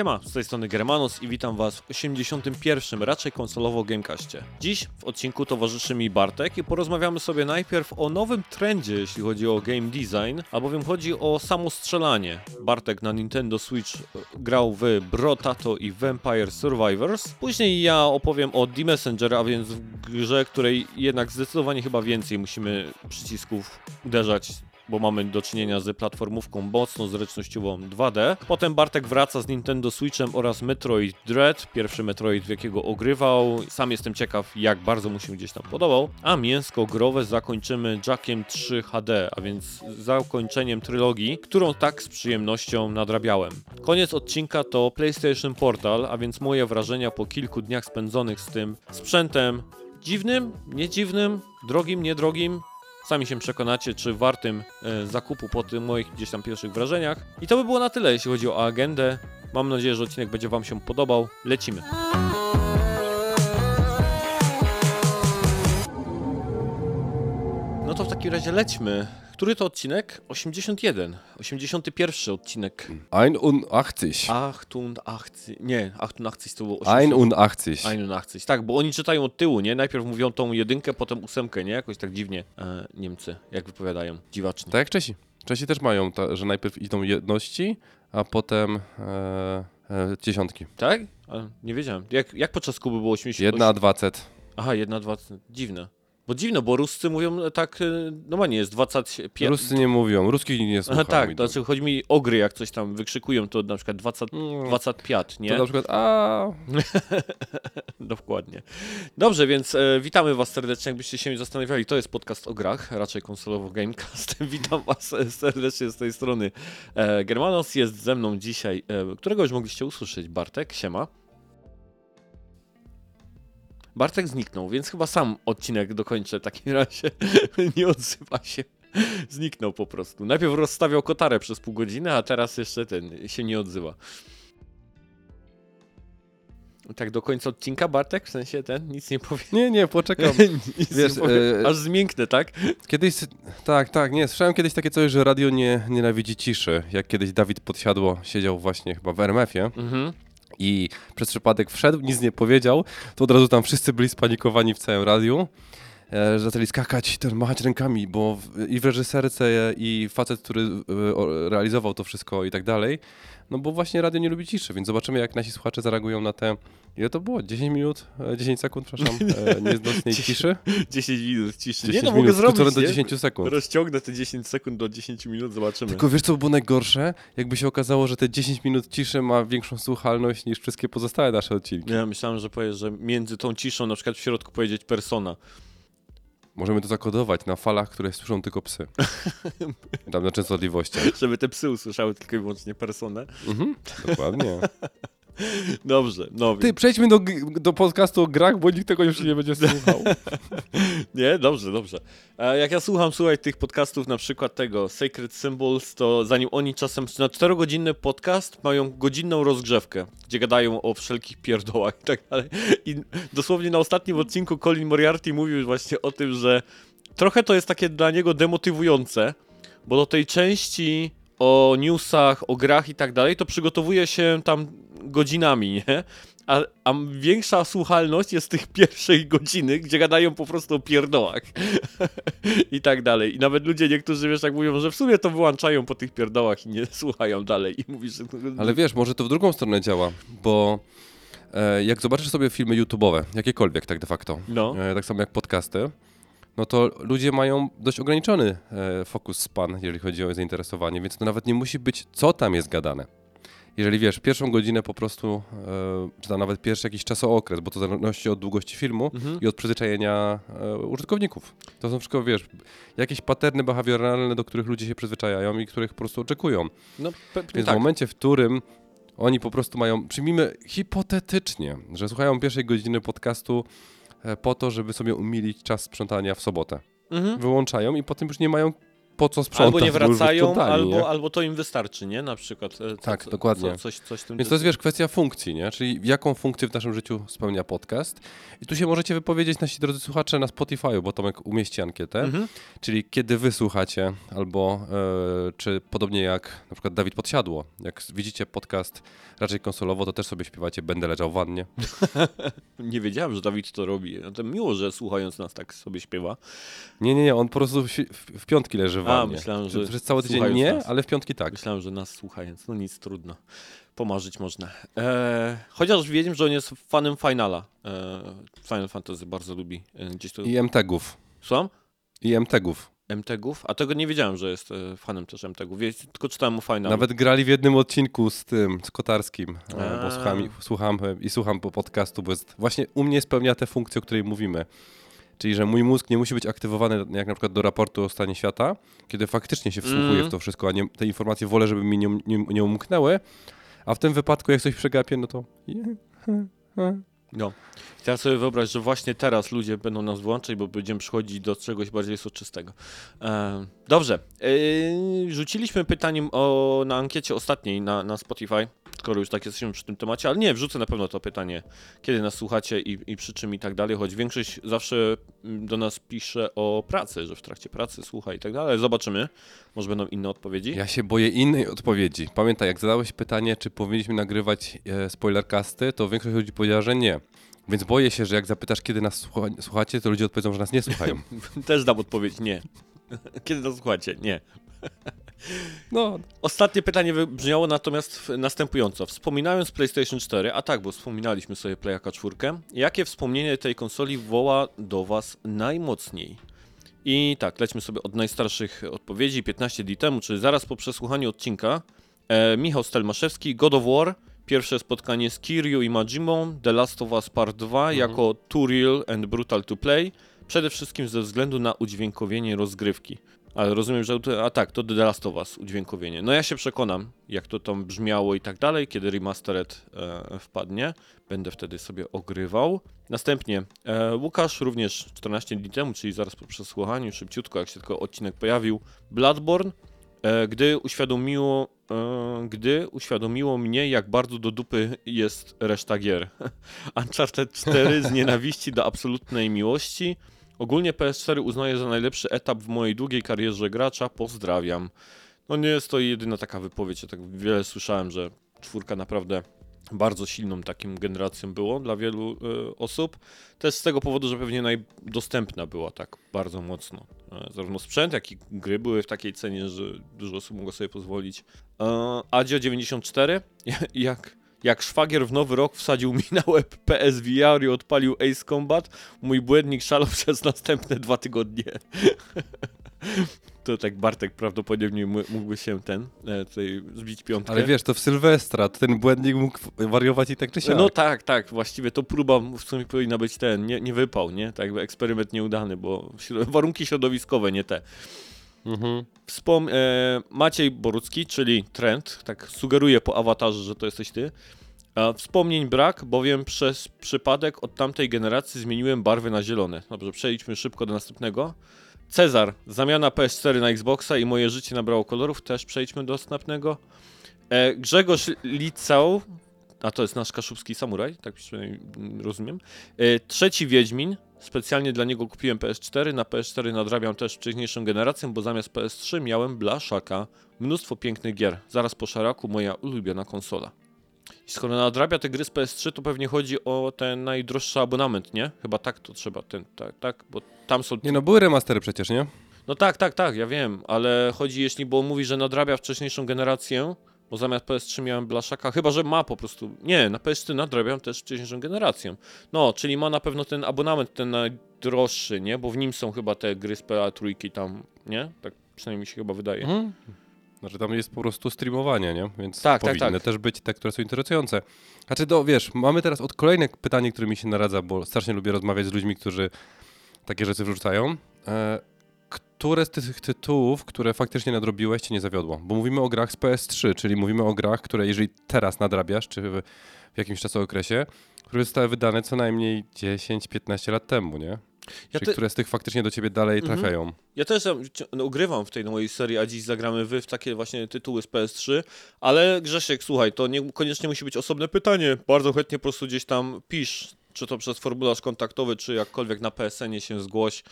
Siema, z tej strony Germanos i witam was w 81. raczej konsolowo Gamecastie. Dziś w odcinku towarzyszy mi Bartek i porozmawiamy sobie najpierw o nowym trendzie, jeśli chodzi o game design, albowiem chodzi o samo strzelanie. Bartek na Nintendo Switch e, grał w Brotato i Vampire Survivors. Później ja opowiem o The Messenger, a więc w grze, której jednak zdecydowanie chyba więcej musimy przycisków uderzać bo mamy do czynienia z platformówką mocno zręcznościową 2D. Potem Bartek wraca z Nintendo Switchem oraz Metroid Dread, pierwszy Metroid w jakiego ogrywał. Sam jestem ciekaw, jak bardzo mu się gdzieś tam podobał. A mięsko growe zakończymy Jackiem 3 HD, a więc zakończeniem trylogii, którą tak z przyjemnością nadrabiałem. Koniec odcinka to PlayStation Portal, a więc moje wrażenia po kilku dniach spędzonych z tym sprzętem. Dziwnym, nie dziwnym, drogim, niedrogim, Sami się przekonacie, czy wartym e, zakupu po tych moich gdzieś tam pierwszych wrażeniach. I to by było na tyle, jeśli chodzi o agendę. Mam nadzieję, że odcinek będzie Wam się podobał. Lecimy. No to w takim razie lećmy. Który to odcinek? 81. 81 odcinek. 81. 88. Nie, 88 to było 80. 81. 81. Tak, bo oni czytają od tyłu, nie? Najpierw mówią tą jedynkę, potem ósemkę, nie? Jakoś tak dziwnie e, Niemcy, jak wypowiadają. Dziwacznie. Tak jak Czesi. Czesi też mają, ta, że najpierw idą jedności, a potem e, e, dziesiątki. Tak? A, nie wiedziałem. Jak, jak podczas Kuby było 80? Jedna dwa cet. Aha, jedna, dwa. Dziwne. Bo dziwne, bo Ruscy mówią tak, y, normalnie jest 25. Ruscy nie mówią, ruskich nie słuchają. Aha, tak, to znaczy chodzi mi o gry, jak coś tam wykrzykują, to na przykład 20, Mm. 25, nie? To na przykład, a Dokładnie. Dobrze, więc e, witamy Was serdecznie, jakbyście się zastanawiali, to jest podcast o grach, raczej konsolowo Gamecast. Witam Was e, serdecznie z tej strony. E, Germanos jest ze mną dzisiaj, e, którego już mogliście usłyszeć, Bartek, siema. Bartek zniknął, więc chyba sam odcinek dokończę w takim razie. Nie odzywa się. Zniknął po prostu. Najpierw rozstawiał kotarę przez pół godziny, a teraz jeszcze ten się nie odzywa. Tak do końca odcinka, Bartek? W sensie ten? Nic nie powie. nie, nie, poczekam. Wiesz, nie powie. e, Aż zmięknę, tak? Kiedyś, tak, tak, nie, słyszałem kiedyś takie coś, że radio nie nienawidzi ciszy. Jak kiedyś Dawid Podsiadło siedział właśnie chyba w RMF-ie Mhm. I przez przypadek wszedł, nic nie powiedział, to od razu tam wszyscy byli spanikowani w całym radiu. e, zaczęli skakać, ten, machać rękami, bo w, i w reżyserce, i facet, który e, realizował to wszystko i tak dalej, no bo właśnie radio nie lubi ciszy, więc zobaczymy, jak nasi słuchacze zareagują na te, ile to było? 10 minut, e, 10 sekund, przepraszam, e, nieznośnej ciszy? 10 minut ciszy. 10 nie, no minut, mogę zrobić, do nie? 10 sekund. Rozciągnę te 10 sekund do 10 minut, zobaczymy. Tylko wiesz, co by było najgorsze? Jakby się okazało, że te 10 minut ciszy ma większą słuchalność niż wszystkie pozostałe nasze odcinki. Ja myślałem, że powiesz, że między tą ciszą na przykład w środku powiedzieć persona. Możemy to zakodować na falach, które słyszą tylko psy. Tam na częstotliwościach. Żeby te psy usłyszały tylko i wyłącznie personę. Mhm, dokładnie. Dobrze, no Ty, przejdźmy do, do podcastu o grach, bo nikt tego już nie będzie słuchał. Nie, dobrze, dobrze. Jak ja słucham, słuchaj, tych podcastów, na przykład tego Sacred Symbols, to zanim oni czasem na 4-godzinny podcast mają godzinną rozgrzewkę, gdzie gadają o wszelkich pierdołach i tak dalej. I dosłownie na ostatnim odcinku Colin Moriarty mówił właśnie o tym, że trochę to jest takie dla niego demotywujące, bo do tej części o newsach, o grach i tak dalej, to przygotowuje się tam godzinami, nie? A, a większa słuchalność jest tych pierwszej godziny, gdzie gadają po prostu o pierdołach i tak dalej. I nawet ludzie niektórzy, wiesz, tak mówią, że w sumie to wyłączają po tych pierdołach i nie słuchają dalej. I mówisz, że... Ale wiesz, może to w drugą stronę działa, bo e, jak zobaczysz sobie filmy YouTube'owe, jakiekolwiek tak de facto, No. e, tak samo jak podcasty, no to ludzie mają dość ograniczony e, fokus span, jeżeli chodzi o zainteresowanie, więc to nawet nie musi być, co tam jest gadane. Jeżeli wiesz, pierwszą godzinę po prostu, e, czy tam nawet pierwszy jakiś czasookres, bo to zależności od długości filmu Mhm. i od przyzwyczajenia e, użytkowników. To są wszystko, wiesz, jakieś paterny behawioralne, do których ludzie się przyzwyczajają i których po prostu oczekują. No, Więc tak. w momencie, w którym oni po prostu mają, przyjmijmy hipotetycznie, że słuchają pierwszej godziny podcastu e, po to, żeby sobie umilić czas sprzątania w sobotę. Mhm. Wyłączają i potem już nie mają po co sprzątać? Albo nie wracają, wyplątali, nie? albo, albo to im wystarczy, nie? Na przykład. e, Co, Tak, dokładnie. Co, coś, coś tym Więc to jest, wiesz, kwestia funkcji, nie? Czyli jaką funkcję w naszym życiu spełnia podcast. I tu się możecie wypowiedzieć, nasi drodzy słuchacze, na Spotify, bo Tomek umieści ankietę. Mhm. Czyli kiedy wy słuchacie, albo e, czy podobnie jak na przykład Dawid Podsiadło, jak widzicie podcast raczej konsolowo, to też sobie śpiewacie Będę leżał w wannie. Nie wiedziałem, że Dawid to robi. No to miło, że słuchając nas tak sobie śpiewa. Nie, nie, nie, on po prostu w, w, w piątki leży w A, wannie. myślałem, że Przez cały tydzień nie, nas. ale w piątki tak. Myślałem, że nas słuchając. No nic, trudno. Pomarzyć można. E, chociaż wiedziałem, że on jest fanem Finala. E, Final Fantasy bardzo lubi. E, gdzieś to... I MTGów. Słucham? I MTGów. MTGów? A tego nie wiedziałem, że jest e, fanem też MTGów. Tylko czytałem o Finalu. Nawet grali w jednym odcinku z tym, z Kotarskim, e, A. bo słucham, słucham i słucham po podcastu, bo jest, właśnie u mnie spełnia tę funkcję, o której mówimy. Czyli, że mój mózg nie musi być aktywowany jak na przykład do raportu o stanie świata, kiedy faktycznie się wsłuchuję Mm. w to wszystko, a nie, te informacje wolę, żeby mi nie, nie, nie umknęły, a w tym wypadku jak coś przegapię, no to... No. Teraz sobie wyobraź, że właśnie teraz ludzie będą nas włączać, bo będziemy przychodzić do czegoś bardziej soczystego. E, dobrze. E, rzuciliśmy pytaniem o, na ankiecie ostatniej na, na Spotify, skoro już tak jesteśmy przy tym temacie, ale nie, wrzucę na pewno to pytanie, kiedy nas słuchacie i, i przy czym i tak dalej, choć większość zawsze mm, do nas pisze o pracy, że w trakcie pracy słucha i tak dalej. Zobaczymy. Może będą inne odpowiedzi. Ja się boję innej odpowiedzi. Pamiętaj, jak zadałeś pytanie, czy powinniśmy nagrywać e, spoilercasty, to większość ludzi powiedziała, że nie. Więc boję się, że jak zapytasz, kiedy nas słucha, słuchacie, to ludzie odpowiedzą, że nas nie słuchają. Też dam odpowiedź nie. Kiedy nas słuchacie? Nie. No, Ostatnie pytanie wybrzmiało natomiast następująco. Wspominając PlayStation 4, a tak, bo wspominaliśmy sobie Playaka 4, jakie wspomnienie tej konsoli woła do Was najmocniej? I tak, lećmy sobie od najstarszych odpowiedzi, 15 dni temu, czyli zaraz po przesłuchaniu odcinka. E, Michał Stelmaszewski, God of War, pierwsze spotkanie z Kiryu i Majimą, The Last of Us Part 2 jako Too Real and Brutal to Play, przede wszystkim ze względu na udźwiękowienie rozgrywki. Ale rozumiem, że a tak, to The Last of Us udźwiękowienie. No ja się przekonam, jak to tam brzmiało i tak dalej, kiedy remastered e, wpadnie. Będę wtedy sobie ogrywał. Następnie e, Łukasz również 14 dni temu, czyli zaraz po przesłuchaniu, szybciutko, jak się tylko odcinek pojawił, Bloodborne, e, gdy uświadomiło, e, gdy uświadomiło mnie, jak bardzo do dupy jest reszta gier. Uncharted 4 z nienawiści do absolutnej miłości. Ogólnie PS4 uznaję za najlepszy etap w mojej długiej karierze gracza. Pozdrawiam. No nie jest to jedyna taka wypowiedź. Ja tak wiele słyszałem, że czwórka naprawdę bardzo silną takim generacją było dla wielu e, osób. Też z tego powodu, że pewnie najdostępna była tak bardzo mocno. E, zarówno sprzęt, jak i gry były w takiej cenie, że dużo osób mogło sobie pozwolić. E, Adzio 94, jak, jak szwagier w nowy rok wsadził mi na łeb PSVR i odpalił Ace Combat, mój błędnik szalał przez następne dwa tygodnie. To tak Bartek prawdopodobnie mógłby się ten, e, tutaj zbić piątkę. ale wiesz, to w Sylwestra, ten błędnik mógł wariować i tak czy siak. No tak, tak, właściwie to próba w sumie powinna być ten, nie, nie wypał, nie? Tak jakby eksperyment nieudany, bo warunki środowiskowe nie te. Mhm. Wspom e, Maciej Borucki, czyli Trend, tak sugeruje po awatarze, że to jesteś ty. A wspomnień brak, bowiem przez przypadek od tamtej generacji zmieniłem barwy na zielone. Dobrze, przejdźmy szybko do następnego. Cezar, zamiana PS4 na Xboxa i moje życie nabrało kolorów, też przejdźmy do następnego. E, Grzegorz Licał, a to jest nasz kaszubski samuraj, tak przynajmniej rozumiem. E, trzeci Wiedźmin, specjalnie dla niego kupiłem PS4, na PS4 nadrabiam też wcześniejszą generację, bo zamiast PS3 miałem Blaszaka. Mnóstwo pięknych gier, zaraz po szaraku moja ulubiona konsola. I skoro nadrabia te gry z PS3, to pewnie chodzi o ten najdroższy abonament, nie? Chyba tak to trzeba, ten, tak, tak, bo tam są... Nie no, były remastery przecież, nie? No tak, tak, tak, ja wiem, ale chodzi, jeśli, bo mówi, że nadrabia wcześniejszą generację, bo zamiast PS3 miałem Blaszaka, chyba, że ma po prostu, nie, na PS3 nadrabiam też wcześniejszą generacją. No, czyli ma na pewno ten abonament, ten najdroższy, nie? Bo w nim są chyba te gry z PA trójki tam, nie? Tak przynajmniej mi się chyba wydaje. Mhm. Znaczy tam jest po prostu streamowanie, nie? Więc Tak, tak, powinny tak. też być te, które są interesujące. Znaczy, do, wiesz, mamy teraz od kolejne pytanie, które mi się naradza, bo strasznie lubię rozmawiać z ludźmi, którzy takie rzeczy wrzucają. E, które z tych tytułów, które faktycznie nadrobiłeś, cię nie zawiodło? Bo mówimy o grach z PS3, czyli mówimy o grach, które jeżeli teraz nadrabiasz, czy w, jakimś czasookresie, które zostały wydane co najmniej 10-15 lat temu, nie? Ja, czyli te, które z tych faktycznie do ciebie dalej Mhm. trafiają. ja też no, ugrywam w tej mojej serii, a dziś zagramy wy w takie właśnie tytuły z PS3, ale Grzesiek, słuchaj, to niekoniecznie musi być osobne pytanie. Bardzo chętnie po prostu gdzieś tam pisz, czy to przez formularz kontaktowy, czy jakkolwiek na PSN-ie się zgłoś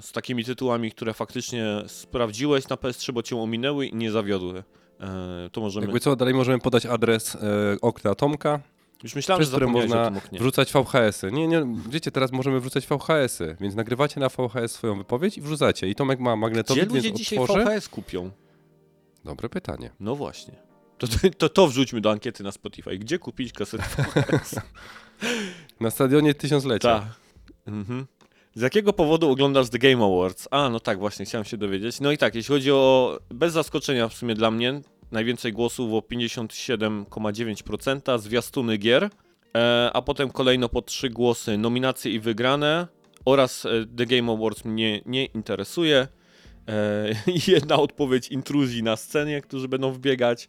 z takimi tytułami, które faktycznie sprawdziłeś na PS3, bo cię ominęły i nie zawiodły. E, to możemy... Jakby co, dalej możemy podać adres e, okna Tomka, Już myślałem, przez że które można wrzucać VHS-y. Nie, nie, wiecie, teraz możemy wrzucać VHS-y, więc nagrywacie na VHS swoją wypowiedź i wrzucacie. I Tomek ma Gdzie magnetowid, ludzie więc dzisiaj otworzy. VHS kupią? Dobre pytanie. No właśnie. To, to, to, wrzućmy do ankiety na Spotify. Gdzie kupić kasety VHS? Na stadionie Tysiąclecia. Tak. Mhm. Z jakiego powodu oglądasz The Game Awards? A, no tak, właśnie, chciałem się dowiedzieć. No i tak, jeśli chodzi o, bez zaskoczenia w sumie dla mnie, najwięcej głosów o 57,9%, zwiastuny gier, e, a potem kolejno po trzy głosy nominacje i wygrane oraz e, The Game Awards mnie nie interesuje. E, jedna odpowiedź intruzji na scenie, którzy będą wbiegać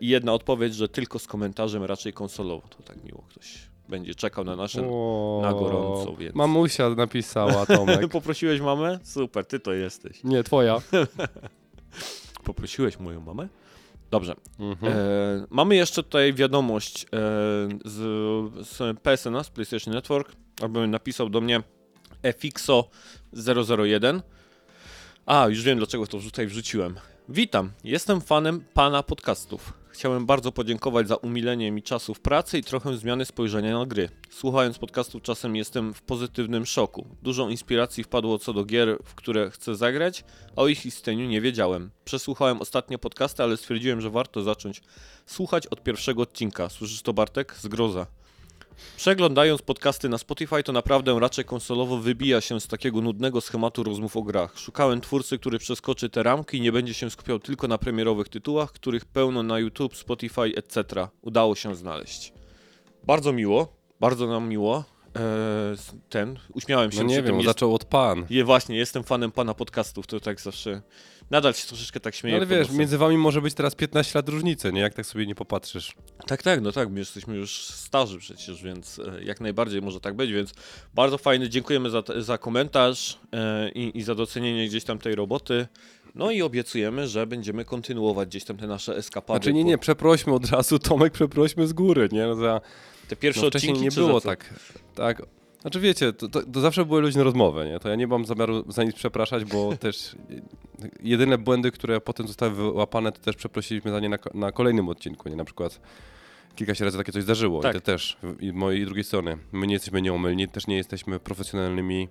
i jedna odpowiedź, że tylko z komentarzem raczej konsolowo. To tak miło ktoś będzie czekał na nasze O, na gorąco, więc- Mamusia napisała, Tomek. Poprosiłeś mamę? Super, ty to jesteś. Nie, twoja. Poprosiłeś moją mamę? Dobrze. Mhm. E, mamy jeszcze tutaj wiadomość e, z, z PSN, z PlayStation Network, abym napisał do mnie FXO001. A, już wiem dlaczego to tutaj wrzuciłem. Witam, jestem fanem pana podcastów. Chciałem bardzo podziękować za umilenie mi czasu w pracy i trochę zmiany spojrzenia na gry. Słuchając podcastów czasem jestem w pozytywnym szoku. Dużo inspiracji wpadło co do gier, w które chcę zagrać, a o ich istnieniu nie wiedziałem. Przesłuchałem ostatnie podcasty, ale stwierdziłem, że warto zacząć słuchać od pierwszego odcinka. Słyszysz to Bartek? Zgroza. Przeglądając podcasty na Spotify, to naprawdę raczej konsolowo wybija się z takiego nudnego schematu rozmów o grach. Szukałem twórcy, który przeskoczy te ramki i nie będzie się skupiał tylko na premierowych tytułach, których pełno na YouTube, Spotify, etc. Udało się znaleźć. Bardzo miło, bardzo nam miło. Eee, ten, uśmiałem się No nie wiem, Jest, zaczął od pan. je, właśnie, jestem fanem pana podcastów, to tak zawsze... Nadal się troszeczkę tak No, śmieję. ale pod wiesz, między wami może być teraz 15 lat różnicy, nie? Jak tak sobie nie popatrzysz. Tak, tak, no tak, my jesteśmy już starzy przecież, więc e, jak najbardziej może tak być, więc bardzo fajny, dziękujemy za, za komentarz e, i, i za docenienie gdzieś tam tej roboty. No i obiecujemy, że będziemy kontynuować gdzieś tam te nasze eskapady. Znaczy nie, nie, przeprośmy od razu, Tomek, przeprośmy z góry, nie? No, za, Te pierwsze no, odcinki nie było tak. tak. Znaczy wiecie, to, to, to zawsze były luźne rozmowy, nie? To ja nie mam zamiaru za nic przepraszać, bo też jedyne błędy, które potem zostały wyłapane, to też przeprosiliśmy za nie na, na kolejnym odcinku, nie? Na przykład kilka się razy takie coś zdarzyło Tak. i to też i mojej i drugiej strony. My nie jesteśmy nieomylni, też nie jesteśmy profesjonalnymi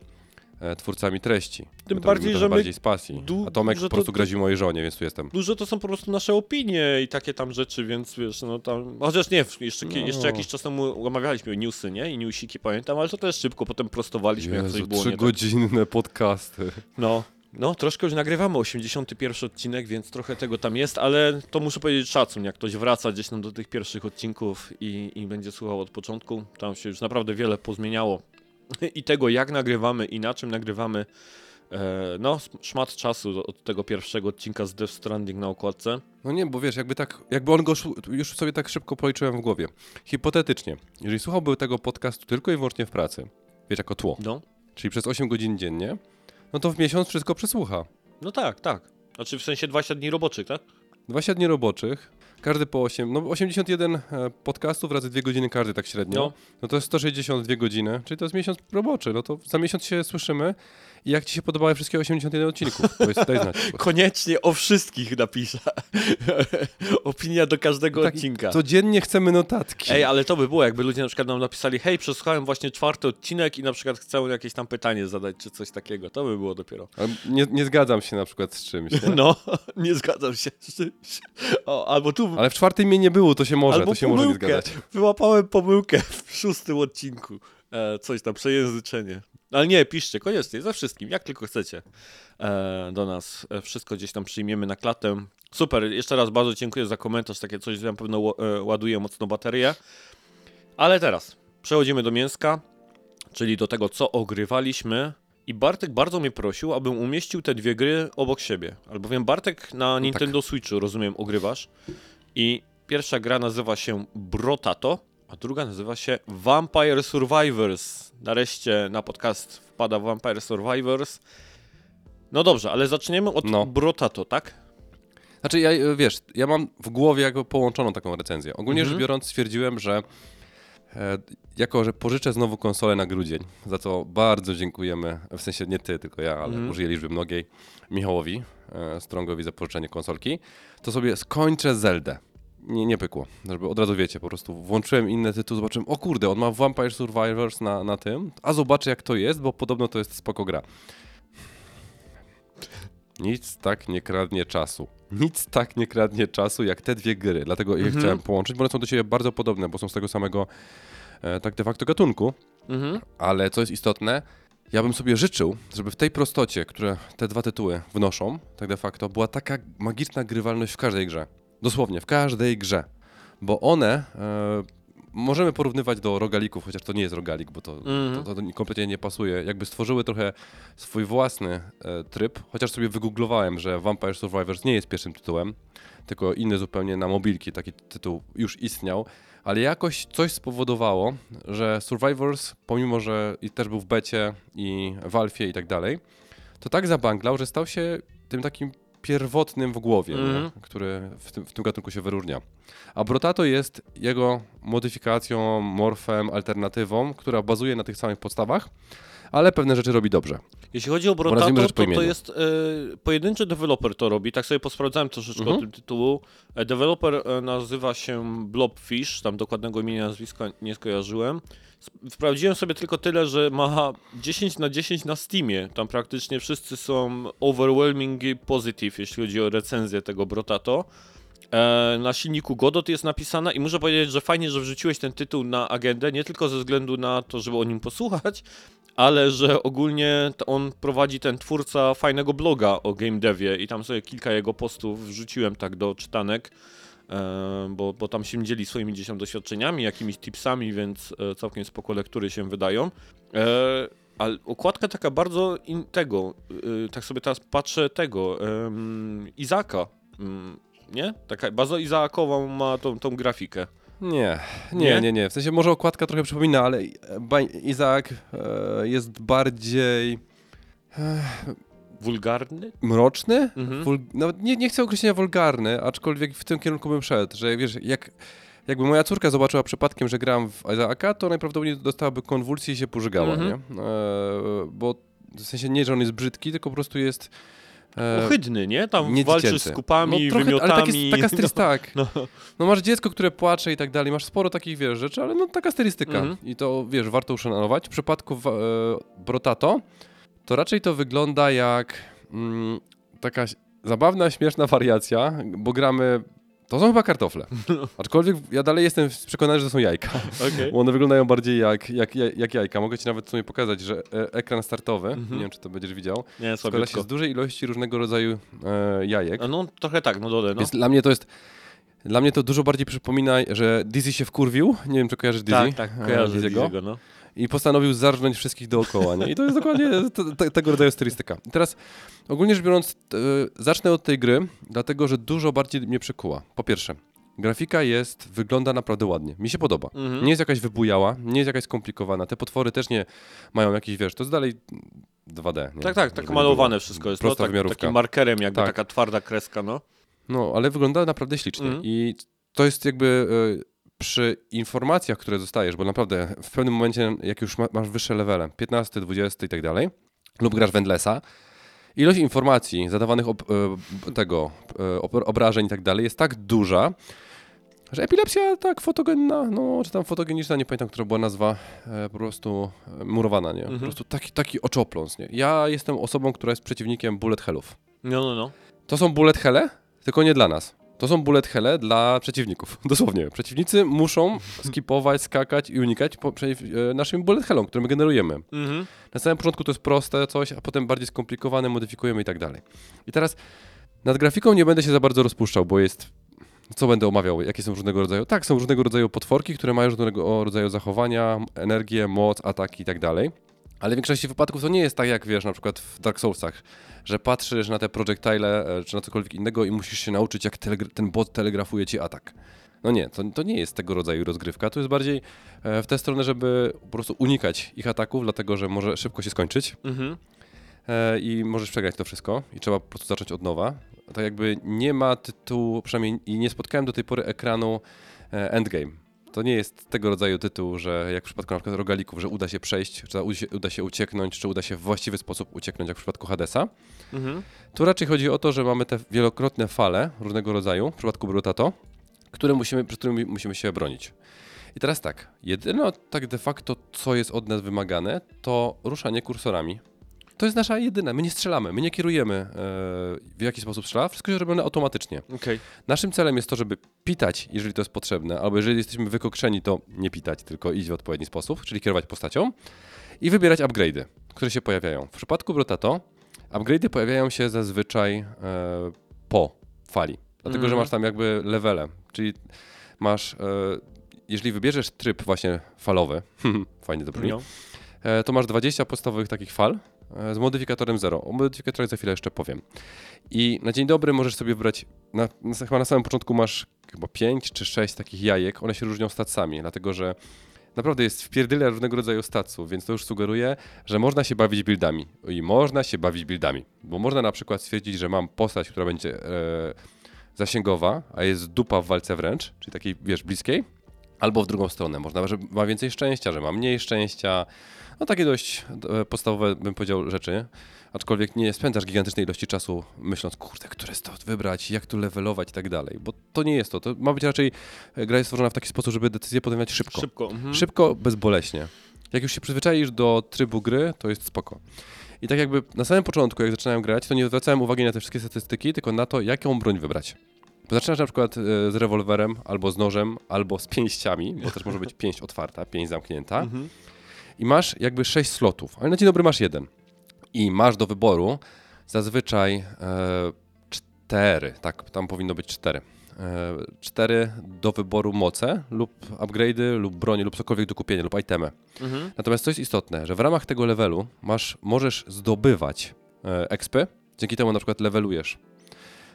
twórcami treści. Tym to bardziej, robimy że my bardziej z pasji. du- A Tomek po prostu to- grozi mojej żonie, więc tu jestem. Dużo to są po prostu nasze opinie i takie tam rzeczy, więc wiesz, no tam. Chociaż nie, jeszcze, No. jeszcze jakiś czas temu omawialiśmy newsy, nie? I newsiki pamiętam, ale to też szybko potem prostowaliśmy, jak coś Jezu, było nie tak. trzygodzinne podcasty. No, no, troszkę już nagrywamy 81 odcinek, więc trochę tego tam jest, ale to muszę powiedzieć szacun, jak ktoś wraca gdzieś tam do tych pierwszych odcinków i, i będzie słuchał od początku. Tam się już naprawdę wiele pozmieniało. I tego, jak nagrywamy i na czym nagrywamy. E, no, szmat czasu od tego pierwszego odcinka z Death Stranding na okładce. No nie, bo wiesz, jakby tak, jakby on go już sobie tak szybko policzyłem w głowie. Hipotetycznie, jeżeli słuchałby tego podcastu tylko i wyłącznie w pracy, wiesz, jako tło, No, czyli przez 8 godzin dziennie, no to w miesiąc wszystko przesłucha. no tak, tak. Znaczy w sensie 20 dni roboczych, tak? 20 dni roboczych, każdy po 8, no 81 e, podcastów razy 2 godziny każdy tak średnio, No. no, to jest 162 godziny, czyli to jest miesiąc roboczy, no to za miesiąc się słyszymy i jak ci się podobały wszystkie 81 odcinków, daj znać. Koniecznie o wszystkich napiszę. Opinia do każdego Tak, odcinka. Codziennie chcemy notatki. Ej, ale to by było, jakby ludzie na przykład nam napisali, hej, przesłuchałem właśnie czwarty odcinek i na przykład chcę jakieś tam pytanie zadać, czy coś takiego. To by było dopiero. Nie, nie zgadzam się na przykład z czymś, nie? No, nie zgadzam się. z czymś. O, albo tu Ale w czwartym mnie nie było, to się może, albo to się może nie pomyłkę. zgadzać. Wyłapałem pomyłkę w szóstym odcinku. E, coś tam, przejęzyczenie. Ale nie, piszcie, koniecznie, ze wszystkim, jak tylko chcecie e, do nas. E, wszystko gdzieś tam przyjmiemy na klatę. Super, jeszcze raz bardzo dziękuję za komentarz, takie coś na pewno e, ładuje mocno baterię. Ale teraz przechodzimy do mięska, czyli do tego, co ogrywaliśmy. I Bartek bardzo mnie prosił, abym umieścił te dwie gry obok siebie. Albowiem Bartek na Nintendo Switchu, rozumiem, ogrywasz. I pierwsza gra nazywa się Brotato, a druga nazywa się Vampire Survivors. Nareszcie na podcast wpada Vampire Survivors. No dobrze, ale zaczniemy od No. Brotato, tak? Znaczy, ja, e, wiesz, ja mam w głowie jakby połączoną taką recenzję. Ogólnie Mhm. rzecz biorąc stwierdziłem, że e, jako, że pożyczę znowu konsolę na grudzień, za co bardzo dziękujemy, w sensie nie ty, tylko ja, ale Mhm. użyję liczby mnogiej, Michałowi e, Strongowi za pożyczenie konsolki, to sobie skończę Zeldę. Nie, nie pykło, żeby od razu wiecie, po prostu włączyłem inny tytuł, zobaczyłem, o kurde, on ma Vampire Survivors na, na tym, a zobaczę jak to jest, bo podobno to jest spoko gra. Nic tak nie kradnie czasu. Nic tak nie kradnie czasu jak te dwie gry. Dlatego je Mhm. chciałem połączyć, bo one są do siebie bardzo podobne, bo są z tego samego e, tak de facto gatunku. Mhm. Ale co jest istotne, ja bym sobie życzył, żeby w tej prostocie, które te dwa tytuły wnoszą, tak de facto, była taka magiczna grywalność w każdej grze. Dosłownie, w każdej grze. Bo one e, możemy porównywać do rogalików, chociaż to nie jest rogalik, bo to, Mhm. to, to kompletnie nie pasuje. Jakby stworzyły trochę swój własny e, tryb, chociaż sobie wygooglowałem, że Vampire Survivors nie jest pierwszym tytułem, tylko inny zupełnie na mobilki taki tytuł już istniał, ale jakoś coś spowodowało, że Survivors, pomimo że też był w becie i w alfie i tak dalej, to tak zabanglał, że stał się tym takim pierwotnym w głowie, Mhm. nie? który w tym, w tym gatunku się wyróżnia. A Brotato jest jego modyfikacją, morfem, alternatywą, która bazuje na tych samych podstawach, ale pewne rzeczy robi dobrze. Jeśli chodzi o Brotato, to, to jest e, pojedynczy deweloper to robi. Tak sobie posprawdzałem troszeczkę Mhm. o tym tytułu. E, deweloper e, nazywa się Blobfish, tam dokładnego imienia, nazwiska nie skojarzyłem. Sp- Sprawdziłem sobie tylko tyle, że ma 10 na 10 na Steamie. Tam praktycznie wszyscy są overwhelmingly positive, jeśli chodzi o recenzję tego Brotato. E, na silniku Godot jest napisana i muszę powiedzieć, że fajnie, że wrzuciłeś ten tytuł na agendę, nie tylko ze względu na to, żeby o nim posłuchać, ale że ogólnie on prowadzi ten twórca fajnego bloga o game devie i tam sobie kilka jego postów wrzuciłem tak do czytanek, bo, bo tam się dzieli swoimi gdzieś tam doświadczeniami, jakimiś tipsami, więc e, całkiem spoko lektury się wydają. E, ale okładka taka bardzo in, tego, y, tak sobie teraz patrzę tego, Izaka, mm, nie? Taka bardzo Izaakową ma tą, tą grafikę. Nie, Nie? nie, nie, nie. W sensie może okładka trochę przypomina, ale e, Izak e, jest bardziej Wulgarny? mroczny. Mhm. Wul... Nawet nie, nie chcę określenia wulgarny, aczkolwiek w tym kierunku bym szedł, że wiesz, jak, jakby moja córka zobaczyła przypadkiem, że gram w Izaka, to najprawdopodobniej dostałaby konwulsji i się pożygała, Mhm. nie? E, bo w sensie nie, że on jest brzydki, tylko po prostu jest... E, Ohydny, nie? Tam nie walczysz dziecięcy. z kupami, no, trochę, wymiotami. Ale tak jest, taka stylistyka, tak. No. No masz dziecko, które płacze i tak dalej, masz sporo takich, wiesz, rzeczy, ale no taka stylistyka. Mhm. I to, wiesz, warto uszanować. W przypadku e, Brotato, to raczej to wygląda jak mm, taka zabawna, śmieszna wariacja, bo gramy... To są chyba kartofle. Aczkolwiek ja dalej jestem przekonany, że to są jajka. Okej. Bo one wyglądają bardziej jak, jak, jak jajka. Mogę ci nawet w sumie pokazać, że e, ekran startowy, Mhm. nie wiem, czy to będziesz widział, Nie, składa się z dużej ilości różnego rodzaju e, jajek. A No trochę tak, no dole, no. Więc dla mnie to jest. Dla mnie to dużo bardziej przypomina, że Dizzy się wkurwił. Nie wiem, czy kojarzysz Dizzy. tak, tak, e, kojarzę Dizzy'ego. Dizzy'ego, no. I postanowił zarżnąć wszystkich dookoła. Nie? I to jest dokładnie te, te, tego rodzaju stylistyka. I teraz, ogólnie rzecz biorąc, e, zacznę od tej gry, dlatego że dużo bardziej mnie przykuła. Po pierwsze, grafika jest, wygląda naprawdę ładnie. Mi się podoba. Mhm. Nie jest jakaś wybujała, nie jest jakaś skomplikowana. Te potwory też nie mają jakiś, wiesz, to jest dalej 2D. Nie? Tak, tak, tak malowane wszystko jest, no, Prosta tak, wymiarówka. takim markerem jakby, Tak. taka twarda kreska, no. No, ale wygląda naprawdę ślicznie. Mhm. I to jest jakby e, przy informacjach, które dostajesz, bo naprawdę w pewnym momencie, jak już ma, masz wyższe levele, 15, 20 i tak dalej, lub grasz w Endlessa, ilość informacji zadawanych ob, e, tego, e, ob, obrażeń i tak dalej jest tak duża, że epilepsja tak fotogenna, no czy tam fotogeniczna, nie pamiętam, która była nazwa, e, po prostu murowana, nie? Mhm. Po prostu taki, taki oczopląs, nie? Ja jestem osobą, która jest przeciwnikiem bullet hellów. No, no, no. To są bullet helle, tylko nie dla nas. To są bullet helle dla przeciwników. Dosłownie. Przeciwnicy muszą skipować, skakać i unikać po, przeciw e, naszym bullet hellom, które my generujemy. Mhm. Na samym początku to jest proste coś, a potem bardziej skomplikowane, modyfikujemy i tak dalej. I teraz nad grafiką nie będę się za bardzo rozpuszczał, bo jest... Co będę omawiał? Jakie są różnego rodzaju? Tak, są różnego rodzaju potworki, które mają różnego rodzaju zachowania, energię, moc, ataki i tak dalej. Ale w większości wypadków to nie jest tak, jak wiesz, na przykład w Dark Soulsach, że patrzysz na te projectile e, czy na cokolwiek innego i musisz się nauczyć, jak ten bot telegrafuje ci atak. No nie, to, to nie jest tego rodzaju rozgrywka. To jest bardziej e, w tę stronę, żeby po prostu unikać ich ataków, dlatego że może szybko się skończyć Mhm. e, i możesz przegrać to wszystko i trzeba po prostu zacząć od nowa. Tak jakby nie ma tytułu, przynajmniej i nie spotkałem do tej pory ekranu e, Endgame. To nie jest tego rodzaju tytuł, że jak w przypadku na przykład rogalików, że uda się przejść, czy uda się, ucieknąć, czy uda się w właściwy sposób ucieknąć, jak w przypadku Hadesa. Mhm. Tu raczej chodzi o to, że mamy te wielokrotne fale różnego rodzaju, w przypadku Brutato, które musimy, przed którymi musimy się bronić. I teraz tak, jedyne tak de facto, co jest od nas wymagane, to ruszanie kursorami. To jest nasza jedyna, my nie strzelamy, my nie kierujemy e, w jaki sposób strzela, wszystko jest robione automatycznie. Okej. Naszym celem jest to, żeby pitać, jeżeli to jest potrzebne, albo jeżeli jesteśmy wykokrzeni, to nie pitać, tylko iść w odpowiedni sposób, czyli kierować postacią i wybierać upgrade'y, które się pojawiają. W przypadku Brotato upgrade'y pojawiają się zazwyczaj e, po fali, dlatego że Mhm. masz tam jakby levele, czyli masz, e, jeżeli wybierzesz tryb właśnie falowy, fajnie to brzmi, No. to masz 20 podstawowych takich fal z modyfikatorem 0. O modyfikatorach za chwilę jeszcze powiem. I na dzień dobry możesz sobie wybrać, na, na, chyba na samym początku masz chyba 5 czy 6 takich jajek, one się różnią stacami, dlatego że naprawdę jest w pierdyle różnego rodzaju staców, więc to już sugeruje, że można się bawić buildami. I można się bawić buildami, bo można na przykład stwierdzić, że mam postać, która będzie e, zasięgowa, a jest dupa w walce wręcz, czyli takiej, wiesz, bliskiej, albo w drugą stronę. Można, że ma więcej szczęścia, że ma mniej szczęścia. No takie dość podstawowe, bym powiedział, rzeczy. Aczkolwiek nie spędzasz gigantycznej ilości czasu myśląc, kurde, które stąd wybrać, jak tu levelować i tak dalej. Bo to nie jest to. To ma być raczej, e, gra jest stworzona w taki sposób, żeby decyzje podejmować szybko. Szybko. Mhm. Szybko, bezboleśnie. Jak już się przyzwyczaisz do trybu gry, to jest spoko. I tak jakby na samym początku, jak zaczynałem grać, to nie zwracałem uwagi na te wszystkie statystyki, tylko na to, jaką broń wybrać. Bo zaczynasz na przykład e, z rewolwerem, albo z nożem, albo z pięściami, bo też może być pięść otwarta, pięść zamknięta. Mhm. I masz jakby sześć slotów, ale na dzień dobry masz jeden. I masz do wyboru zazwyczaj e, cztery, tak, tam powinno być cztery. E, cztery do wyboru moce lub upgrade'y lub broni lub cokolwiek do kupienia lub itemy. Mhm. Natomiast co jest istotne, że w ramach tego levelu masz, możesz zdobywać e, expy, dzięki temu na przykład levelujesz.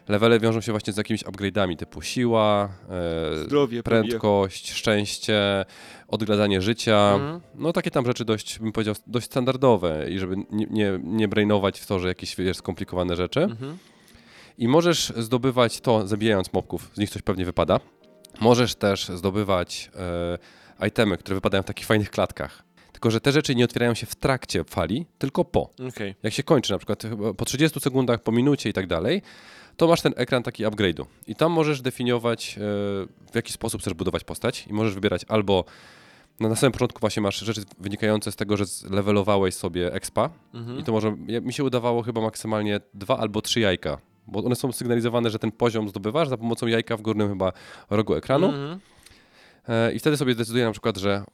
Levele wiążą się właśnie z jakimiś upgrade'ami typu siła, e, Zdrowie, prędkość, szczęście, odgradzanie życia. Mhm. No takie tam rzeczy dość, bym powiedział, dość standardowe i żeby nie, nie, nie brainować w to, że jakieś wiesz, skomplikowane rzeczy. Mhm. I możesz zdobywać to zabijając mobków, z nich coś pewnie wypada. Możesz też zdobywać e, itemy, które wypadają w takich fajnych klatkach. Tylko, że te rzeczy nie otwierają się w trakcie fali, tylko po. Okej. Jak się kończy, na przykład po 30 sekundach, po minucie i tak dalej, to masz ten ekran taki upgrade'u. I tam możesz definiować, e, w jaki sposób chcesz budować postać i możesz wybierać albo no na samym początku właśnie masz rzeczy wynikające z tego, że zlevelowałeś sobie expa Mhm. i to może, mi się udawało chyba maksymalnie dwa albo trzy jajka, bo one są sygnalizowane, że ten poziom zdobywasz za pomocą jajka w górnym chyba rogu ekranu. Mhm. E, I wtedy sobie decyduję na przykład, że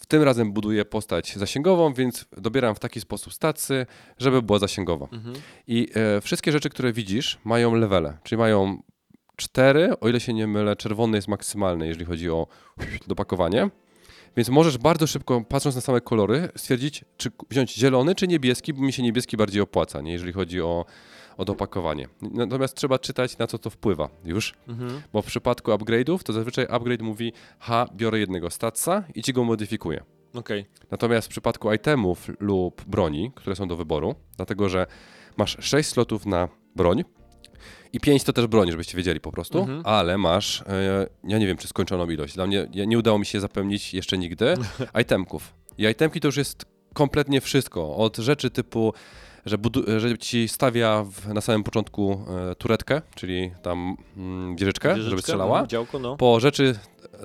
w tym razem buduję postać zasięgową, więc dobieram w taki sposób stacy, żeby była zasięgowa. Mhm. I e, wszystkie rzeczy, które widzisz, mają levele, czyli mają cztery, o ile się nie mylę, czerwony jest maksymalny, jeżeli chodzi o dopakowanie. Więc możesz bardzo szybko, patrząc na same kolory, stwierdzić, czy wziąć zielony, czy niebieski, bo mi się niebieski bardziej opłaca, nie? jeżeli chodzi o, o dopakowanie. Natomiast trzeba czytać, na co to wpływa już. Mhm. Bo w przypadku upgrade'ów, to zazwyczaj upgrade mówi, ha, biorę jednego statsa i ci go modyfikuję. Okej. Natomiast w przypadku itemów lub broni, które są do wyboru, dlatego że masz 6 slotów na broń i 5 to też broń, żebyście wiedzieli po prostu, Mhm. ale masz, e, ja nie wiem czy skończoną ilość, dla mnie ja, nie udało mi się zapełnić jeszcze nigdy itemków. I itemki to już jest kompletnie wszystko, od rzeczy typu że, budu- że ci stawia w, na samym początku e, turetkę, czyli tam mm, wieżyczkę, żeby Wieżyczka, strzelała, mhm, Działko, no. po rzeczy,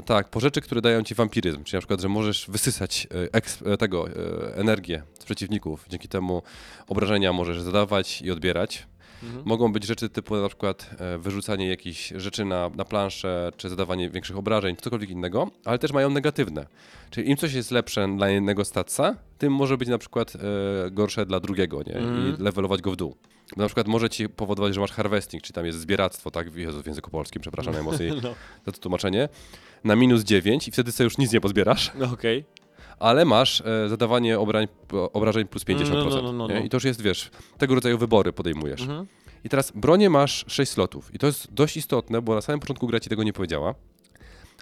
tak, po rzeczy, które dają ci wampiryzm, czyli na przykład, że możesz wysysać e, eks, e, tego, e, energię z przeciwników, dzięki temu obrażenia możesz zadawać i odbierać. Mhm. Mogą być rzeczy typu na przykład e, wyrzucanie jakichś rzeczy na, na planszę, czy zadawanie większych obrażeń, cokolwiek innego, ale też mają negatywne. Czyli im coś jest lepsze dla jednego statsa, tym może być na przykład e, gorsze dla drugiego, nie? Mhm. I levelować go w dół. Na przykład może ci powodować, że masz harvesting, czy tam jest zbieractwo, tak? Jezu, w języku polskim, przepraszam najmocniej No. za to tłumaczenie, na minus 9 i wtedy sobie już nic nie pozbierasz, No okej. Ale masz e, zadawanie obrań, obrażeń plus 50%. No, no, no, no, no. I to już jest, wiesz, tego rodzaju wybory podejmujesz. Mhm. I teraz bronie masz 6 slotów i to jest dość istotne, bo na samym początku gra ci tego nie powiedziała,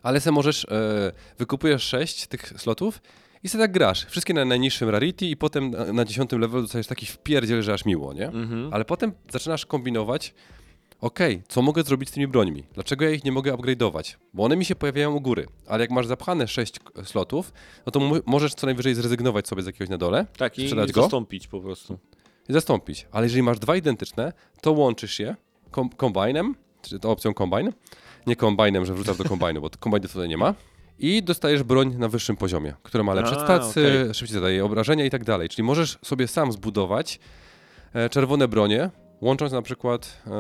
Ale se możesz, e, wykupujesz 6 tych slotów i sobie tak grasz. Wszystkie na najniższym rarity i potem na, na 10 levelu dostajesz taki wpierdziel, że aż miło, nie? Mhm. Ale potem zaczynasz kombinować, okej, co mogę zrobić z tymi brońmi? Dlaczego ja ich nie mogę upgrade'ować? Bo one mi się pojawiają u góry, ale jak masz zapchane 6 k- slotów, no to możesz co najwyżej zrezygnować sobie z jakiegoś na dole Tak, i sprzedać go? zastąpić po prostu. i zastąpić. Ale jeżeli masz dwa identyczne, to łączysz je kom kombinem, czy to opcją combine, nie kombinem, że wrzucasz do kombinu, bo kombine tutaj nie ma. I dostajesz broń na wyższym poziomie, która ma lepsze stacje, okej. szybciej zadaje obrażenia i tak dalej. Czyli możesz sobie sam zbudować e, czerwone bronie, łącząc na przykład e,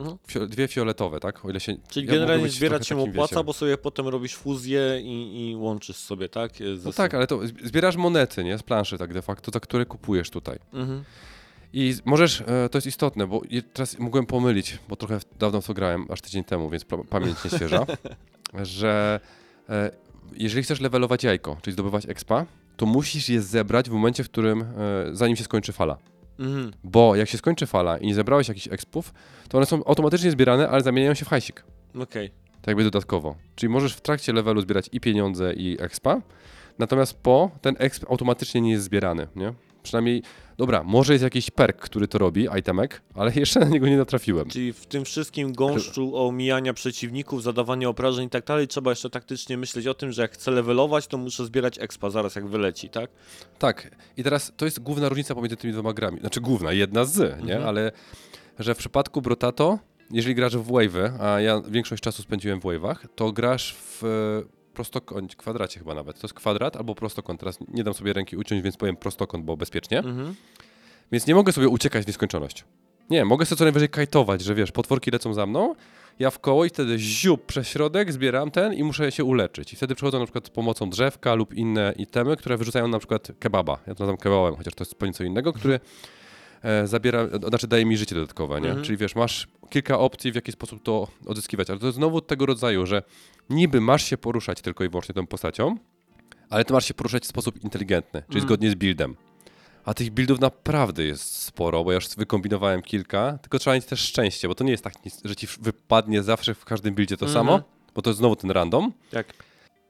Mhm. fio dwie fioletowe, tak? O ile się. Czyli ja generalnie zbierać się opłaca, wiecie- bo sobie potem robisz fuzję i, i łączysz sobie, tak? Ze No tak, ale to zb- zbierasz monety, nie? Z planszy tak de facto, za które kupujesz tutaj. Mhm. I możesz, e, to jest istotne, bo teraz mogłem pomylić, bo trochę dawno w to grałem, aż tydzień temu, więc pa- pamięć nie świeża, że e, jeżeli chcesz levelować jajko, czyli zdobywać expa, to musisz je zebrać w momencie, w którym, e, zanim się skończy fala. Mhm. Bo jak się skończy fala i nie zebrałeś jakichś expów, to one są automatycznie zbierane, ale zamieniają się w hajsik. Okej. Tak jakby dodatkowo. Czyli możesz w trakcie levelu zbierać i pieniądze, i expa, natomiast po ten exp automatycznie nie jest zbierany, nie? Przynajmniej, dobra, może jest jakiś perk, który to robi, itemek, ale jeszcze na niego nie natrafiłem. Czyli w tym wszystkim gąszczu omijania przeciwników, zadawania obrażeń i tak dalej, trzeba jeszcze taktycznie myśleć o tym, że jak chcę levelować, to muszę zbierać expa zaraz jak wyleci, tak? Tak, i teraz to jest główna różnica pomiędzy tymi dwoma grami. Znaczy główna, jedna z, nie? Mhm. Ale że w przypadku Brotato, jeżeli grasz w wave'y, a ja większość czasu spędziłem w wave'ach, to grasz w prostokąt, kwadracie chyba nawet. To jest kwadrat albo prostokąt. Teraz nie dam sobie ręki uciąć, więc powiem prostokąt, bo bezpiecznie. Mhm. Więc nie mogę sobie uciekać w nieskończoność. Nie, mogę sobie co najwyżej kajtować, że wiesz, potworki lecą za mną, ja w koło i wtedy ziup przez środek, zbieram ten i muszę się uleczyć. I wtedy przychodzą na przykład z pomocą drzewka lub inne itemy, które wyrzucają na przykład kebaba. Ja to nazywam kebabem, chociaż to jest po nieco innego, który e, zabiera, znaczy daje mi życie dodatkowe, nie? Mhm. Czyli wiesz, masz kilka opcji, w jaki sposób to odzyskiwać, ale to jest znowu tego rodzaju, że niby masz się poruszać tylko i wyłącznie tą postacią, ale ty masz się poruszać w sposób inteligentny, czyli Mhm. zgodnie z buildem. A tych buildów naprawdę jest sporo, bo ja już wykombinowałem kilka, tylko trzeba mieć też szczęście, bo to nie jest tak, że ci wypadnie zawsze w każdym buildzie to Mhm. samo, bo to jest znowu ten random. Tak.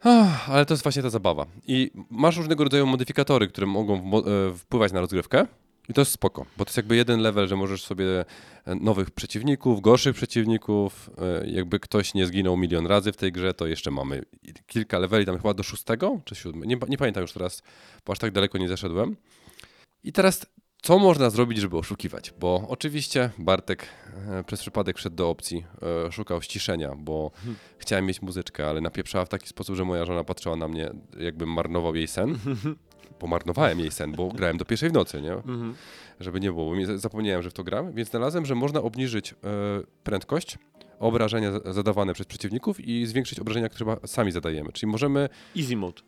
Ach, ale to jest właśnie ta zabawa. I masz różnego rodzaju modyfikatory, które mogą e, wpływać na rozgrywkę. I to jest spoko, bo to jest jakby jeden level, że możesz sobie e, nowych przeciwników, gorszych przeciwników, e, jakby ktoś nie zginął milion razy w tej grze, to jeszcze mamy kilka leveli, tam chyba do szóstego czy siódmego, nie, nie pamiętam już teraz, bo aż tak daleko nie zeszedłem. I teraz, co można zrobić, żeby oszukiwać? Bo oczywiście Bartek e, przez przypadek wszedł do opcji, szukał ściszenia, bo chciałem mieć muzyczkę, ale napieprzała w taki sposób, że moja żona patrzyła na mnie, jakbym marnował jej sen. Bo marnowałem jej sen, bo grałem do pierwszej w nocy, nie? Mhm. Żeby nie było, bo zapomniałem, że w to gram, więc znalazłem, że można obniżyć e, prędkość, obrażenia za- zadawane przez przeciwników i zwiększyć obrażenia, które sami zadajemy. Czyli możemy Easy mode.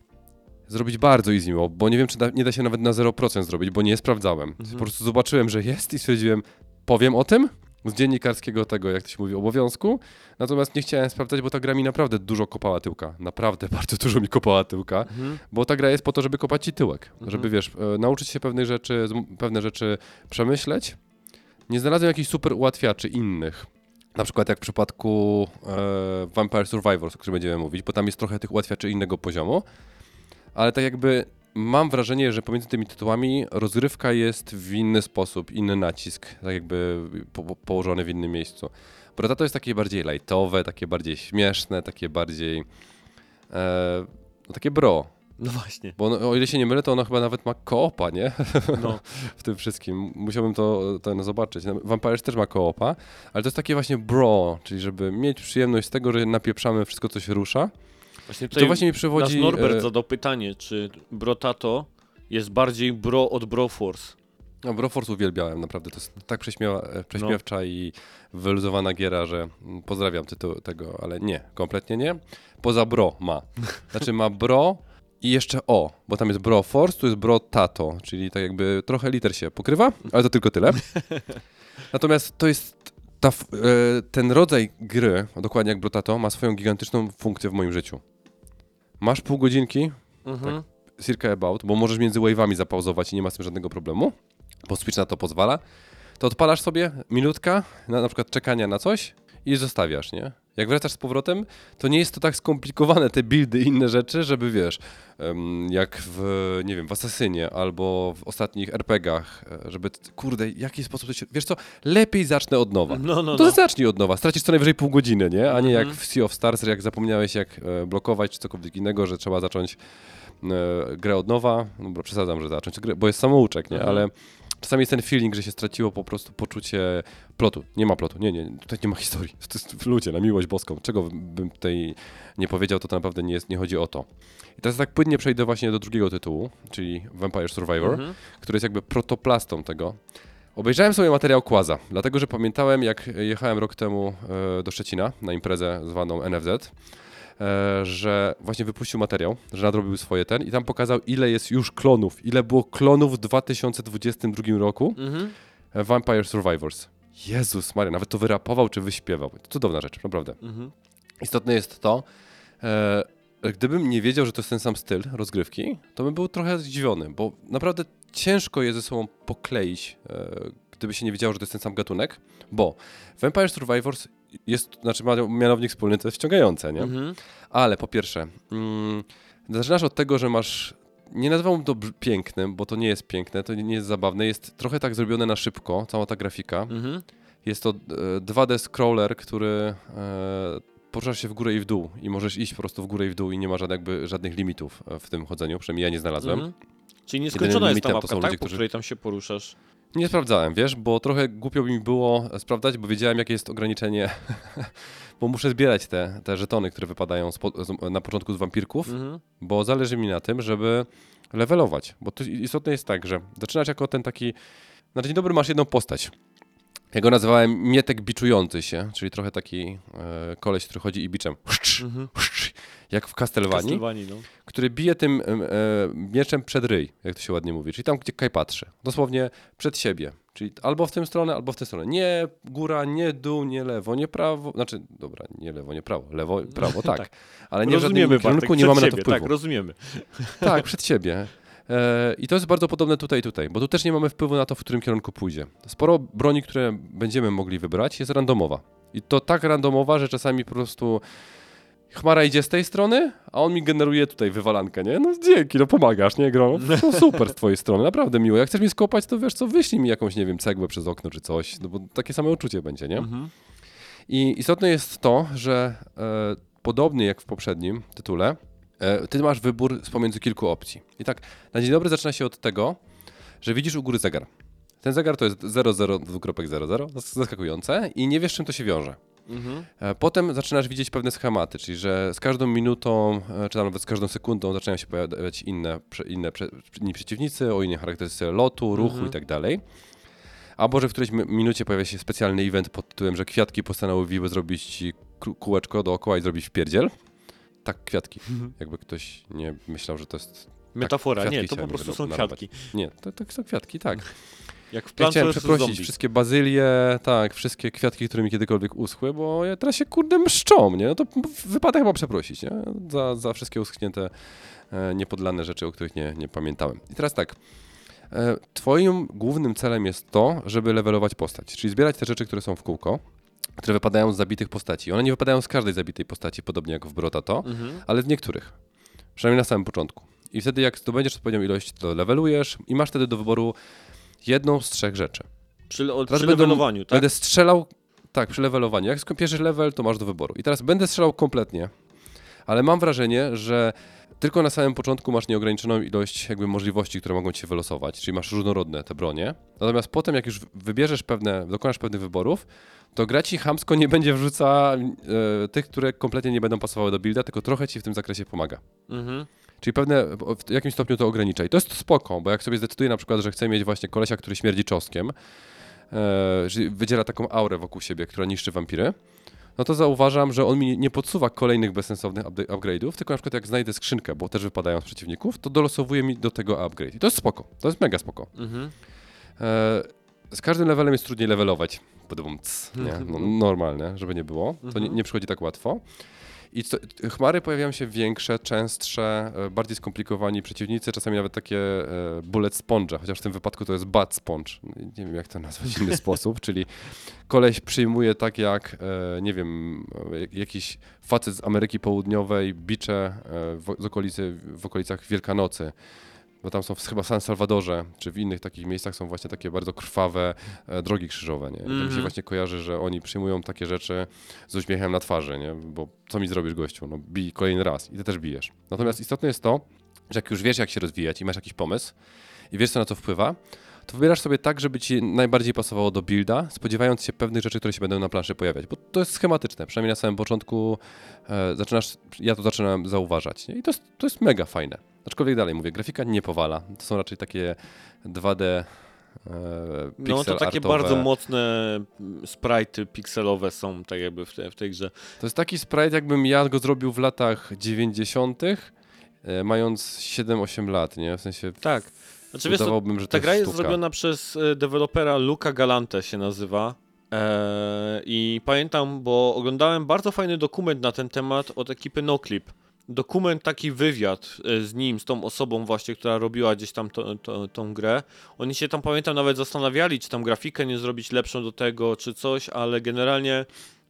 zrobić bardzo easy mode, bo nie wiem, czy da, nie da się nawet na 0% zrobić, bo nie sprawdzałem. Mhm. Po prostu zobaczyłem, że jest i stwierdziłem, powiem o tym z dziennikarskiego tego, jak to się mówi, obowiązku. Natomiast nie chciałem sprawdzać, bo ta gra mi naprawdę dużo kopała tyłka. Naprawdę bardzo dużo mi kopała tyłka, Mhm. bo ta gra jest po to, żeby kopać ci tyłek. Mhm. Żeby, wiesz, e, nauczyć się pewnych rzeczy, pewne rzeczy przemyśleć. Nie znalazłem jakichś super ułatwiaczy innych. Na przykład jak w przypadku e, Vampire Survivors, o którym będziemy mówić, bo tam jest trochę tych ułatwiaczy innego poziomu. Ale tak jakby mam wrażenie, że pomiędzy tymi tytułami rozgrywka jest w inny sposób, inny nacisk, tak jakby po, po- położony w innym miejscu. Brata to jest takie bardziej lightowe, takie bardziej śmieszne, takie bardziej e, no takie bro. No właśnie. Bo ono, o ile się nie mylę, to ono chyba nawet ma koopa, nie? No. w tym wszystkim. Musiałbym to ten zobaczyć. No, Vampires też ma koopa, ale to jest takie właśnie bro, czyli żeby mieć przyjemność z tego, że napieprzamy wszystko, co się rusza. Właśnie To właśnie mi nasz przywodzi... Norbert e, zadał pytanie, czy Brotato jest bardziej bro od Broforce. No, Broforce uwielbiałem, naprawdę. To jest tak prześmiewa, e, prześmiewcza i wyluzowana giera, że pozdrawiam tytuł tego, ale nie, kompletnie nie. Poza bro ma. Znaczy ma bro i jeszcze o, bo tam jest bro force, tu jest bro tato, czyli tak jakby trochę liter się pokrywa, ale to tylko tyle. Natomiast to jest ta, e, ten rodzaj gry, dokładnie jak Brotato, ma swoją gigantyczną funkcję w moim życiu. Masz pół godzinki, Mhm. circa about, bo możesz między wave'ami zapauzować i nie ma z tym żadnego problemu, bo Switch na to pozwala, to odpalasz sobie minutka, na, na przykład czekania na coś i zostawiasz, nie? Jak wracasz z powrotem, to nie jest to tak skomplikowane, te buildy i inne rzeczy, żeby wiesz, jak w, nie wiem, w Assassinie albo w ostatnich RPGach, e, żeby, kurde, jaki sposób to się, wiesz co, lepiej zacznę od nowa. No, no, to no. zacznij od nowa, stracisz co najwyżej pół godziny, nie? A nie jak Mhm. w Sea of Stars, jak zapomniałeś jak e, blokować czy cokolwiek innego, że trzeba zacząć e, grę od nowa, no bo przesadzam, że zacząć grę, bo jest samouczek, nie? Mhm. Ale czasami jest ten feeling, że się straciło po prostu poczucie plotu. Nie ma plotu, nie, nie, tutaj nie ma historii. To jest ludzie, na miłość boską. Czego bym tutaj nie powiedział, to, to naprawdę nie, jest, nie chodzi o to. I teraz tak płynnie przejdę właśnie do drugiego tytułu, czyli Vampire Survivor, Mhm. który jest jakby protoplastą tego. Obejrzałem sobie materiał Kłaza, dlatego że pamiętałem, jak jechałem rok temu e, do Szczecina na imprezę zwaną NFZ, że właśnie wypuścił materiał, że nadrobił swoje ten i tam pokazał, ile jest już klonów, ile było klonów w 2022 roku Mhm. e, Vampire Survivors. Jezus Maria, nawet to wyrapował czy wyśpiewał. To cudowna rzecz, naprawdę. Mhm. Istotne jest to, e, gdybym nie wiedział, że to jest ten sam styl rozgrywki, to bym był trochę zdziwiony, bo naprawdę ciężko je ze sobą pokleić, e, gdyby się nie wiedziało, że to jest ten sam gatunek, bo Vampire Survivors jest, znaczy ma mianownik wspólny, to jest wciągające, nie? Mhm. Ale po pierwsze, mm, zaczynasz od tego, że masz. Nie nazywam to pięknym, bo to nie jest piękne, to nie jest zabawne. Jest trochę tak zrobione na szybko, cała ta grafika. Mhm. Jest to e, 2D scroller, który e, poruszasz się w górę i w dół i możesz iść po prostu w górę i w dół i nie ma żadnych, jakby, żadnych limitów e, w tym chodzeniu, przynajmniej ja nie znalazłem. Mhm. Czyli nieskończona jest ta mapka, tak? ludzie, Po której tam się poruszasz. Nie sprawdzałem, wiesz, bo trochę głupio by mi było sprawdzać, bo wiedziałem, jakie jest ograniczenie, bo muszę zbierać te, te żetony, które wypadają na początku z wampirków, Mhm. bo zależy mi na tym, żeby levelować. Bo to istotne jest tak, że zaczynasz jako ten taki. Na dzień dobry masz jedną postać. Ja go nazywałem Mietek Biczujący się, czyli trochę taki e, koleś, który chodzi i biczem. Mhm. Jak w Castlevanii, no. który bije tym e, mieczem przed ryj, jak to się ładnie mówi, czyli tam, gdzie Kaj patrzy. Dosłownie przed siebie. Czyli albo w tę stronę, albo w tę stronę. Nie góra, nie dół, nie lewo, nie prawo. Znaczy, dobra, nie lewo, nie prawo. Lewo, prawo, tak. Tak. Ale nie w żadnym rozumiemy, kierunku, nie mamy na to siebie, wpływu. Tak, rozumiemy. Tak, przed siebie. E, I to jest bardzo podobne tutaj i tutaj, bo tu też nie mamy wpływu na to, w którym kierunku pójdzie. Sporo broni, które będziemy mogli wybrać, jest randomowa. I to tak randomowa, że czasami po prostu chmara idzie z tej strony, a on mi generuje tutaj wywalankę, nie? No dzięki, no pomagasz, nie, Gro? No super z twojej strony, naprawdę miło. Jak chcesz mi skopać, to wiesz co, wyślij mi jakąś, nie wiem, cegłę przez okno czy coś, no bo takie same uczucie będzie, nie? Mhm. I istotne jest to, że e, podobnie jak w poprzednim tytule, e, ty masz wybór z pomiędzy kilku opcji. I tak, na dzień dobry zaczyna się od tego, że widzisz u góry zegar. Ten zegar to jest 00.00, zaskakujące i nie wiesz czym to się wiąże. Mhm. Potem zaczynasz widzieć pewne schematy, czyli że z każdą minutą, e, czy nawet z każdą sekundą zaczynają się pojawiać inne, inne inni przeciwnicy, o innej charakterystyce lotu, ruchu Mhm. i tak dalej. Albo, że w którejś mi- minucie pojawia się specjalny event pod tytułem, że kwiatki postanowiły zrobić kółeczko dookoła i zrobić wpierdziel. Tak, kwiatki. Mhm. Jakby ktoś nie myślał, że to jest... Metafora, kwiatki nie, to po prostu są kwiatki. Nie, to, to są kwiatki, tak. Jak w Ja chciałem przeprosić wszystkie bazylie, tak, wszystkie kwiatki, które mi kiedykolwiek uschły, bo ja teraz się kurde mszczą, nie? No to wypada chyba przeprosić, nie? Za, za wszystkie uschnięte, e, niepodlane rzeczy, o których nie, nie pamiętałem. I teraz tak, e, twoim głównym celem jest to, żeby levelować postać, czyli zbierać te rzeczy, które są w kółko, które wypadają z zabitych postaci. One nie wypadają z każdej zabitej postaci, podobnie jak w Brotato, Mhm. ale z niektórych. Przynajmniej na samym początku. I wtedy jak zdobędziesz odpowiednią ilość, to levelujesz i masz wtedy do wyboru jedną z trzech rzeczy. Przy, o, Teraz przy levelowaniu, tak? Będę strzelał, tak, przy levelowaniu. Jak skończysz level, to masz do wyboru. I teraz będę strzelał kompletnie, ale mam wrażenie, że tylko na samym początku masz nieograniczoną ilość jakby możliwości, które mogą ci wylosować, czyli masz różnorodne te bronie. Natomiast potem, jak już wybierzesz pewne, dokonasz pewnych wyborów, to gra ci chamsko nie będzie wrzuca e, tych, które kompletnie nie będą pasowały do builda, tylko trochę ci w tym zakresie pomaga. Mhm. Czyli pewne, w jakimś stopniu to ogranicza. I to jest spoko, bo jak sobie zdecyduję na przykład, że chcę mieć właśnie kolesia, który śmierdzi czosnkiem, e, czyli wydziela taką aurę wokół siebie, która niszczy wampiry, no to zauważam, że on mi nie podsuwa kolejnych bezsensownych upgrade'ów, tylko na przykład jak znajdę skrzynkę, bo też wypadają z przeciwników, to dolosowuje mi do tego upgrade. I to jest spoko, to jest mega spoko. Mhm. E, z każdym levelem jest trudniej levelować. Podobum, nie? No, normalne, żeby nie było. To nie, Mhm. nie przychodzi tak łatwo. I co, chmary pojawiają się większe, częstsze, e, bardziej skomplikowani przeciwnicy, czasami nawet takie e, bullet sponge, chociaż w tym wypadku to jest bat sponge. Nie wiem, jak to nazwać w inny sposób, czyli koleś przyjmuje tak jak, e, nie wiem, jak- jakiś facet z Ameryki Południowej bicze w, okolicy, w okolicach Wielkanocy. Bo tam są w, chyba w San Salvadorze, czy w innych takich miejscach są właśnie takie bardzo krwawe e, drogi krzyżowe. Nie? I tak mi się Mhm. właśnie kojarzy, że oni przyjmują takie rzeczy z uśmiechem na twarzy, nie? bo co mi zrobisz gościu? No bij kolejny raz i ty też bijesz. Natomiast istotne jest to, że jak już wiesz jak się rozwijać i masz jakiś pomysł i wiesz co na to wpływa, to wybierasz sobie tak, żeby ci najbardziej pasowało do builda, spodziewając się pewnych rzeczy, które się będą na planszy pojawiać, bo to jest schematyczne, przynajmniej na samym początku e, zaczynasz, ja to zaczynam zauważać nie? i to jest, to jest mega fajne. Aczkolwiek dalej mówię, grafika nie powala, to są raczej takie 2D e, No to takie artowe. bardzo mocne mm, sprite'y pikselowe są tak jakby w, te, w tej grze. To jest taki sprite, jakbym ja go zrobił w latach 90., e, mając 7-8 lat, nie? W sensie Tak. Znaczy wiesz, udawałbym, że to ta gra jest sztuka. zrobiona przez e, dewelopera Luca Galante się nazywa. Eee, I pamiętam, bo oglądałem bardzo fajny dokument na ten temat od ekipy NoClip. Dokument, taki wywiad e, z nim, z tą osobą właśnie, która robiła gdzieś tam to, to, tą grę. Oni się tam, pamiętam, nawet zastanawiali, czy tam grafikę nie zrobić lepszą do tego, czy coś, ale generalnie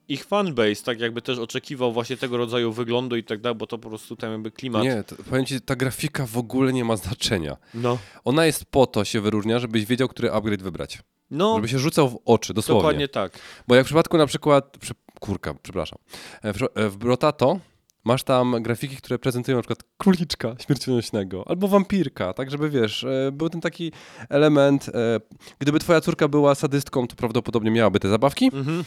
ich fanbase tak jakby też oczekiwał właśnie tego rodzaju wyglądu i tak dalej, bo to po prostu tam jakby klimat. Nie, to, powiem ci, ta grafika w ogóle nie ma znaczenia. No, Ona jest po to, się wyróżnia, żebyś wiedział, który upgrade wybrać. no Żeby się rzucał w oczy, dosłownie. dokładnie tak. Bo jak w przypadku na przykład, przy, kurka, przepraszam, E, w, w Brotato masz tam grafiki, które prezentują na przykład króliczka śmiercionośnego albo wampirka, tak żeby wiesz, e, był ten taki element, e, gdyby twoja córka była sadystką, to prawdopodobnie miałaby te zabawki. Mhm.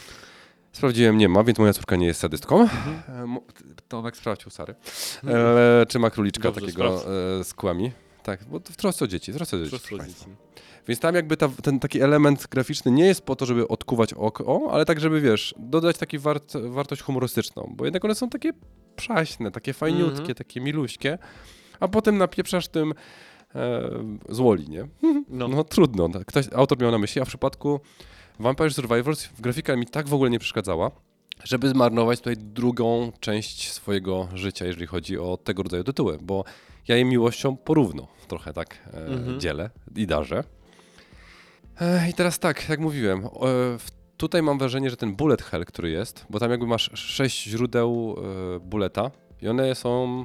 Sprawdziłem, nie ma, więc moja córka nie jest sadystką. E, mo- Tomek sprawdził, Sary. E, czy ma króliczka Dobrze, takiego e, z kłami. Tak, bo w trosce o dzieci, w trosce o dzieci. Proszę proszę rodzice. Więc tam jakby ta, ten taki element graficzny nie jest po to, żeby odkuwać oko, ale tak, żeby wiesz, dodać taki wart, wartość humorystyczną, bo jednak one są takie przaśne, takie fajniutkie, Mhm. takie miluśkie, a potem napieprzasz tym e, złoli, nie? No. No trudno, no, ktoś, autor miał na myśli, a w przypadku Vampire Survivors grafika mi tak w ogóle nie przeszkadzała, żeby zmarnować tutaj drugą część swojego życia, jeżeli chodzi o tego rodzaju tytuły, bo ja je miłością porówno trochę tak e, Mhm. dzielę i darzę. I teraz tak, jak mówiłem, tutaj mam wrażenie, że ten bullet hell, który jest, bo tam jakby masz sześć źródeł e, bulleta i one są...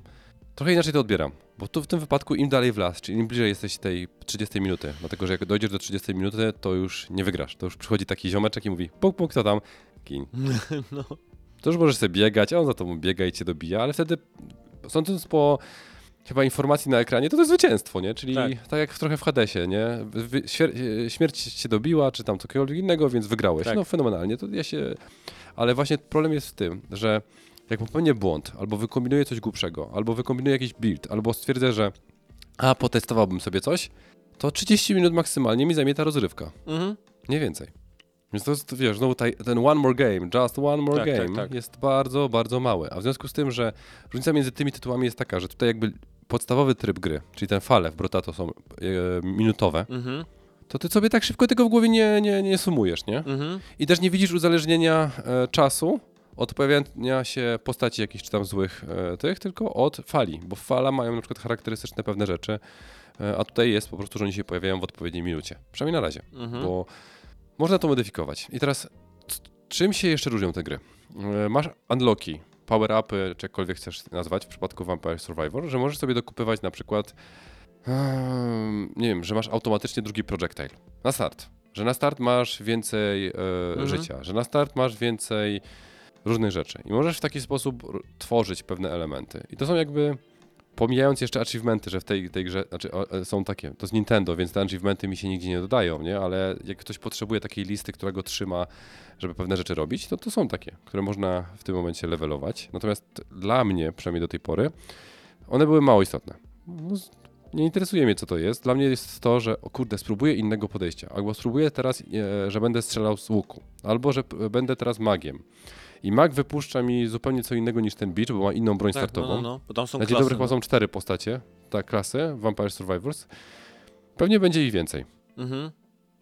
Trochę inaczej to odbieram, bo tu w tym wypadku im dalej w las, czyli im bliżej jesteś tej 30 minuty, dlatego że jak dojdziesz do 30 minuty, to już nie wygrasz. To już przychodzi taki ziomeczek i mówi, puk, puk, to tam, gin. No. To już możesz sobie biegać, a on za tobą biega i cię dobija, ale wtedy, sądząc po chyba informacji na ekranie, to to jest zwycięstwo, nie? Czyli tak, Tak. jak trochę w Hadesie, nie? E, śmierć cię dobiła, czy tam cokolwiek innego, więc wygrałeś. Tak. No fenomenalnie, to ja się... Ale właśnie problem jest w tym, że jak popełnię błąd, albo wykombinuję coś głupszego, albo wykombinuję jakiś build, albo stwierdzę, że a, potestowałbym sobie coś, to 30 minut maksymalnie mi zajmie ta rozrywka. Mhm. Nie więcej. Więc to jest, wiesz, znowu ten one more game, just one more Tak, tak, game tak. jest bardzo, bardzo mały. A w związku z tym, że różnica między tymi tytułami jest taka, że tutaj jakby podstawowy tryb gry, czyli ten fale w Brotato są e, minutowe, Mhm. to ty sobie tak szybko tego w głowie nie, nie, nie sumujesz, nie? Mhm. I też nie widzisz uzależnienia e, czasu od pojawiania się postaci jakichś czy tam złych e, tych, tylko od fali, bo fala mają na przykład charakterystyczne pewne rzeczy, e, a tutaj jest po prostu, że oni się pojawiają w odpowiedniej minucie. Przynajmniej na razie Mhm. bo można to modyfikować. I teraz, czym się jeszcze różnią te gry? E, Masz unlocki, power-upy, czy jakkolwiek chcesz nazwać w przypadku Vampire Survivor, że możesz sobie dokupywać na przykład, em, nie wiem, że masz automatycznie drugi projectile na start. Że na start masz więcej e, Mhm. życia, że na start masz więcej różnych rzeczy. I możesz w taki sposób tworzyć pewne elementy. I to są jakby Pomijając jeszcze achievementy, że w tej, tej grze znaczy, o, e, są takie, to z Nintendo, więc te achievementy mi się nigdzie nie dodają, nie? ale jak ktoś potrzebuje takiej listy, która go trzyma, żeby pewne rzeczy robić, to to są takie, które można w tym momencie levelować. Natomiast dla mnie, przynajmniej do tej pory, one były mało istotne. No, nie interesuje mnie, co to jest. Dla mnie jest to, że o kurde, spróbuję innego podejścia. Albo spróbuję teraz, e, że będę strzelał z łuku. Albo że będę teraz magiem. I mag wypuszcza mi zupełnie co innego niż ten beach, bo ma inną broń Tak, startową. no, no, no, bo tam są Na klasy. no. są cztery postacie, tak, klasy Vampire Survivors. Pewnie będzie ich więcej. Mhm.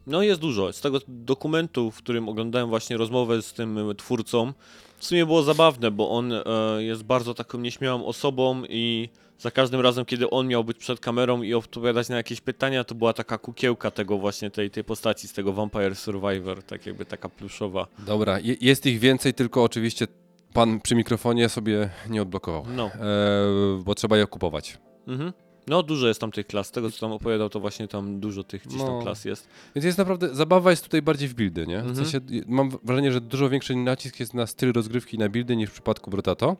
No jest dużo. Z tego dokumentu, w którym oglądałem właśnie rozmowę z tym e, twórcą, w sumie było zabawne, bo on e, jest bardzo taką nieśmiałą osobą i za każdym razem, kiedy on miał być przed kamerą i odpowiadać na jakieś pytania, to była taka kukiełka tego właśnie, tej, tej postaci z tego Vampire Survivor, tak jakby taka pluszowa. Dobra, je, jest ich więcej, tylko oczywiście pan przy mikrofonie sobie nie odblokował, No. e, bo trzeba je kupować. Mhm. No dużo jest tam tych klas. Z tego co tam opowiadał, to właśnie tam dużo tych gdzieś tam No. klas jest. Więc jest naprawdę, zabawa jest tutaj bardziej w buildy, nie? W Mhm. sensie, mam wrażenie, że dużo większy nacisk jest na styl rozgrywki na buildy niż w przypadku Brotato.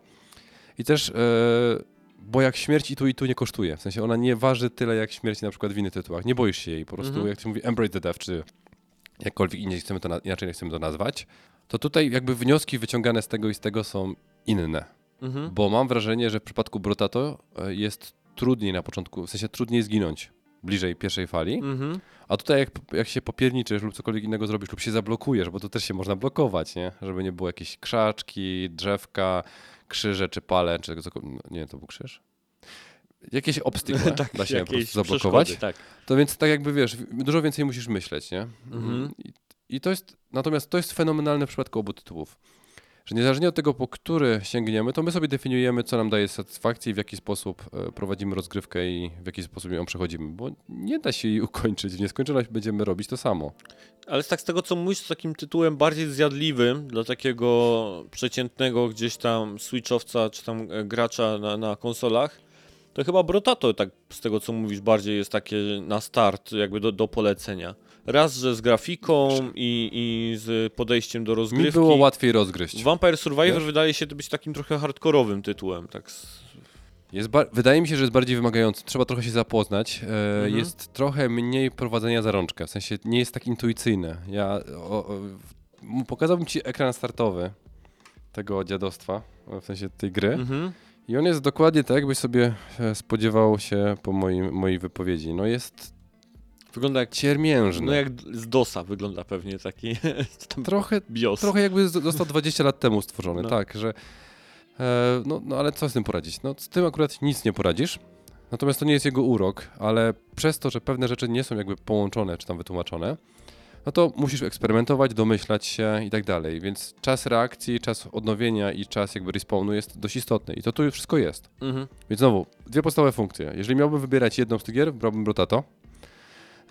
I też, e, bo jak śmierć i tu i tu nie kosztuje. W sensie ona nie waży tyle jak śmierć na przykład w innych tytułach. Nie boisz się jej po prostu, Mhm. jak się mówi Embrace the Death, czy jakkolwiek inaczej chcemy to, na, inaczej chcemy to nazwać, to tutaj jakby wnioski wyciągane z tego i z tego są inne. Mhm. Bo mam wrażenie, że w przypadku Brotato e, jest trudniej na początku, w sensie trudniej zginąć bliżej pierwszej fali, Mhm. a tutaj jak, jak się popierniczysz lub cokolwiek innego zrobisz lub się zablokujesz, bo tu też się można blokować, nie? Żeby nie było jakieś krzaczki, drzewka, krzyże czy pale, czy no, nie wiem, to był krzyż? Jakieś obstykle da się po Tak, prostu zablokować. Tak. To więc tak jakby wiesz, dużo więcej musisz myśleć, nie? Mhm. I, I to jest, natomiast to jest fenomenalne w przypadku obu tytułów. Że niezależnie od tego, po który sięgniemy, to my sobie definiujemy, co nam daje satysfakcję i w jaki sposób e, prowadzimy rozgrywkę i w jaki sposób ją przechodzimy, bo nie da się jej ukończyć. W nieskończoność będziemy robić to samo. Ale tak z tego co mówisz, z takim tytułem bardziej zjadliwym dla takiego przeciętnego gdzieś tam switchowca czy tam e, gracza na, na konsolach, to chyba Brotato tak z tego co mówisz bardziej jest takie na start jakby do, do polecenia. Raz, że z grafiką i, i z podejściem do Mi rozgrywki. było łatwiej rozgryźć. Vampire Survivor Wiesz? wydaje się być takim trochę hardkorowym tytułem, tak. Jest wydaje mi się, że jest bardziej wymagający. Trzeba trochę się zapoznać. E, Mhm. Jest trochę mniej prowadzenia za rączkę. W sensie nie jest tak intuicyjne. Ja o, o, pokazałbym ci ekran startowy tego dziadostwa, w sensie tej gry. Mhm. I on jest dokładnie tak, jakbyś sobie e, spodziewał się po moim, mojej wypowiedzi. No jest Wygląda jak, ciermiężny. no jak z DOSa wygląda pewnie taki Trochę, BIOS. trochę jakby został 20 lat temu stworzony, No. tak, że e, no, no ale co z tym poradzić? No z tym akurat nic nie poradzisz. Natomiast to nie jest jego urok, ale przez to, że pewne rzeczy nie są jakby połączone czy tam wytłumaczone, no to musisz eksperymentować, domyślać się i tak dalej. Więc czas reakcji, czas odnowienia i czas jakby respawnu jest dość istotny. I to tu wszystko jest. Mhm. Więc znowu, dwie podstawowe funkcje. Jeżeli miałbym wybierać jedną z tych gier, brałbym Brotato.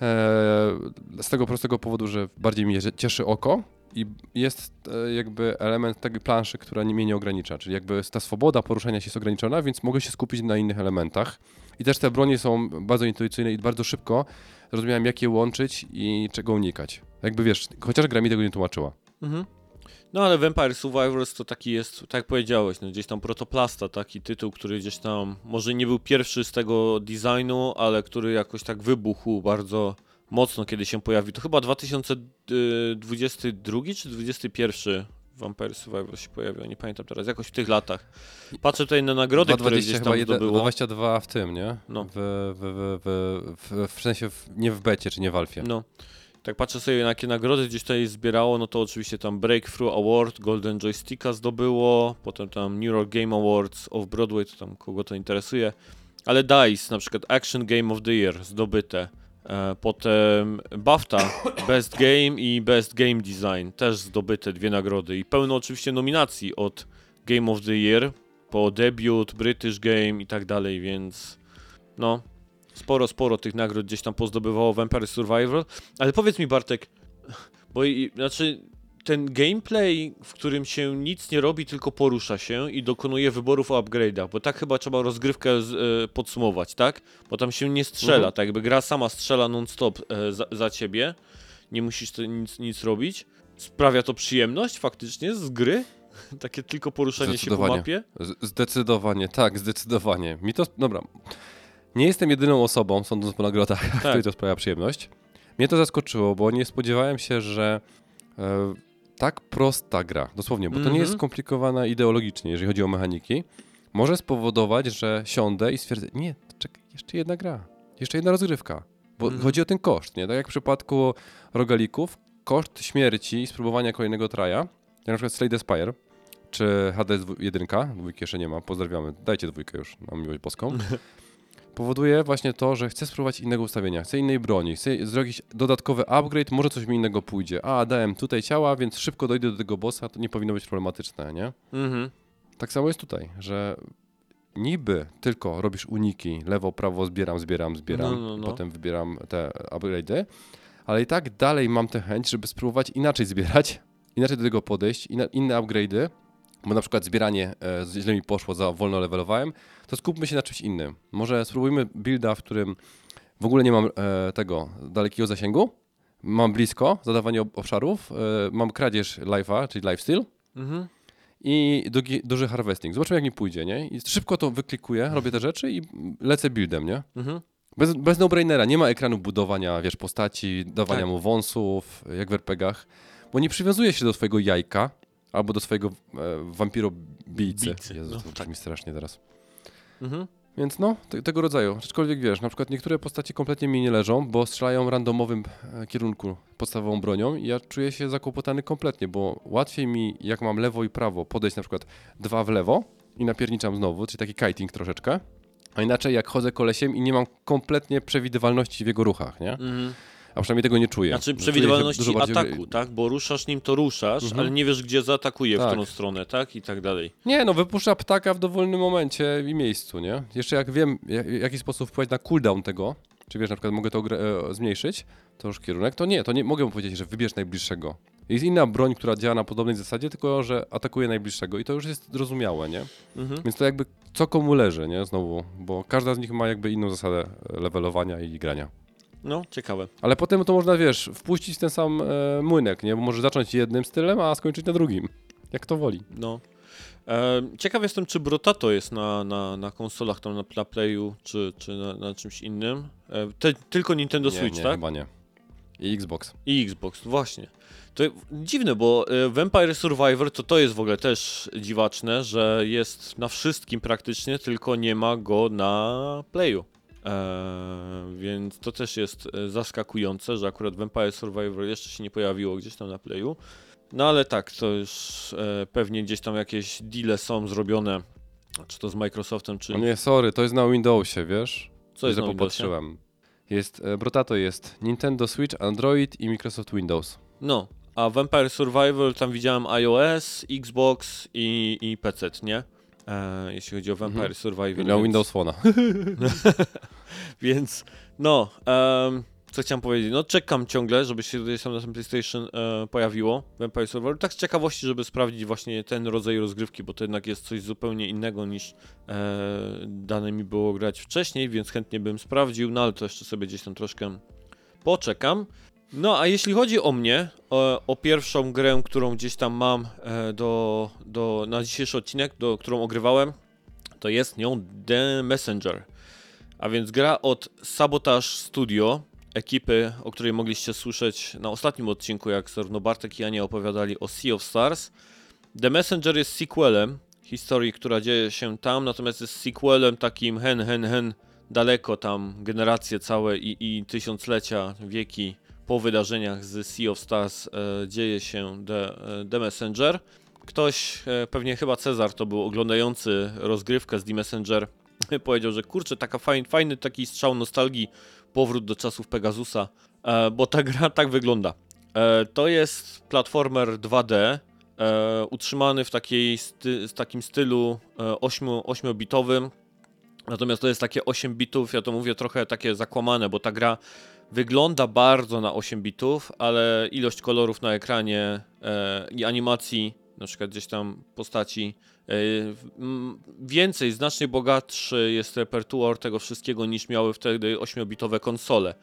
Eee, z tego prostego powodu, że bardziej mnie cieszy oko i jest e, jakby element takiej planszy, która nie mnie nie ogranicza. Czyli jakby ta swoboda poruszania się jest ograniczona, więc mogę się skupić na innych elementach. I też te bronie są bardzo intuicyjne i bardzo szybko zrozumiałem, jak je łączyć i czego unikać. Jakby wiesz, chociaż gra mi tego nie tłumaczyła. Mhm. No ale Vampire Survivors to taki jest, tak jak powiedziałeś, no, gdzieś tam protoplasta, taki tytuł, który gdzieś tam może nie był pierwszy z tego designu, ale który jakoś tak wybuchł bardzo mocno, kiedy się pojawił. To chyba 2022 czy 2021 Vampire Survivors się pojawił, nie pamiętam teraz, jakoś w tych latach. Patrzę tutaj na nagrody, które 2,20 gdzieś tam zdobyło. 22 w tym, nie? No. W, w, w, w, w, w sensie w, nie w becie, czy nie w alfie. No. Tak patrzę sobie, jakie nagrody gdzieś tutaj zbierało, no to oczywiście tam Breakthrough Award, Golden Joysticka zdobyło, potem tam New York Game Awards of Broadway, to tam kogo to interesuje, ale DICE, na przykład Action Game of the Year zdobyte, e, potem BAFTA, Best Game i Best Game Design, też zdobyte dwie nagrody. I pełno oczywiście nominacji od Game of the Year po debiut, British Game i tak dalej, więc no, sporo, sporo tych nagród gdzieś tam pozdobywało Vampire Survivor. Ale powiedz mi Bartek, bo i, znaczy ten gameplay, w którym się nic nie robi, tylko porusza się i dokonuje wyborów o upgrade'ach, bo tak chyba trzeba rozgrywkę z, e, podsumować, tak? Bo tam się nie strzela, Mhm. tak jakby gra sama strzela non-stop e, za, za ciebie, nie musisz to nic, nic robić. Sprawia to przyjemność faktycznie z gry? Takie tylko poruszanie się po mapie? Zdecydowanie, tak, zdecydowanie. Mi to, dobra, nie jestem jedyną osobą, sądząc po nagrodach, Tak. której to sprawia przyjemność. Mnie to zaskoczyło, bo nie spodziewałem się, że e, tak prosta gra, dosłownie, bo to nie Mhm. jest skomplikowana ideologicznie, jeżeli chodzi o mechaniki, może spowodować, że siądę i stwierdzę, nie, czekaj, jeszcze jedna gra, jeszcze jedna rozgrywka, bo Mhm. chodzi o ten koszt, nie? Tak jak w przypadku rogalików, koszt śmierci i spróbowania kolejnego traja, jak na przykład Slay the Spire, czy Hades 1, dwójki jeszcze nie ma, pozdrawiamy, dajcie dwójkę już, na miłość boską. powoduje właśnie to, że chcę spróbować innego ustawienia, chcę innej broni, chcę zrobić dodatkowy upgrade, może coś mi innego pójdzie. A, dałem tutaj ciała, więc szybko dojdę do tego bossa, to nie powinno być problematyczne, nie? Mhm. Tak samo jest tutaj, że niby tylko robisz uniki, lewo, prawo, zbieram, zbieram, zbieram, No, no, no. potem wybieram te upgrade'y, ale i tak dalej mam tę chęć, żeby spróbować inaczej zbierać, inaczej do tego podejść, inne upgrade'y, bo na przykład zbieranie e, źle mi poszło, za wolno levelowałem, to skupmy się na czymś innym. Może spróbujmy builda, w którym w ogóle nie mam e, tego dalekiego zasięgu, mam blisko zadawanie ob- obszarów, e, mam kradzież life'a, czyli lifesteal, Mhm. i dugi, duży harvesting. Zobaczymy, jak mi pójdzie, nie? I szybko to wyklikuję, robię te rzeczy i lecę buildem, nie? Mhm. Bez, bez no-brainera. Nie ma ekranu budowania, wiesz, postaci, dawania Tak. mu wąsów, jak w RPGach, bo nie przywiązuje się do swojego jajka albo do swojego e, wampirobijcy. Bijcy, Jezu, no, to tak. strasznie teraz. Mhm. Więc no, te, tego rodzaju. Aczkolwiek wiesz, na przykład niektóre postacie kompletnie mi nie leżą, bo strzelają randomowym e, kierunku podstawową bronią i ja czuję się zakłopotany kompletnie, bo łatwiej mi, jak mam lewo i prawo, podejść na przykład dwa w lewo i napierniczam znowu, czyli taki kiting troszeczkę, a inaczej jak chodzę kolesiem i nie mam kompletnie przewidywalności w jego ruchach, nie? Mhm. A przynajmniej tego nie czuję. Znaczy Czuję przewidywalności dużo bardziej- ataku, tak? Bo ruszasz nim, to ruszasz, Mhm. ale nie wiesz, gdzie zaatakuje w Tak. którą stronę, tak? I tak dalej. Nie, no wypuszcza ptaka w dowolnym momencie i miejscu, nie? Jeszcze jak wiem, ja- w jaki sposób wpływać na cooldown tego, czy wiesz, na przykład mogę to e, zmniejszyć, to już kierunek, to nie, to nie mogę mu powiedzieć, że wybierz najbliższego. Jest inna broń, która działa na podobnej zasadzie, tylko że atakuje najbliższego i to już jest zrozumiałe, nie? Mhm. Więc to jakby co komu leży, nie? Znowu, bo każda z nich ma jakby inną zasadę levelowania i grania. No, ciekawe. Ale potem to można, wiesz, wpuścić ten sam e, młynek, nie? Bo może zacząć jednym stylem, a skończyć na drugim. Jak to woli. No. E, ciekaw jestem, czy Brotato jest na, na, na konsolach, tam na, na Playu, czy, czy na, na czymś innym. E, te, tylko Nintendo nie, Switch, nie, tak? chyba nie. I Xbox. I Xbox, właśnie. To dziwne, bo e, Vampire Survivor to to jest w ogóle też dziwaczne, że jest na wszystkim praktycznie, tylko nie ma go na Playu. E, więc to też jest e, zaskakujące, że akurat Vampire Survivor jeszcze się nie pojawiło gdzieś tam na Playu. No ale tak, to już e, pewnie gdzieś tam jakieś deale są zrobione, czy to z Microsoftem, czy No nie, sorry, to jest na Windowsie, wiesz? co jest Źle na Windowsie? popatrzyłem. Jest, e, Brotato jest Nintendo Switch, Android i Microsoft Windows. No, a Vampire Survival tam widziałem iOS, Xbox i, i PC, nie? E, jeśli chodzi o Vampire Mhm. Survival. I na więc, Windows Phone'a. Więc no, co chciałem powiedzieć? No czekam ciągle, żeby się tutaj sam na tym PlayStation e, pojawiło Vampire Survival. Tak z ciekawości, żeby sprawdzić właśnie ten rodzaj rozgrywki, bo to jednak jest coś zupełnie innego niż e, dane mi było grać wcześniej, więc chętnie bym sprawdził, no ale to jeszcze sobie gdzieś tam troszkę poczekam. No, a jeśli chodzi o mnie, o, o pierwszą grę, którą gdzieś tam mam e, do, do, na dzisiejszy odcinek, do, którą ogrywałem, to jest nią The Messenger. A więc gra od Sabotage Studio, ekipy, o której mogliście słyszeć na ostatnim odcinku, jak zarówno Bartek i Ania opowiadali o Sea of Stars. The Messenger jest sequelem historii, która dzieje się tam, natomiast jest sequelem takim hen, hen, hen, daleko tam, generacje całe i, i tysiąclecia, wieki po wydarzeniach z Sea of Stars e, dzieje się The, e, The Messenger. Ktoś, e, pewnie chyba Cezar to był oglądający rozgrywkę z The Messenger, powiedział, że kurczę, taka fajny, fajny taki strzał nostalgii, powrót do czasów Pegasusa, bo ta gra tak wygląda. To jest platformer 2D, e, utrzymany w takiej sty, z takim stylu e, 8, 8-bitowym, natomiast to jest takie 8 bitów, ja to mówię trochę takie zakłamane, bo ta gra wygląda bardzo na 8 bitów, ale ilość kolorów na ekranie e, i animacji, na przykład gdzieś tam postaci, e, m, więcej, znacznie bogatszy jest repertuar tego wszystkiego niż miały wtedy 8-bitowe konsole.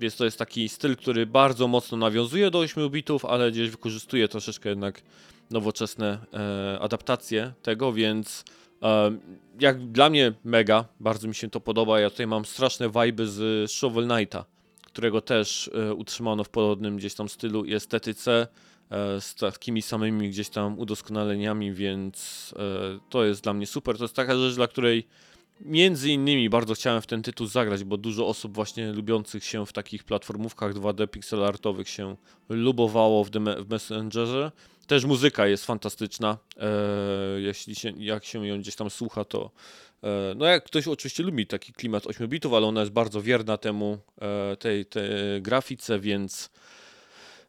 Więc to jest taki styl, który bardzo mocno nawiązuje do 8 bitów, ale gdzieś wykorzystuje troszeczkę jednak nowoczesne e, adaptacje tego, więc e, jak dla mnie mega, bardzo mi się to podoba. Ja tutaj mam straszne vibe z Shovel Knighta, którego też e, utrzymano w podobnym gdzieś tam stylu i estetyce, e, z takimi samymi gdzieś tam udoskonaleniami, więc e, to jest dla mnie super. To jest taka rzecz, dla której Między innymi bardzo chciałem w ten tytuł zagrać, bo dużo osób właśnie lubiących się w takich platformówkach 2D pixel artowych się lubowało w, w Messengerze. Też muzyka jest fantastyczna. Jeśli się, jak się ją gdzieś tam słucha, to no jak ktoś oczywiście lubi taki klimat 8 bitów, ale ona jest bardzo wierna temu e, tej, tej grafice, więc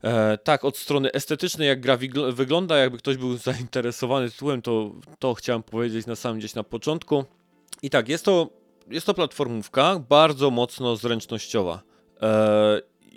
E, tak, od strony estetycznej, jak gra wygląda, jakby ktoś był zainteresowany tytułem, to, to chciałem powiedzieć na samym gdzieś na początku. I tak, jest to, jest to platformówka bardzo mocno zręcznościowa.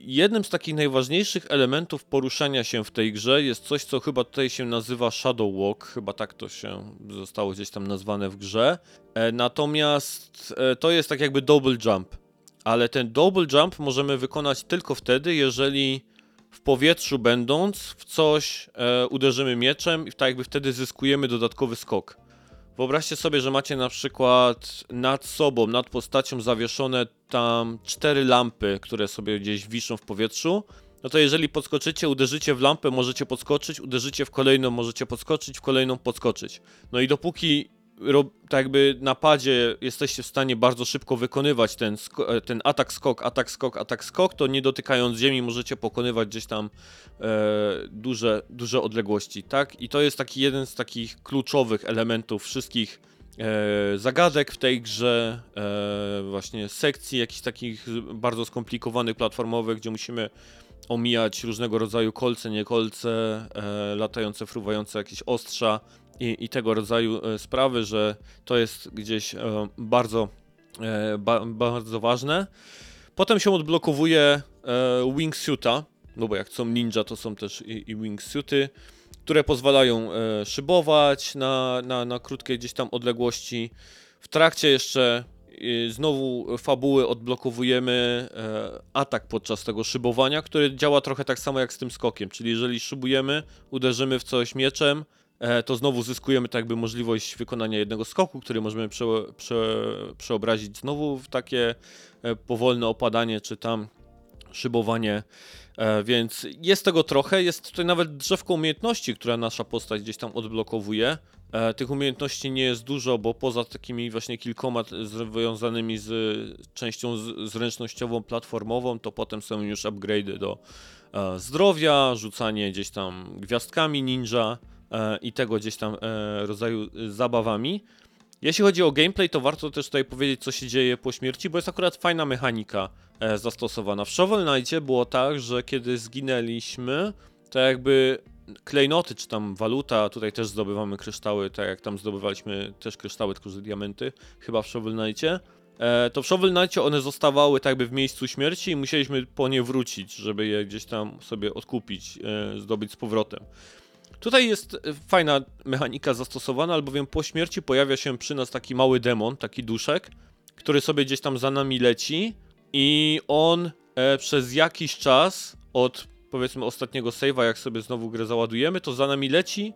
Jednym z takich najważniejszych elementów poruszania się w tej grze jest coś, co chyba tutaj się nazywa Shadow Walk, chyba tak to się zostało gdzieś tam nazwane w grze. E, natomiast e, to jest tak jakby double jump. Ale ten double jump możemy wykonać tylko wtedy, jeżeli w powietrzu będąc w coś e, uderzymy mieczem i tak jakby wtedy zyskujemy dodatkowy skok. Wyobraźcie sobie, że macie na przykład nad sobą, nad postacią zawieszone tam cztery lampy, które sobie gdzieś wiszą w powietrzu. No to jeżeli podskoczycie, uderzycie w lampę, możecie podskoczyć, uderzycie w kolejną, możecie podskoczyć, w kolejną podskoczyć. No i dopóki tak jakby na padzie jesteście w stanie bardzo szybko wykonywać ten, e, ten atak, skok, atak, skok, atak, skok, to nie dotykając ziemi możecie pokonywać gdzieś tam e, duże, duże odległości, tak? I to jest taki jeden z takich kluczowych elementów wszystkich e, zagadek w tej grze, e, właśnie sekcji jakichś takich bardzo skomplikowanych platformowych, gdzie musimy omijać różnego rodzaju kolce, nie kolce, e, latające, fruwające jakieś ostrza i, i tego rodzaju e, sprawy, że to jest gdzieś e, bardzo, e, ba, bardzo ważne. Potem się odblokowuje wingsuita, no bo jak są ninja, to są też i, i wingsuity, które pozwalają szybować na, na, na krótkie gdzieś tam odległości. W trakcie jeszcze znowu fabuły odblokowujemy atak podczas tego szybowania, który działa trochę tak samo jak z tym skokiem, czyli jeżeli szybujemy, uderzymy w coś mieczem, to znowu zyskujemy tak jakby możliwość wykonania jednego skoku, który możemy prze, prze, przeobrazić znowu w takie e, powolne opadanie, czy tam szybowanie. E, więc jest tego trochę. Jest tutaj nawet drzewko umiejętności, która nasza postać gdzieś tam odblokowuje. E, tych umiejętności nie jest dużo, bo poza takimi właśnie kilkoma związanymi z częścią zręcznościową, platformową, to potem są już upgrade'y do e, zdrowia, rzucanie gdzieś tam gwiazdkami ninja e, i tego gdzieś tam e, rodzaju e, zabawami. Jeśli chodzi o gameplay, to warto też tutaj powiedzieć, co się dzieje po śmierci, bo jest akurat fajna mechanika e, zastosowana. W Shovel Knightie było tak, że kiedy zginęliśmy, to jakby klejnoty, czy tam waluta, tutaj też zdobywamy kryształy, tak jak tam zdobywaliśmy też kryształy, tylko że diamenty, chyba w Shovel Knightie, e, to w Shovel Knightie one zostawały tak jakby w miejscu śmierci i musieliśmy po nie wrócić, żeby je gdzieś tam sobie odkupić, e, zdobyć z powrotem. Tutaj jest e, fajna mechanika zastosowana, albowiem po śmierci pojawia się przy nas taki mały demon, taki duszek, który sobie gdzieś tam za nami leci i on e, przez jakiś czas od powiedzmy ostatniego save'a, jak sobie znowu grę załadujemy, to za nami leci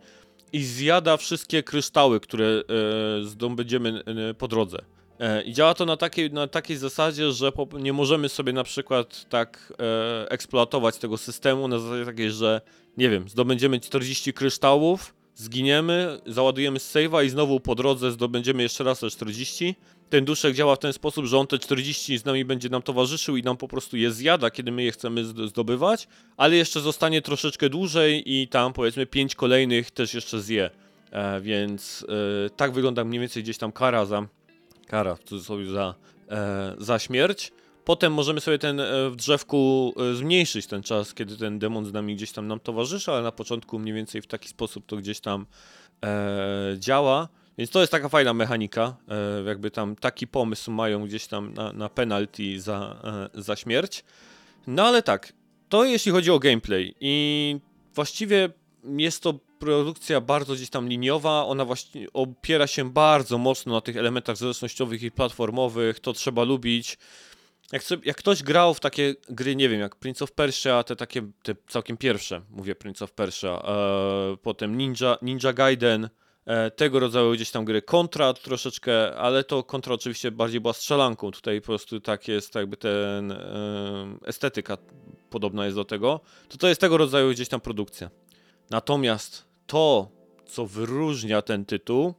i zjada wszystkie kryształy, które e, zdobędziemy e, po drodze. E, I działa to na takiej, na takiej zasadzie, że nie możemy sobie na przykład tak e, eksploatować tego systemu na zasadzie takiej, że nie wiem, zdobędziemy 40 kryształów, zginiemy, załadujemy z save'a i znowu po drodze zdobędziemy jeszcze raz te 40. Ten duszek działa w ten sposób, że on te 40 z nami będzie nam towarzyszył i nam po prostu je zjada, kiedy my je chcemy zd- zdobywać, ale jeszcze zostanie troszeczkę dłużej i tam powiedzmy 5 kolejnych też jeszcze zje. E, więc e, tak wygląda mniej więcej gdzieś tam kara za kara w cudzysłowie za, e, za śmierć. Potem możemy sobie ten e, w drzewku e, zmniejszyć ten czas, kiedy ten demon z nami gdzieś tam nam towarzyszy, ale na początku mniej więcej w taki sposób to gdzieś tam e, działa. Więc to jest taka fajna mechanika. Jakby tam taki pomysł mają gdzieś tam na, na penalty za, za śmierć. No ale tak, to jeśli chodzi o gameplay. I właściwie jest to produkcja bardzo gdzieś tam liniowa. Ona właśnie opiera się bardzo mocno na tych elementach zręcznościowych i platformowych. To trzeba lubić. Jak, sobie, jak ktoś grał w takie gry, nie wiem, jak Prince of Persia, te takie, te całkiem pierwsze, mówię Prince of Persia, e, potem Ninja, Ninja Gaiden, e, tego rodzaju gdzieś tam gry, Contra troszeczkę, ale to Contra oczywiście bardziej była strzelanką, tutaj po prostu tak jest jakby ten, e, estetyka podobna jest do tego, to to jest tego rodzaju gdzieś tam produkcja. Natomiast to, co wyróżnia ten tytuł,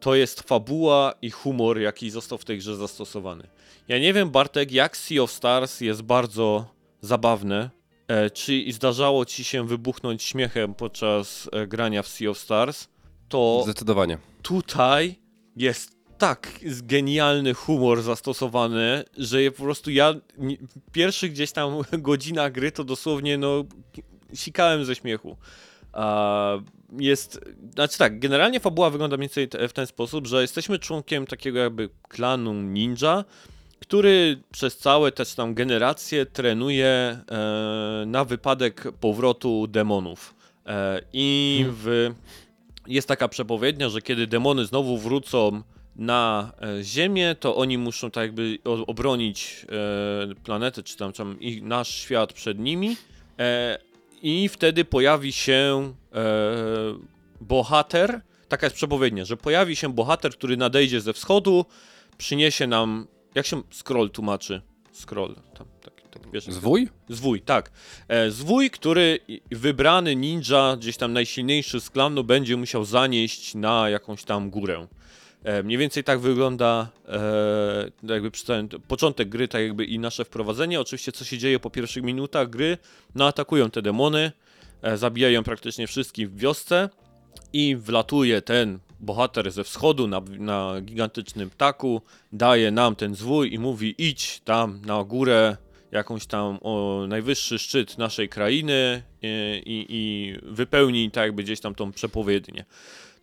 to jest fabuła i humor, jaki został w tej grze zastosowany. Ja nie wiem, Bartek, jak Sea of Stars jest bardzo zabawne. E, czy zdarzało ci się wybuchnąć śmiechem podczas e, grania w Sea of Stars? To Zdecydowanie. tutaj jest tak genialny humor zastosowany, że ja po prostu ja pierwszy gdzieś tam godzina gry to dosłownie no sikałem ze śmiechu. Jest, znaczy tak, generalnie fabuła wygląda mniej więcej w ten sposób, że jesteśmy członkiem takiego jakby klanu ninja, który przez całe też tam generacje trenuje e, na wypadek powrotu demonów. E, I w, jest taka przepowiednia, że kiedy demony znowu wrócą na e, Ziemię, to oni muszą tak jakby obronić planetę, czy tam, tam i nasz świat przed nimi. I wtedy pojawi się e, bohater, taka jest przepowiednia, że pojawi się bohater, który nadejdzie ze wschodu, przyniesie nam, jak się scroll tłumaczy? Scroll, tam, tak, tak, wiesz, Zwój? Zwój, tak. E, zwój, który wybrany ninja, gdzieś tam najsilniejszy z klanu, będzie musiał zanieść na jakąś tam górę. E, mniej więcej tak wygląda e, jakby przedstawiam- początek gry, tak jakby i nasze wprowadzenie. Oczywiście, co się dzieje po pierwszych minutach gry, no atakują te demony, e, zabijają praktycznie wszystkich w wiosce i wlatuje ten bohater ze wschodu na, na gigantycznym ptaku, daje nam ten zwój i mówi idź tam na górę, jakąś tam o, najwyższy szczyt naszej krainy i, i, i wypełnij tak jakby gdzieś tam tą przepowiednię.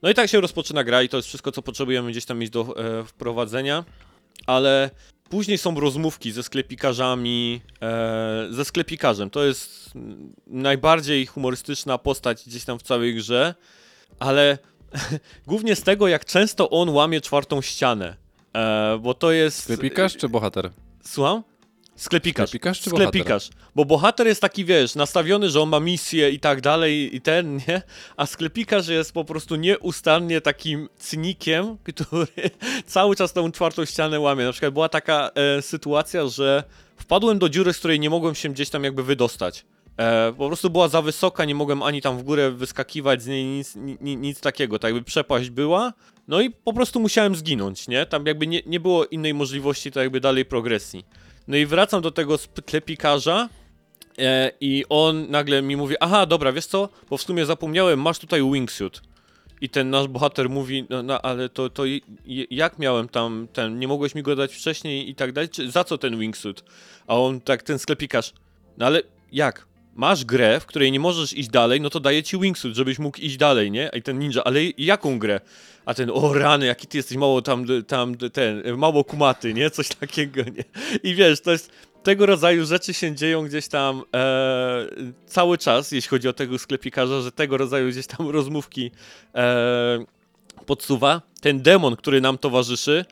No i tak się rozpoczyna gra i to jest wszystko, co potrzebujemy gdzieś tam mieć do e, wprowadzenia, ale później są rozmówki ze sklepikarzami, e, ze sklepikarzem. To jest najbardziej humorystyczna postać gdzieś tam w całej grze, ale głównie z tego, jak często on łamie czwartą ścianę. E, bo to jest... Sklepikarz czy bohater? Słucham? Sklepikarz. Sklepikarz czy Sklepikarz. Bo bohater jest taki, wiesz, nastawiony, że on ma misję i tak dalej i ten, nie? A sklepikarz jest po prostu nieustannie takim cynikiem, który cały czas tą czwartą ścianę łamie. Na przykład była taka e, sytuacja, że wpadłem do dziury, z której nie mogłem się gdzieś tam jakby wydostać. E, po prostu była za wysoka, nie mogłem ani tam w górę wyskakiwać z niej, nic, ni, nic takiego. Tak jakby przepaść była. No i po prostu musiałem zginąć, nie? Tam jakby nie, nie było innej możliwości, tak jakby dalej progresji. No i wracam do tego sklepikarza e, i on nagle mi mówi, aha, dobra, wiesz co, bo w sumie zapomniałem, masz tutaj wingsuit. I ten nasz bohater mówi, no, no ale to, to jak miałem tam ten, nie mogłeś mi go dać wcześniej i tak dalej, czy za co ten wingsuit? A on tak, ten sklepikarz, no ale jak? Masz grę, w której nie możesz iść dalej, no to daję ci wingsuit, żebyś mógł iść dalej, nie? I ten ninja, ale jaką grę? A ten, o rany, jaki ty jesteś mało tam, tam ten, mało kumaty, nie? Coś takiego, nie? I wiesz, to jest, tego rodzaju rzeczy się dzieją gdzieś tam e, cały czas, jeśli chodzi o tego sklepikarza, że tego rodzaju gdzieś tam rozmówki e, podsuwa. Ten demon, który nam towarzyszy,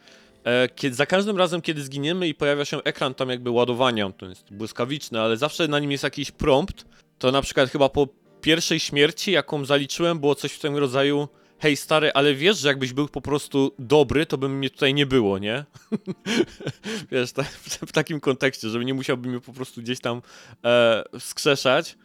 kiedy, za każdym razem, kiedy zginiemy i pojawia się ekran tam jakby ładowania, to jest błyskawiczny, ale zawsze na nim jest jakiś prompt, to na przykład chyba po pierwszej śmierci, jaką zaliczyłem, było coś w tym rodzaju hej stary, ale wiesz, że jakbyś był po prostu dobry, to by mnie tutaj nie było, nie? wiesz, tak, w, takim kontekście, żeby nie musiałby mnie po prostu gdzieś tam e, wskrzeszać.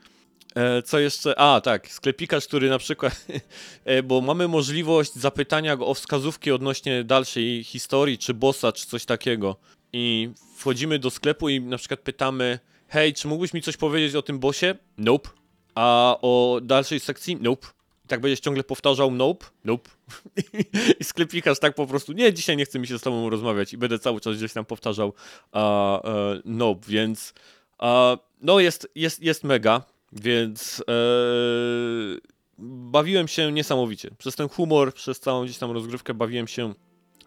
E, co jeszcze? A, tak, sklepikarz, który na przykład, e, bo mamy możliwość zapytania go o wskazówki odnośnie dalszej historii, czy bossa, czy coś takiego. I wchodzimy do sklepu i na przykład pytamy, hej, czy mógłbyś mi coś powiedzieć o tym bossie? Nope. A o dalszej sekcji? Nope. I tak będziesz ciągle powtarzał nope, nope. I sklepikarz tak po prostu, nie, dzisiaj nie chce mi się z tobą rozmawiać i będę cały czas gdzieś tam powtarzał a, e, nope, więc a, no jest, jest, jest mega, więc e, bawiłem się niesamowicie. Przez ten humor, przez całą gdzieś tam rozgrywkę bawiłem się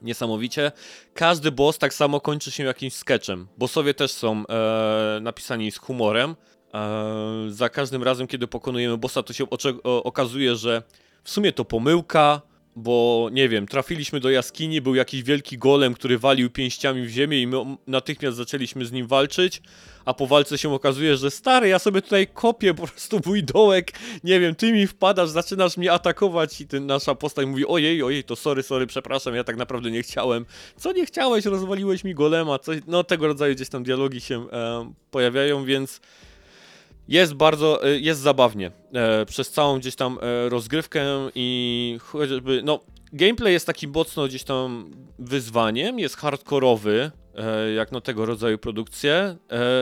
niesamowicie. Każdy boss tak samo kończy się jakimś sketchem. Bossowie też są e, napisani z humorem. E, za każdym razem, kiedy pokonujemy bossa, to się okazuje, że w sumie to pomyłka, bo nie wiem, trafiliśmy do jaskini, był jakiś wielki golem, który walił pięściami w ziemię i my natychmiast zaczęliśmy z nim walczyć, a po walce się okazuje, że stary, ja sobie tutaj kopię po prostu mój dołek, nie wiem, ty mi wpadasz, zaczynasz mnie atakować i ten nasza postać mówi, ojej, ojej, to sorry, sorry, przepraszam, ja tak naprawdę nie chciałem. Co nie chciałeś, rozwaliłeś mi golema, coś, no tego rodzaju gdzieś tam dialogi się e, pojawiają, więc jest bardzo, e, jest zabawnie. E, przez całą gdzieś tam e, rozgrywkę i chociażby, no gameplay jest taki mocno gdzieś tam wyzwaniem, jest hardkorowy, jak na tego rodzaju produkcje,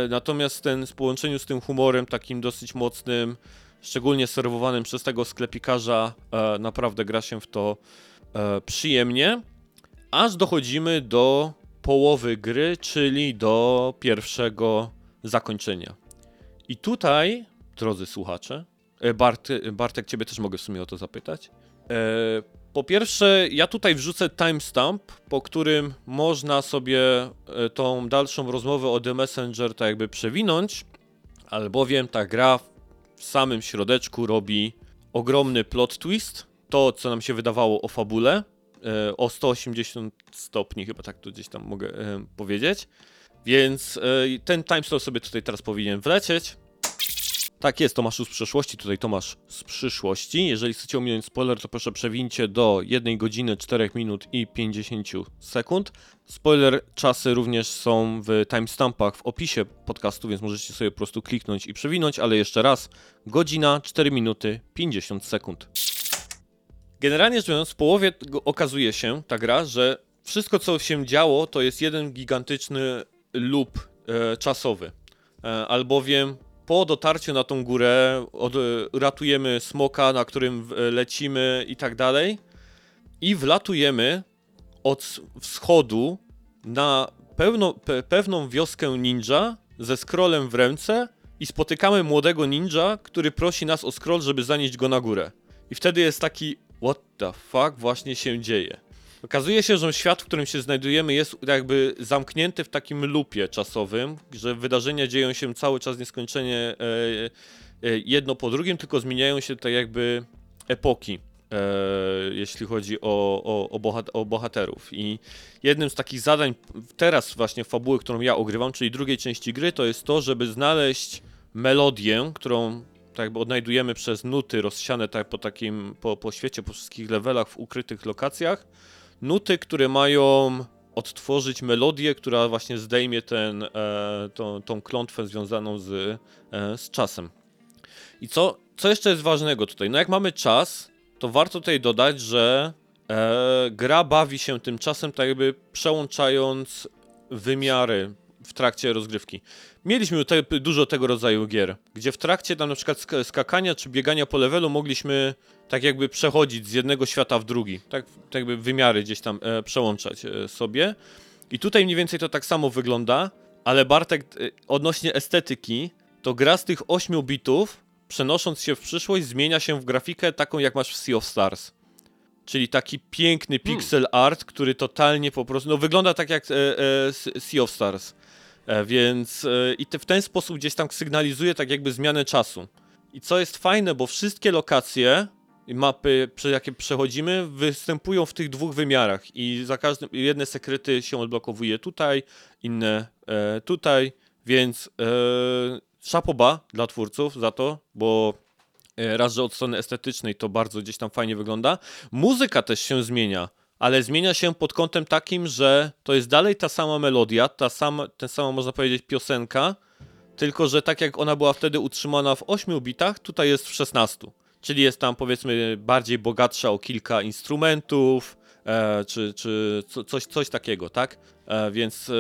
natomiast ten w połączeniu z tym humorem takim dosyć mocnym, szczególnie serwowanym przez tego sklepikarza, naprawdę gra się w to przyjemnie, aż dochodzimy do połowy gry, czyli do pierwszego zakończenia. I tutaj, drodzy słuchacze, e, Bart, Bartek, ciebie też mogę w sumie o to zapytać. E, po pierwsze, ja tutaj wrzucę timestamp, po którym można sobie e, tą dalszą rozmowę o The Messenger tak jakby przewinąć, albowiem ta gra w samym środeczku robi ogromny plot twist. To, co nam się wydawało o fabule, o 180 stopni, chyba tak to gdzieś tam mogę powiedzieć. Więc e, ten timestamp sobie tutaj teraz powinien wlecieć. Tak jest, Tomaszu z przeszłości, tutaj Tomasz z przyszłości. Jeżeli chcecie ominąć spoiler, to proszę przewincie do 1 godziny 4 minut i 50 sekund. Spoiler czasy również są w timestampach w opisie podcastu, więc możecie sobie po prostu kliknąć i przewinąć, ale jeszcze raz, godzina 4 minuty 50 sekund. Generalnie rzecz biorąc, w połowie okazuje się ta gra, że wszystko co się działo to jest jeden gigantyczny loop e, czasowy. E, albowiem po dotarciu na tą górę od, ratujemy smoka, na którym w- lecimy i tak dalej i wlatujemy od wschodu na pełno, pe, pewną wioskę ninja ze scrollem w ręce i spotykamy młodego ninja, który prosi nas o scroll, żeby zanieść go na górę. I wtedy jest taki what the fuck właśnie się dzieje. Okazuje się, że świat, w którym się znajdujemy, jest jakby zamknięty w takim lupie czasowym, że wydarzenia dzieją się cały czas nieskończenie e, e, jedno po drugim, tylko zmieniają się tak jakby epoki, e, jeśli chodzi o, o, o, bohat o bohaterów. I jednym z takich zadań teraz właśnie fabuły, którą ja ogrywam, czyli drugiej części gry, to jest to, żeby znaleźć melodię, którą tak jakby odnajdujemy przez nuty rozsiane tak po takim, po, po świecie, po wszystkich levelach, w ukrytych lokacjach. Nuty, które mają odtworzyć melodię, która właśnie zdejmie ten, e, tą, tą klątwę związaną z, e, z czasem. I co, co jeszcze jest ważnego tutaj? No jak mamy czas, to warto tutaj dodać, że e, gra bawi się tym czasem tak jakby przełączając wymiary w trakcie rozgrywki. Mieliśmy te, dużo tego rodzaju gier, gdzie w trakcie tam na przykład sk- skakania czy biegania po levelu mogliśmy tak jakby przechodzić z jednego świata w drugi, tak, tak jakby wymiary gdzieś tam e, przełączać e, sobie. I tutaj mniej więcej to tak samo wygląda, ale Bartek e, odnośnie estetyki, to gra z tych 8 bitów, przenosząc się w przyszłość, zmienia się w grafikę taką jak masz w Sea of Stars. Czyli taki piękny pixel art, który totalnie po prostu, no wygląda tak jak e, e, Sea of Stars. E, więc e, i te, w ten sposób gdzieś tam sygnalizuje tak jakby zmianę czasu. I co jest fajne, bo wszystkie lokacje i mapy, przez jakie przechodzimy, występują w tych dwóch wymiarach i za każdym, jedne sekrety się odblokowuje tutaj, inne e, tutaj, więc e, szapoba dla twórców za to, bo e, raz, że od strony estetycznej to bardzo gdzieś tam fajnie wygląda. Muzyka też się zmienia, ale zmienia się pod kątem takim, że to jest dalej ta sama melodia, ta sama, ten sama można powiedzieć piosenka, tylko że tak jak ona była wtedy utrzymana w 8 bitach, tutaj jest w 16. Czyli jest tam powiedzmy bardziej bogatsza o kilka instrumentów, e, czy, czy co, coś, coś takiego, tak? E, więc e,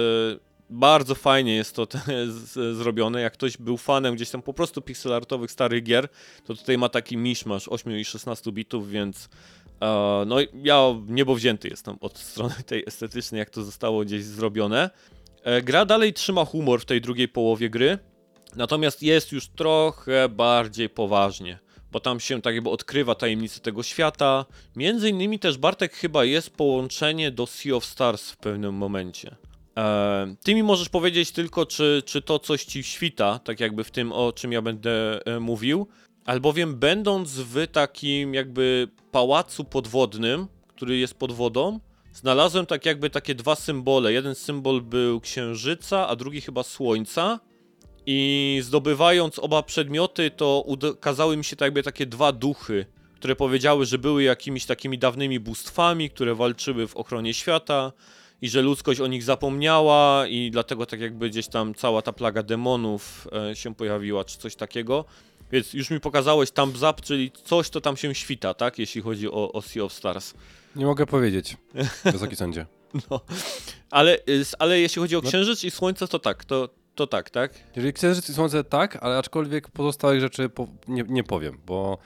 bardzo fajnie jest to te, z, zrobione. Jak ktoś był fanem gdzieś tam po prostu pixelartowych starych gier, to tutaj ma taki miszmasz 8 i 16 bitów, więc no ja niebo wzięty jestem od strony tej estetycznej, jak to zostało gdzieś zrobione. E, gra dalej trzyma humor w tej drugiej połowie gry, natomiast jest już trochę bardziej poważnie, bo tam się tak jakby odkrywa tajemnice tego świata. Między innymi też Bartek chyba jest połączenie do Sea of Stars w pewnym momencie. E, ty mi możesz powiedzieć tylko, czy, czy to coś ci świta, tak jakby w tym, o czym ja będę e, mówił, albowiem będąc w takim jakby pałacu podwodnym, który jest pod wodą, znalazłem tak jakby takie dwa symbole. Jeden symbol był księżyca, a drugi chyba słońca. I zdobywając oba przedmioty, to uda- kazały mi się tak jakby takie dwa duchy, które powiedziały, że były jakimiś takimi dawnymi bóstwami, które walczyły w ochronie świata i że ludzkość o nich zapomniała i dlatego tak jakby gdzieś tam cała ta plaga demonów e, się pojawiła, czy coś takiego. Więc już mi pokazałeś thumbs up, czyli coś, to tam się świta, tak? Jeśli chodzi o, o Sea of Stars. Nie mogę powiedzieć, wysoki sądzie. No. Ale, y, ale jeśli chodzi o No. księżyc i słońce, to tak, to, to tak, tak? Jeżeli księżyc i słońce tak, ale aczkolwiek pozostałych rzeczy po, nie, nie powiem, bo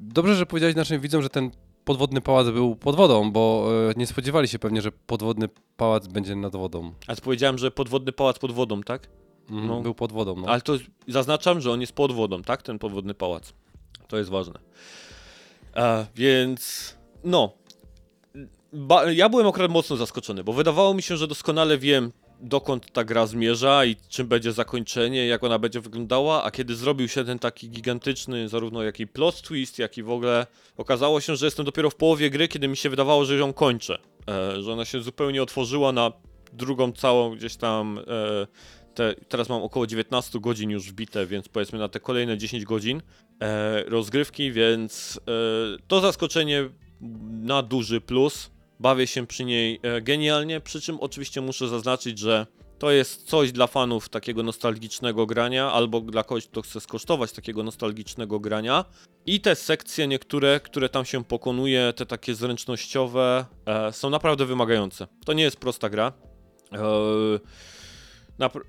dobrze, że powiedziałeś naszym widzom, że ten podwodny pałac był pod wodą, bo e, nie spodziewali się pewnie, że podwodny pałac będzie nad wodą. A powiedziałem, że podwodny pałac pod wodą, tak? Mhm, No. Był pod wodą, no. Ale to zaznaczam, że on jest pod wodą, tak? Ten podwodny pałac. To jest ważne. E, więc no. Ba- ja byłem akurat mocno zaskoczony, bo wydawało mi się, że doskonale wiem, dokąd ta gra zmierza i czym będzie zakończenie, jak ona będzie wyglądała, a kiedy zrobił się ten taki gigantyczny, zarówno jak i plot twist, jak i w ogóle okazało się, że jestem dopiero w połowie gry, kiedy mi się wydawało, że ją kończę. E, że ona się zupełnie otworzyła na drugą całą gdzieś tam e, te, teraz mam około 19 godzin już wbite, więc powiedzmy na te kolejne 10 godzin e, rozgrywki, więc e, to zaskoczenie na duży plus. Bawię się przy niej e, genialnie, przy czym oczywiście muszę zaznaczyć, że to jest coś dla fanów takiego nostalgicznego grania, albo dla kogoś, kto chce skosztować takiego nostalgicznego grania. I te sekcje niektóre, które tam się pokonuje, te takie zręcznościowe, e, są naprawdę wymagające. To nie jest prosta gra. E, napr-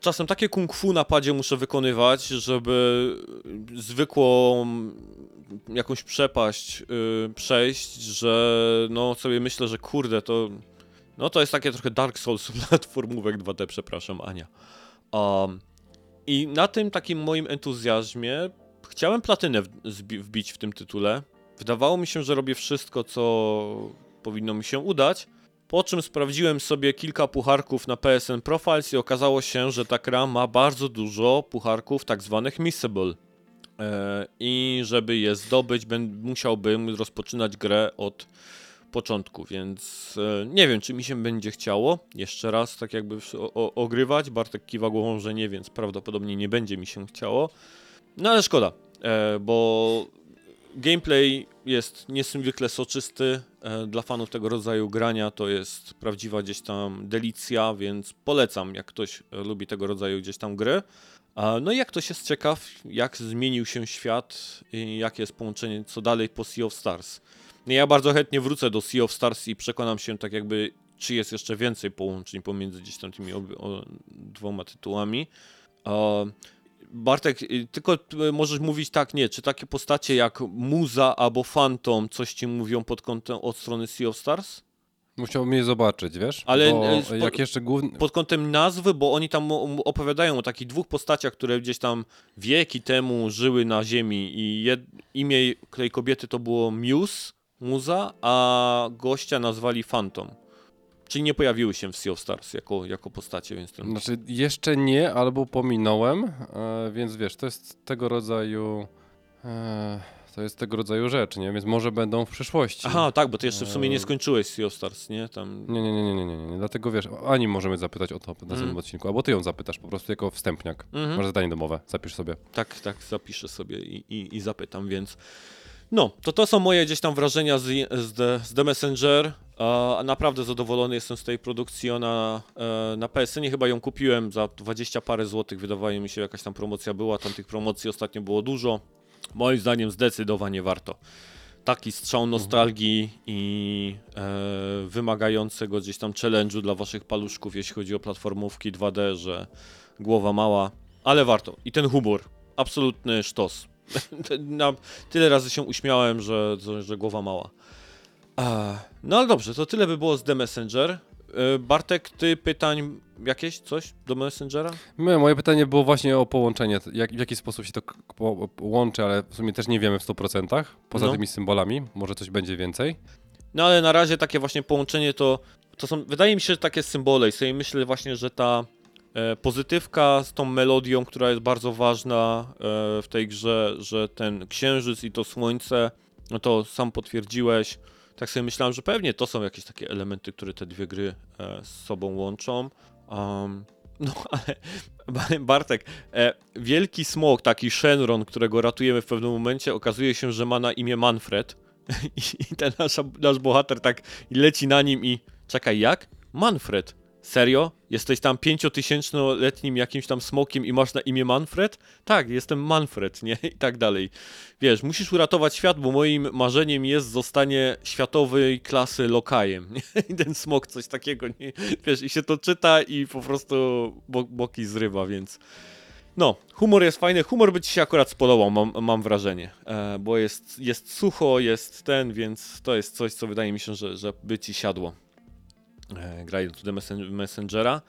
czasem takie kung fu na padzie muszę wykonywać, żeby zwykłą jakąś przepaść y, przejść, że no sobie myślę, że kurde, to no to jest takie trochę Dark Souls platformówek 2D, przepraszam, Ania. Um, I na tym takim moim entuzjazmie chciałem platynę wbić w tym tytule. Wydawało mi się, że robię wszystko, co powinno mi się udać. Po czym sprawdziłem sobie kilka pucharków na PSN Profiles i okazało się, że ta gra ma bardzo dużo pucharków tak zwanych missable. E, I żeby je zdobyć, musiałbym rozpoczynać grę od początku, więc e, nie wiem, czy mi się będzie chciało jeszcze raz tak jakby ogrywać. Bartek kiwa głową, że nie, więc prawdopodobnie nie będzie mi się chciało. No ale szkoda, e, bo gameplay jest niezwykle soczysty. E, dla fanów tego rodzaju grania to jest prawdziwa gdzieś tam delicja, więc polecam, jak ktoś e, lubi tego rodzaju gdzieś tam gry. No i jak ktoś jest ciekaw, jak zmienił się świat i jakie jest połączenie, co dalej po Sea of Stars. No Ja bardzo chętnie wrócę do Sea of Stars i przekonam się tak jakby, czy jest jeszcze więcej połączeń pomiędzy gdzieś tam tymi dwoma tytułami. Bartek, y, tylko y, możesz mówić tak, nie, czy takie postacie jak Muza albo Phantom coś ci mówią pod kątem od strony Sea of Stars? Musiałbym je zobaczyć, wiesz? Ale, Bo spo- jak jeszcze główny... pod kątem nazwy, bo oni tam opowiadają o takich dwóch postaciach, które gdzieś tam wieki temu żyły na Ziemi i jed, imię tej kobiety to było Muse, Muza, a gościa nazwali Phantom. Czyli nie pojawiły się w Sea of Stars jako, jako postacie, więc ten... Znaczy jeszcze nie, albo pominąłem, e, więc wiesz, to jest tego rodzaju... E, to jest tego rodzaju rzecz, nie? Więc może będą w przyszłości. Aha, tak, bo ty jeszcze w sumie nie Eee. skończyłeś Sea of Stars, nie? Tam... Nie, nie, nie, nie, nie, nie, nie. Dlatego wiesz, Ani możemy zapytać o to na następnym Mm. odcinku, albo ty ją zapytasz po prostu jako wstępniak. Mhm. Masz zadanie domowe, zapisz sobie. Tak, tak, zapiszę sobie i, i, i zapytam, więc. No, to to są moje gdzieś tam wrażenia z, z, The, z The Messenger. A naprawdę zadowolony jestem z tej produkcji. Ona e, na PSN chyba ją kupiłem za 20 parę złotych. Wydawało mi się, jakaś tam promocja była. Tam tych promocji ostatnio było dużo. Moim zdaniem zdecydowanie warto. Taki strzał nostalgii i e, wymagającego gdzieś tam challenge'u dla waszych paluszków, jeśli chodzi o platformówki 2D, że głowa mała, ale warto. I ten humor, absolutny sztos. Na, tyle razy się uśmiałem, że, że, głowa mała. No ale dobrze, to tyle by było z The Messenger. E, Bartek, ty pytań jakieś, coś do Messengera? My, moje pytanie było właśnie o połączenie, jak, w jaki sposób się to łączy, ale w sumie też nie wiemy w 100%, poza No. tymi symbolami, może coś będzie więcej. No ale na razie takie właśnie połączenie to, to są, wydaje mi się, że takie symbole i sobie myślę właśnie, że ta pozytywka z tą melodią, która jest bardzo ważna e, w tej grze, że ten księżyc i to słońce, no to sam potwierdziłeś. Tak sobie myślałem, że pewnie to są jakieś takie elementy, które te dwie gry e, z sobą łączą. Um, no ale Ba- Bartek, e, wielki smok, taki Shenron, którego ratujemy w pewnym momencie, okazuje się, że ma na imię Manfred. I ten nasz, nasz bohater tak leci na nim i czekaj, jak? Manfred. Serio? Jesteś tam pięciotysięcznoletnim jakimś tam smokiem i masz na imię Manfred? Tak, jestem Manfred, nie? I tak dalej. Wiesz, musisz uratować świat, bo moim marzeniem jest zostanie światowej klasy lokajem? I ten smok coś takiego, nie? Wiesz, i się to czyta i po prostu bo boki zrywa, więc... No, humor jest fajny. Humor by ci się akurat spodobał, mam, mam wrażenie. E, bo jest, jest sucho, jest ten, więc to jest coś, co wydaje mi się, że, że by ci siadło. E, grając do The Messen- Messengera.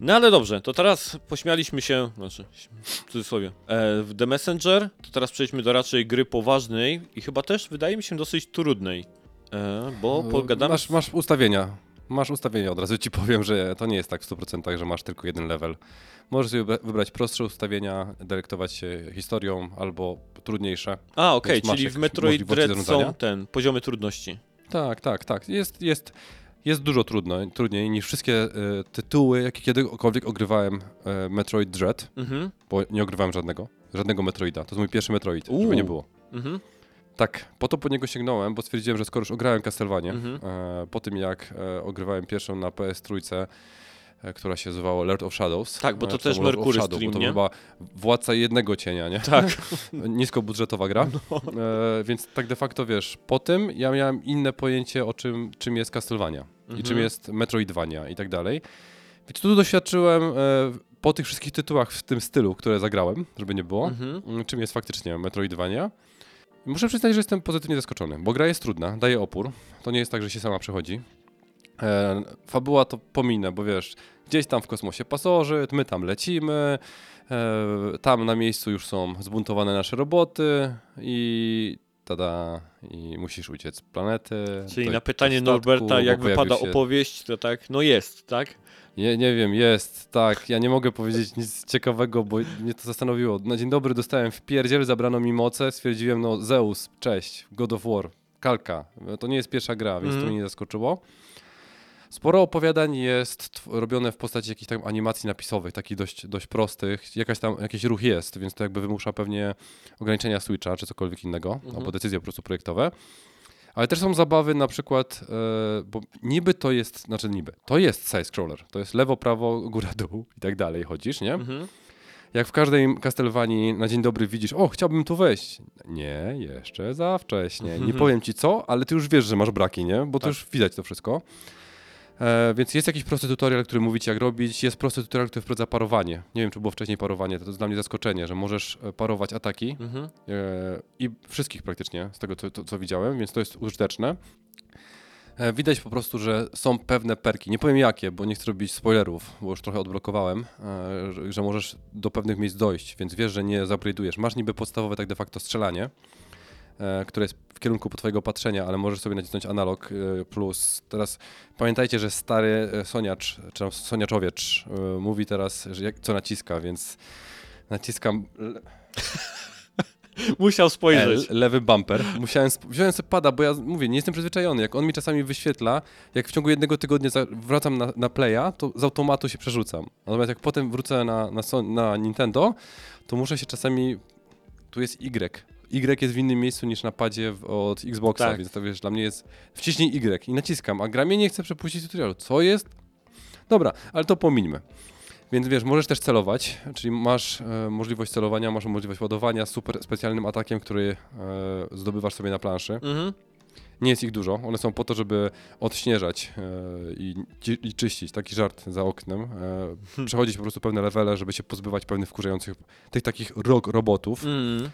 No ale dobrze, to teraz pośmialiśmy się, znaczy, w cudzysłowie, e, w The Messenger, to teraz przejdźmy do raczej gry poważnej i chyba też, wydaje mi się, dosyć trudnej. E, bo pogadamy... Masz, masz ustawienia. Masz ustawienia, od razu ci powiem, że to nie jest tak w 100%, że masz tylko jeden level. Możesz sobie wybra- wybrać prostsze ustawienia, delektować się historią albo trudniejsze. A, okej, masz czyli w Metroid Dread są ten, poziomy trudności. Tak, tak, tak. Jest, jest, jest dużo trudno, trudniej niż wszystkie e, tytuły, jakie kiedykolwiek ogrywałem e, Metroid Dread, Mhm, bo nie ogrywałem żadnego. Żadnego Metroida. To jest mój pierwszy Metroid, żeby Uuu. nie było. mhm, Tak, po to po niego sięgnąłem, bo stwierdziłem, że skoro już ograłem Castlevanię, Mhm. e, po tym jak ogrywałem pierwszą na PS3, e, która się nazywała Lord of Shadows. Tak, bo to też Mercury Shadow, Stream, bo to nie? chyba władca jednego cienia, nie? tak. Niskobudżetowa gra. No. E, więc tak de facto wiesz, po tym ja miałem inne pojęcie o czym, czym jest Castlevania i Mhm. czym jest Metroidvania i tak dalej. Więc tu doświadczyłem e, po tych wszystkich tytułach w tym stylu, które zagrałem, żeby nie było, Mhm. czym jest faktycznie Metroidvania. I Muszę przyznać, że jestem pozytywnie zaskoczony, bo gra jest trudna, daje opór. To nie jest tak, że się sama przechodzi. E, fabuła to pominę, bo wiesz, gdzieś tam w kosmosie pasożyt, my tam lecimy, e, tam na miejscu już są zbuntowane nasze roboty i tada, i musisz uciec z planety. Czyli do- na pytanie statku, Norberta, jak wypada się- opowieść, to tak, no jest, tak? Nie, nie wiem, jest, tak. Ja nie mogę powiedzieć nic ciekawego, bo mnie to zastanowiło. Na dzień dobry dostałem w pierdziel, zabrano mi moce, stwierdziłem, no Zeus, cześć, God of War, kalka. To nie jest pierwsza gra, więc to Mhm. mnie nie zaskoczyło. Sporo opowiadań jest robione w postaci jakichś tam animacji napisowych, takich dość, dość prostych. Jakaś tam, jakiś ruch jest, więc to jakby wymusza pewnie ograniczenia Switcha czy cokolwiek innego, Mhm. albo decyzje po prostu projektowe. Ale też są zabawy na przykład, e, bo niby to jest, znaczy niby, to jest side-scroller, to jest lewo, prawo, góra, dół i tak dalej chodzisz, nie? Mhm. Jak w każdej Castlevanii na dzień dobry widzisz, o, chciałbym tu wejść. Nie, jeszcze za wcześnie. Nie Mhm. powiem ci co, ale ty już wiesz, że masz braki, nie? Bo to Tak. już widać to wszystko. E, więc jest jakiś prosty tutorial, który mówi ci jak robić. Jest prosty tutorial, który wprowadza parowanie. Nie wiem, czy było wcześniej parowanie, to jest dla mnie zaskoczenie, że możesz e, parować ataki Mhm. e, i wszystkich praktycznie, z tego co, to, co widziałem, więc to jest użyteczne. E, Widać po prostu, że są pewne perki. Nie powiem jakie, bo nie chcę robić spoilerów, bo już trochę odblokowałem, e, że, że możesz do pewnych miejsc dojść, więc wiesz, że nie zaupgrade'ujesz. Masz niby podstawowe tak de facto strzelanie, które jest w kierunku po twojego patrzenia, ale możesz sobie nacisnąć analog e, plus. Teraz pamiętajcie, że stary e, soniacz, czy tam soniaczowiecz e, mówi teraz, że jak, co naciska, więc naciskam Musiał L, spojrzeć. lewy bumper. Musiałem, wziąłem sobie pada, bo ja mówię, nie jestem przyzwyczajony. Jak on mi czasami wyświetla, jak w ciągu jednego tygodnia wracam na, na Playa, to z automatu się przerzucam. Natomiast jak potem wrócę na, na, na Nintendo, to muszę się czasami... Tu jest Y. Y jest w innym miejscu niż na padzie w- od Xboxa, Tak. więc to wiesz, dla mnie jest wciśnij Y i naciskam, a gra mnie nie chce przepuścić tutorialu. Co jest? Dobra, ale to pomińmy. Więc wiesz, możesz też celować, czyli masz e, możliwość celowania, masz możliwość ładowania super specjalnym atakiem, który e, zdobywasz sobie na planszy. Mhm. Nie jest ich dużo, one są po to, żeby odśnieżać e, i, i czyścić, taki żart za oknem. E, przechodzić po prostu pewne levele, żeby się pozbywać pewnych wkurzających, tych takich rok robotów. Mhm.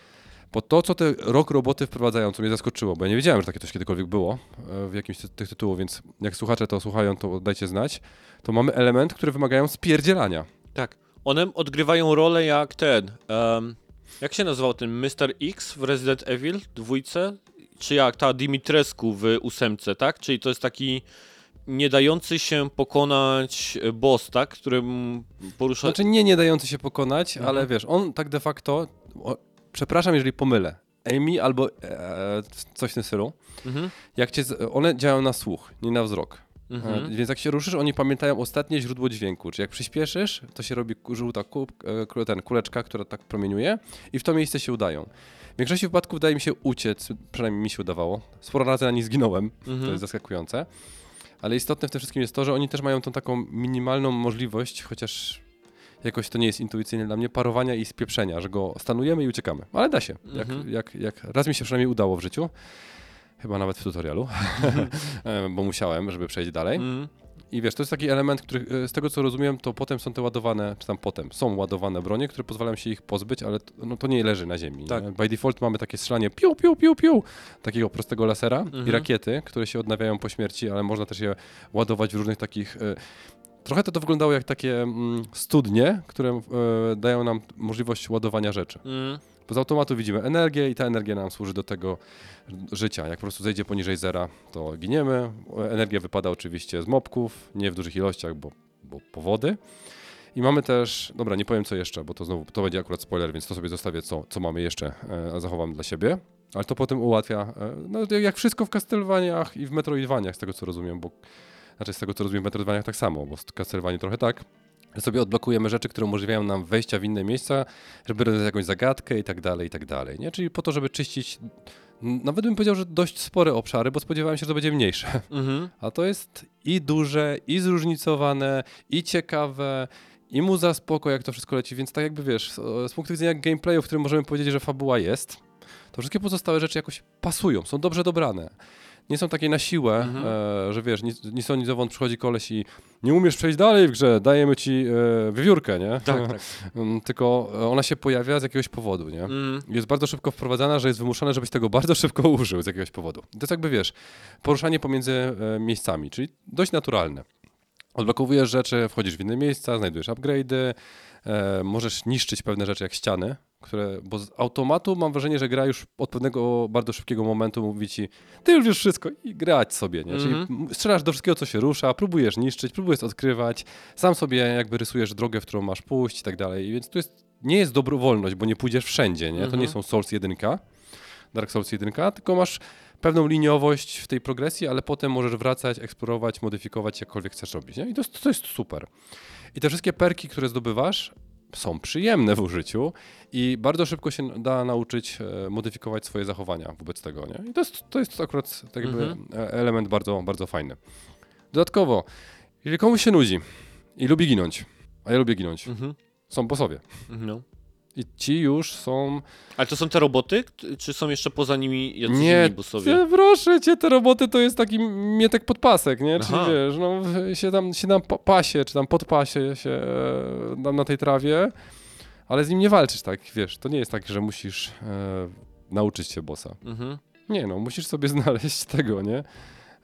Bo to, co te rok roboty wprowadzają, co mnie zaskoczyło, bo ja nie wiedziałem, że takie coś kiedykolwiek było e, w jakimś z tych tytułów, więc jak słuchacze to słuchają, to dajcie znać, to mamy element, które wymagają spierdzielania. Tak. One odgrywają rolę jak ten. em, jak się nazywał ten Mr. X w Resident Evil dwójce? Czy jak ta Dimitrescu w ósemce, tak? Czyli to jest taki nie dający się pokonać e, boss, tak? Którym porusza. Znaczy nie nie dający się pokonać, Mhm. ale wiesz, on tak de facto, przepraszam jeżeli pomylę, Amy albo e, coś w tym stylu, Mhm. jak cię, one działają na słuch, nie na wzrok. Mhm. E, więc jak się ruszysz, oni pamiętają ostatnie źródło dźwięku. Czyli jak przyspieszysz, to się robi żółta kub, e, ten, kuleczka, która tak promieniuje i w to miejsce się udają. W większości wypadków udaje mi się uciec, przynajmniej mi się udawało. Sporo razy na nich zginąłem, to Mhm. jest zaskakujące. Ale istotne w tym wszystkim jest to, że oni też mają tą taką minimalną możliwość, chociaż jakoś to nie jest intuicyjne dla mnie, parowania i spieprzenia, że go stanujemy i uciekamy. Ale da się. Jak, Mhm. jak, jak raz mi się przynajmniej udało w życiu, chyba nawet w tutorialu, e, bo musiałem, żeby przejść dalej. Mm. I wiesz, to jest taki element, który e, z tego co rozumiem, to potem są te ładowane, czy tam potem są ładowane bronie, które pozwalają się ich pozbyć, ale to, no, to nie leży na ziemi. Tak. Nie? By default mamy takie strzelanie piu, piu, piu, piu, takiego prostego lasera Mhm. i rakiety, które się odnawiają po śmierci, ale można też je ładować w różnych takich... Trochę to, to wyglądało jak takie mm, studnie, które e, dają nam możliwość ładowania rzeczy. Mm. Bo z automatu widzimy energię i ta energia nam służy do tego życia. Jak po prostu zejdzie poniżej zera, to giniemy. Energia wypada oczywiście z mopków, nie w dużych ilościach, bo, bo powody. I mamy też, dobra, nie powiem co jeszcze, bo to znowu, to będzie akurat spoiler, więc to sobie zostawię, co, co mamy jeszcze, e, zachowam dla siebie. Ale to potem ułatwia, e, no jak wszystko w Castlevaniach i w Metroidvaniach, z tego co rozumiem, bo, znaczy z tego co rozumiem w Metroidvaniach tak samo, bo w Castlevanii trochę tak, sobie odblokujemy rzeczy, które umożliwiają nam wejścia w inne miejsca, żeby rozwiązać jakąś zagadkę i tak dalej, i tak dalej, nie? Czyli po to, żeby czyścić, nawet bym powiedział, że dość spore obszary, bo spodziewałem się, że to będzie mniejsze. Mhm. A to jest i duże, i zróżnicowane, i ciekawe, i mu za spoko, jak to wszystko leci, więc tak jakby wiesz, z z punktu widzenia gameplayu, w którym możemy powiedzieć, że fabuła jest, to wszystkie pozostałe rzeczy jakoś pasują, są dobrze dobrane. Nie są takie na siłę, Mhm. e, że wiesz, nic oni zowąd przychodzi koleś i nie umiesz przejść dalej w grze, dajemy ci e, wiewiórkę, nie? Tak, tak. Mm, Tylko e, ona się pojawia z jakiegoś powodu, nie? Mm. Jest bardzo szybko wprowadzana, że jest wymuszone, żebyś tego bardzo szybko użył z jakiegoś powodu. To jest jakby, wiesz, poruszanie pomiędzy e, miejscami, czyli dość naturalne. Odblokowujesz rzeczy, wchodzisz w inne miejsca, znajdujesz upgrade'y, e, możesz niszczyć pewne rzeczy jak ściany, które, bo z automatu mam wrażenie, że gra już od pewnego bardzo szybkiego momentu mówi ci, ty już wiesz wszystko i grać sobie, nie? Czyli Mhm. m- strzelasz do wszystkiego, co się rusza, próbujesz niszczyć, próbujesz odkrywać, sam sobie jakby rysujesz drogę, w którą masz pójść i tak dalej, więc tu jest, nie jest dobrowolność, bo nie pójdziesz wszędzie, nie? To Mhm. nie są Souls 1, Dark Souls 1, tylko masz pewną liniowość w tej progresji, ale potem możesz wracać, eksplorować, modyfikować, jakkolwiek chcesz robić, nie? I to to jest super. I te wszystkie perki, które zdobywasz, są przyjemne w użyciu i bardzo szybko się da nauczyć e, modyfikować swoje zachowania wobec tego, nie? I to jest, to jest akurat tak jakby Mhm. e, element bardzo, bardzo fajny. Dodatkowo, jeżeli komuś się nudzi i lubi ginąć, a ja lubię ginąć, Mhm. są bossowie. No. I ci już są... Ale to są te roboty, czy są jeszcze poza nimi jacyś Nie, inni bossowie? Ty, proszę cię, te roboty to jest taki mietek podpasek, nie? Czyli Aha. wiesz, no się tam, się tam pa- pasie, czy tam podpasie się e, tam na tej trawie, ale z nim nie walczysz, tak, wiesz, to nie jest tak, że musisz e, nauczyć się bossa. Mhm. Nie no, musisz sobie znaleźć tego, nie?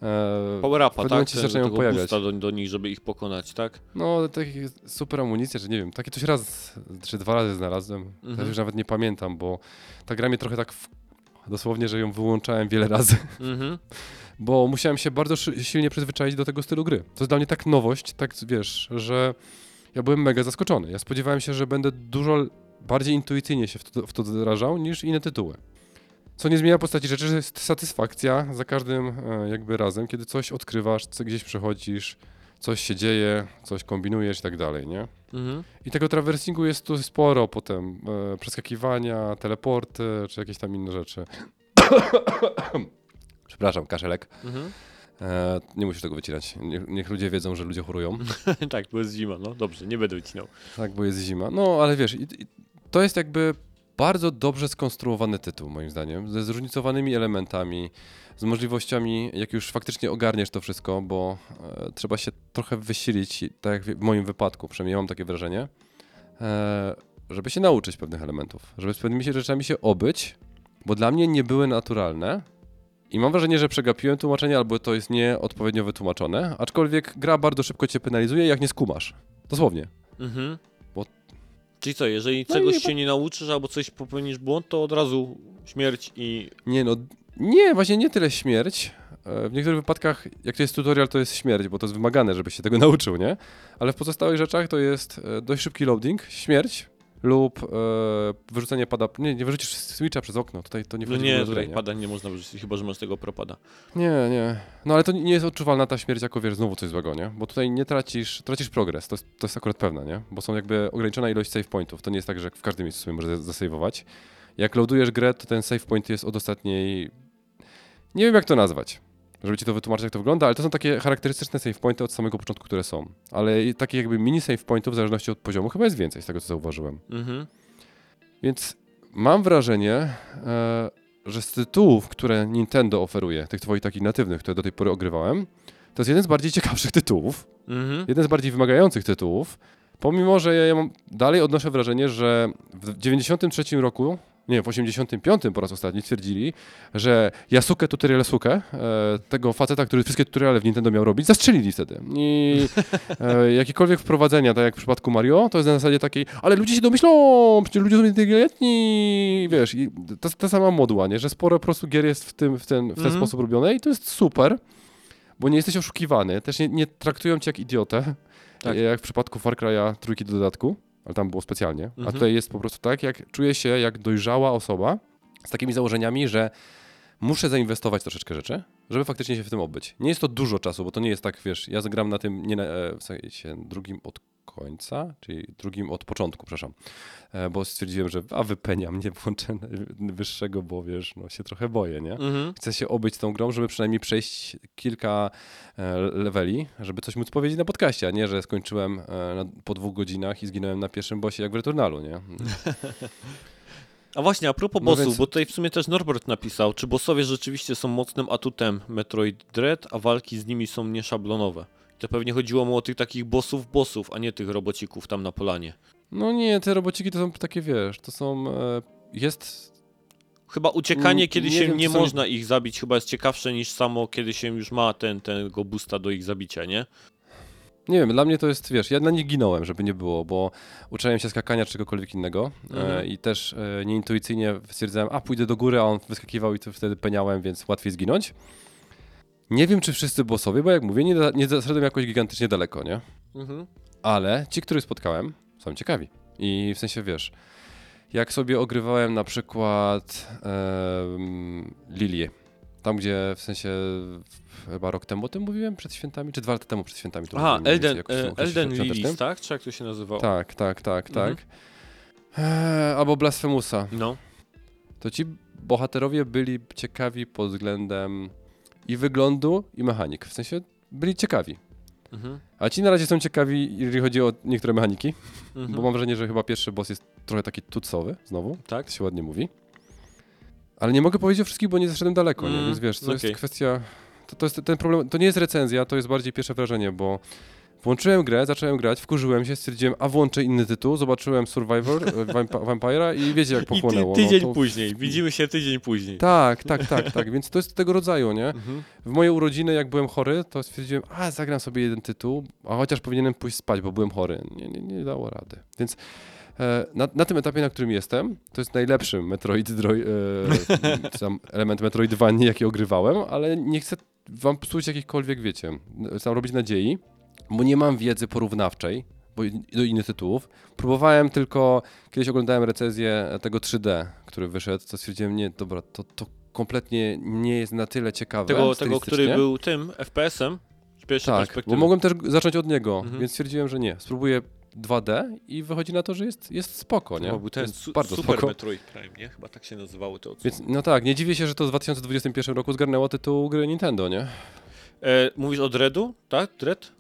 E, Power upa, pewnym tak? momencie się zaczynają pojawiać. do, do nich, żeby ich pokonać, tak? no, takie super amunicje, że nie wiem, takie coś raz, czy dwa razy znalazłem, Mhm. ja już nawet nie pamiętam, bo ta gra mnie trochę tak w... dosłownie, że ją wyłączałem wiele razy. Mhm. bo musiałem się bardzo silnie przyzwyczaić do tego stylu gry. To jest dla mnie tak nowość, tak wiesz, że ja byłem mega zaskoczony. Ja spodziewałem się, że będę dużo bardziej intuicyjnie się w to, w to wdrażał niż inne tytuły. Co nie zmienia postaci rzeczy, że jest satysfakcja za każdym e, jakby razem, kiedy coś odkrywasz, co gdzieś przechodzisz, coś się dzieje, coś kombinujesz i tak dalej, nie? Mhm. I tego traversingu jest tu sporo potem. E, przeskakiwania, teleporty, czy jakieś tam inne rzeczy. Przepraszam, kaszelek. Mhm. E, nie musisz tego wycinać. Niech, niech ludzie wiedzą, że ludzie chorują. tak, bo jest zima, no dobrze, nie będę wycinał. tak, bo jest zima. No, ale wiesz, i, i to jest jakby bardzo dobrze skonstruowany tytuł, moim zdaniem, ze zróżnicowanymi elementami, z możliwościami, jak już faktycznie ogarniesz to wszystko, bo e, trzeba się trochę wysilić, tak jak w moim wypadku, przynajmniej mam takie wrażenie, e, żeby się nauczyć pewnych elementów, żeby z pewnymi rzeczami się obyć, bo dla mnie nie były naturalne. I mam wrażenie, że przegapiłem tłumaczenie, albo to jest nieodpowiednio wytłumaczone, aczkolwiek gra bardzo szybko cię penalizuje, jak nie skumasz. Dosłownie. Mhm. Czyli co, jeżeli No czegoś i- się nie nauczysz albo coś popełnisz błąd, to od razu śmierć i... Nie no, nie, właśnie nie tyle śmierć. E, W niektórych wypadkach, jak to jest tutorial, to jest śmierć, bo to jest wymagane, żebyś się tego nauczył, nie? Ale w pozostałych rzeczach to jest e, dość szybki loading, śmierć lub e, wyrzucenie pada. Nie, nie wyrzucisz switcha przez okno, tutaj to nie No wchodzi w nie, w tutaj pada nie można wyrzucić, chyba że masz tego propada. Nie, nie. No ale to nie jest odczuwalna ta śmierć jako, wiesz, znowu coś złego, nie? Bo tutaj nie tracisz, tracisz progres, to jest, to jest akurat pewne, nie? Bo są jakby ograniczona ilość save pointów, to nie jest tak, że w każdym miejscu sobie możesz zasejwować. Jak loadujesz grę, to ten save point jest od ostatniej... Nie wiem jak to nazwać. Żeby ci to wytłumaczyć, jak to wygląda, ale to są takie charakterystyczne save pointy od samego początku, które są. Ale takich jakby mini save pointów w zależności od poziomu chyba jest więcej, z tego co zauważyłem. Mhm. Więc mam wrażenie, e, że z tytułów, które Nintendo oferuje, tych twoich takich natywnych, które do tej pory ogrywałem, to jest jeden z bardziej ciekawszych tytułów, Mhm. jeden z bardziej wymagających tytułów, pomimo, że ja, ja mam, dalej odnoszę wrażenie, że w 93 roku, nie, w 85 po raz ostatni twierdzili, że Yasuke Tutorial Suke, e, tego faceta, który wszystkie tutoriale w Nintendo miał robić, zastrzelili wtedy. I e, jakiekolwiek wprowadzenia, tak jak w przypadku Mario, to jest na zasadzie takiej, ale ludzie się domyślą, przecież ludzie są inteligentni, wiesz, i ta, ta sama moduła, nie, że sporo po prostu gier jest w, tym, w ten, w ten Mhm. sposób robione i to jest super, bo nie jesteś oszukiwany, też nie, nie traktują cię jak idiotę, Tak. jak w przypadku Far Cry'a trójki do dodatku, ale tam było specjalnie, Mhm. a tutaj jest po prostu tak, jak czuję się jak dojrzała osoba z takimi założeniami, że muszę zainwestować troszeczkę rzeczy, żeby faktycznie się w tym obyć. Nie jest to dużo czasu, bo to nie jest tak, wiesz, ja zagram na tym nie na, e, w sensie drugim od końca, czyli drugim od początku, przepraszam, E, bo stwierdziłem, że a wypeniam, nie włączę wyższego, bo wiesz, no się trochę boję, nie? Mhm. Chcę się obyć tą grą, żeby przynajmniej przejść kilka e, leveli, żeby coś móc powiedzieć na podcaście, a nie, że skończyłem e, po dwóch godzinach i zginąłem na pierwszym bossie jak w Returnalu, nie? A właśnie, a propos No bossów, więc- bo tutaj w sumie też Norbert napisał, czy bossowie rzeczywiście są mocnym atutem Metroid Dread, a walki z nimi są nieszablonowe. To pewnie chodziło mu o tych takich bossów bossów, a nie tych robocików tam na polanie. No nie, te robociki to są takie, wiesz, to są... E, jest... Chyba uciekanie, Mm, kiedy nie się wiem, nie czy są- można ich zabić, chyba jest ciekawsze niż samo, kiedy się już ma ten, tego boosta do ich zabicia, nie? Nie wiem, dla mnie to jest, wiesz, ja na nich ginąłem, żeby nie było, bo uczyłem się skakania czy czegokolwiek innego Mhm. e, i też e, nieintuicyjnie stwierdzałem, a pójdę do góry, a on wyskakiwał i to wtedy peniałem, więc łatwiej zginąć. Nie wiem, czy wszyscy bossowie, bo jak mówię, nie, nie zaszedłem jakoś gigantycznie daleko, nie? Mhm. Ale ci, których spotkałem, są ciekawi. I w sensie, wiesz, jak sobie ogrywałem na przykład em, Lilię, tam gdzie w sensie chyba rok temu o tym mówiłem, przed świętami, czy dwa lata temu przed świętami. to Aha, Elden, e, Elden. Lilies, tak? Czy jak to się nazywało? Tak, tak, tak, Mhm. tak. Eee, albo Blasphemousa. No. To ci bohaterowie byli ciekawi pod względem i wyglądu, i mechanik. W sensie byli ciekawi. Mhm. A ci na razie są ciekawi, jeżeli chodzi o niektóre mechaniki, Mhm. bo mam wrażenie, że chyba pierwszy boss jest trochę taki tucowy, znowu, Tak? to się ładnie mówi. Ale nie mogę powiedzieć o wszystkich, bo nie zaszedłem daleko, nie? Mm, Więc wiesz, to okej. jest kwestia... To, to jest ten problem, to nie jest recenzja, to jest bardziej pierwsze wrażenie, bo włączyłem grę, zacząłem grać, wkurzyłem się, stwierdziłem, a włączę inny tytuł, zobaczyłem Survivor, e, Vamp- Vampire'a i wiecie jak I ty, pochłonęło. tydzień no, to... później, widzimy się tydzień później. Tak, tak, tak, tak, więc to jest tego rodzaju, nie? Mhm. W moje urodziny, jak byłem chory, to stwierdziłem, a zagram sobie jeden tytuł, a chociaż powinienem pójść spać, bo byłem chory. Nie, nie, nie dało rady. Więc e, na, na tym etapie, na którym jestem, to jest najlepszy Metroid, droi, e, tam element Metroidvanii, jaki ogrywałem, ale nie chcę wam psuć jakichkolwiek, wiecie, tam robić nadziei, bo nie mam wiedzy porównawczej bo, do innych tytułów. Próbowałem tylko, kiedyś oglądałem recenzję tego 3D, który wyszedł, to stwierdziłem, nie, dobra, to, to kompletnie nie jest na tyle ciekawe. Tego, tego, który był tym FPS-em z pierwszej Tak, perspektywy. bo mogłem też zacząć od niego, Mhm. więc stwierdziłem, że nie. Spróbuję 2D i wychodzi na to, że jest, jest spoko, nie? To był ten su- bardzo Super spoko. Metroid Prime, nie? Chyba tak się nazywało to. Więc no tak, nie dziwię się, że to w 2021 roku zgarnęło tytuł gry Nintendo, nie? E, mówisz o Dreadu, tak? Dread?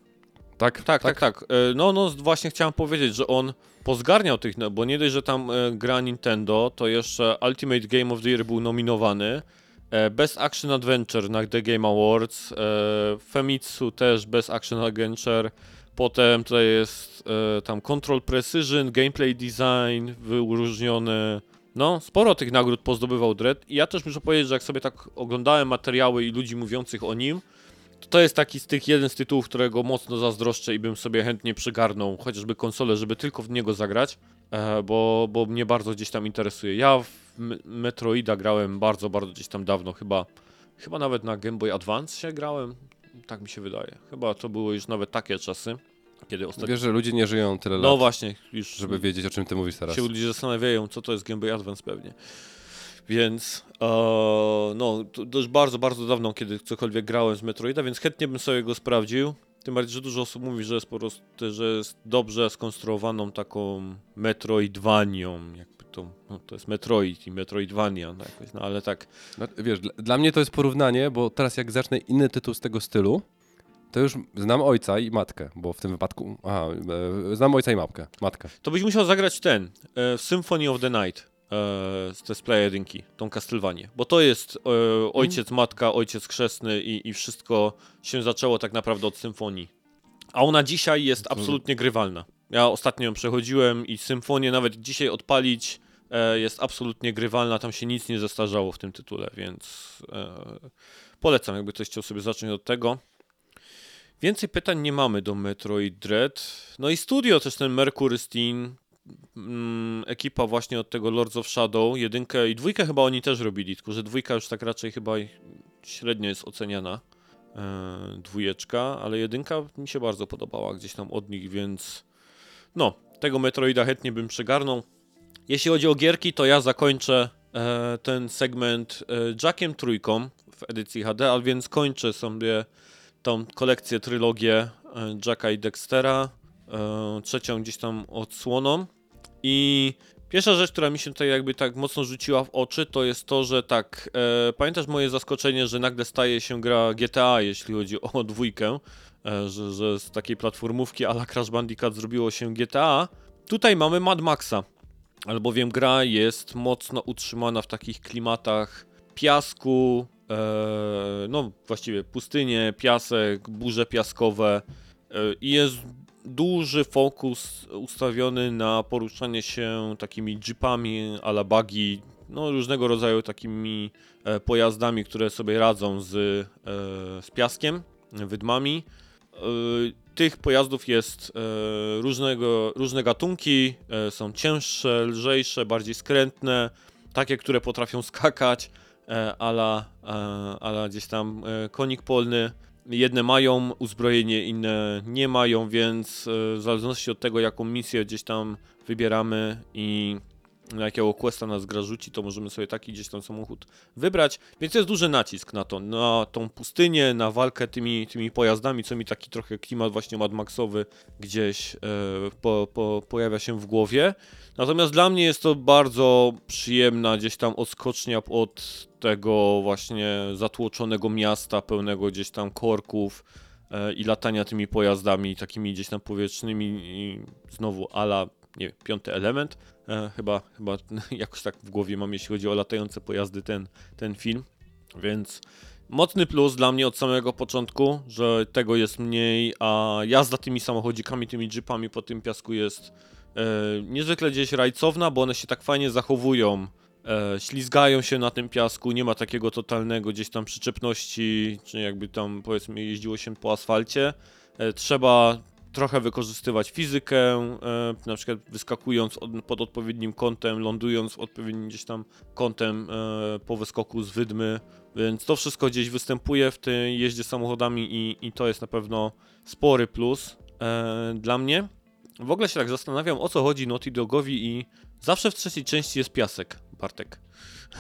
Tak, Tak, tak, tak. E, no, no, właśnie chciałem powiedzieć, że on pozgarniał tych, no, bo nie dość, że tam e, gra Nintendo, to jeszcze Ultimate Game of the Year był nominowany. E, Best Action Adventure na The Game Awards. Famitsu też Best Action Adventure. Potem tutaj jest tam Control Precision, Gameplay Design wyróżniony. No, sporo tych nagród pozdobywał Dread. I ja też muszę powiedzieć, że jak sobie tak oglądałem materiały i ludzi mówiących o nim, to jest taki z tych jeden z tytułów, którego mocno zazdroszczę i bym sobie chętnie przygarnął chociażby konsolę, żeby tylko w niego zagrać, e, bo, bo mnie bardzo gdzieś tam interesuje. Ja w Metroida grałem bardzo, bardzo gdzieś tam dawno, chyba, chyba nawet na Game Boy Advance się grałem, tak mi się wydaje. Chyba to były już nawet takie czasy, kiedy ostatnio... Wiesz, że ludzie nie żyją tyle No lat, właśnie, już żeby wiedzieć, o czym ty mówisz teraz. się ludzie zastanawiają, co to jest Game Boy Advance pewnie. Więc e, no, to, już bardzo, bardzo dawno, kiedy cokolwiek grałem z Metroida, więc chętnie bym sobie go sprawdził. Tym bardziej, że dużo osób mówi, że jest po prostu, że jest dobrze skonstruowaną taką Metroidvanią, jakby to, no, to jest Metroid i Metroidvania, no, jakoś, no ale tak, No, wiesz, dla, dla mnie to jest porównanie, bo teraz jak zacznę inny tytuł z tego stylu, to już znam ojca i matkę, bo w tym wypadku, aha, e, znam ojca i matkę, matkę. to byś musiał zagrać ten, e, Symphony of the Night. E, Z te Play 1, tą Castlevanię. Bo to jest e, ojciec, matka, ojciec chrzestny i, i wszystko się zaczęło tak naprawdę od symfonii. A ona dzisiaj jest To- absolutnie grywalna. Ja ostatnio ją przechodziłem i symfonię nawet dzisiaj odpalić e, jest absolutnie grywalna. Tam się nic nie zestarzało w tym tytule, więc e, polecam, jakby ktoś chciał sobie zacząć od tego. Więcej pytań nie mamy do Metroid Dread. No i studio też ten Mercury Steam, mm, ekipa właśnie od tego Lords of Shadow, jedynkę i dwójkę chyba oni też robili, tylko że dwójka już tak raczej chyba średnio jest oceniana. E, dwójeczka, ale jedynka mi się bardzo podobała gdzieś tam od nich, więc no, tego Metroida chętnie bym przygarnął. Jeśli chodzi o gierki, to ja zakończę e, ten segment e, Jackiem Trójką w edycji HD, a więc kończę sobie tą kolekcję, trylogię e, Jacka i Dextera, trzecią gdzieś tam odsłoną i pierwsza rzecz, która mi się tutaj jakby tak mocno rzuciła w oczy, to jest to, że tak, e, pamiętasz moje zaskoczenie, że nagle staje się gra GTA, jeśli chodzi o dwójkę, e, że, że z takiej platformówki a la Crash Bandicoot zrobiło się GTA. Tutaj mamy Mad Maxa, albowiem gra jest mocno utrzymana w takich klimatach piasku, e, no właściwie pustynie, piasek, burze piaskowe e, i jest duży fokus ustawiony na poruszanie się takimi jeepami a la buggy, no różnego rodzaju takimi e, pojazdami, które sobie radzą z, e, z piaskiem, wydmami. E, tych pojazdów jest różnego, różne gatunki, są cięższe, lżejsze, bardziej skrętne, takie, które potrafią skakać, ala, ala gdzieś tam konik polny. Jedne mają uzbrojenie, inne nie mają, więc e, w zależności od tego, jaką misję gdzieś tam wybieramy i jakiego questa nas gra rzuci, to możemy sobie taki gdzieś tam samochód wybrać. Więc jest duży nacisk na to, na tą pustynię, na walkę tymi, tymi pojazdami, co mi taki trochę klimat właśnie Mad Maxowy gdzieś e, po, po, pojawia się w głowie. Natomiast dla mnie jest to bardzo przyjemna gdzieś tam odskocznia od tego właśnie zatłoczonego miasta, pełnego gdzieś tam korków e, i latania tymi pojazdami takimi gdzieś tam powietrznymi i znowu ala, nie wiem, piąty element. E, chyba, chyba jakoś tak w głowie mam, jeśli chodzi o latające pojazdy, ten, ten film. Więc mocny plus dla mnie od samego początku, że tego jest mniej, a jazda tymi samochodzikami, tymi jeepami po tym piasku jest e, niezwykle gdzieś rajcowna, bo one się tak fajnie zachowują. E, ślizgają się na tym piasku, nie ma takiego totalnego gdzieś tam przyczepności, czy jakby tam powiedzmy jeździło się po asfalcie. E, trzeba trochę wykorzystywać fizykę, e, na przykład wyskakując od, pod odpowiednim kątem, lądując odpowiednim gdzieś tam kątem e, po wyskoku z wydmy, więc to wszystko gdzieś występuje w tej jeździe samochodami i, i to jest na pewno spory plus e, dla mnie. W ogóle się tak zastanawiam, o co chodzi Naughty Dogowi i zawsze w trzeciej części jest piasek, Bartek.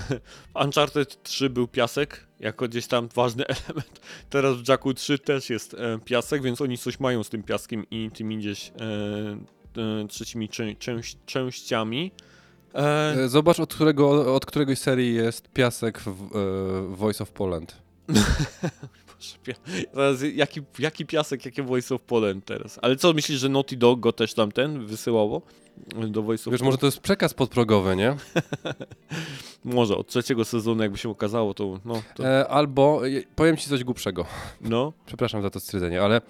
W Uncharted 3 był piasek, jako gdzieś tam ważny element. Teraz w Jacku 3 też jest e, piasek, więc oni coś mają z tym piaskiem i tymi gdzieś e, e, trzecimi czę, częściami. E, E, Zobacz, od, którego, od któregoś serii jest piasek w e, Voice of Poland. Teraz jaki, jaki piasek, jakie Voice of Poland teraz? Ale co, myślisz, że Naughty Dog go też tam ten wysyłało do Voice of Wiesz, może to jest przekaz podprogowy, nie? Może, od trzeciego sezonu jakby się okazało, to no, to, E, albo, e, powiem ci coś głupszego. no. Przepraszam za to stwierdzenie, ale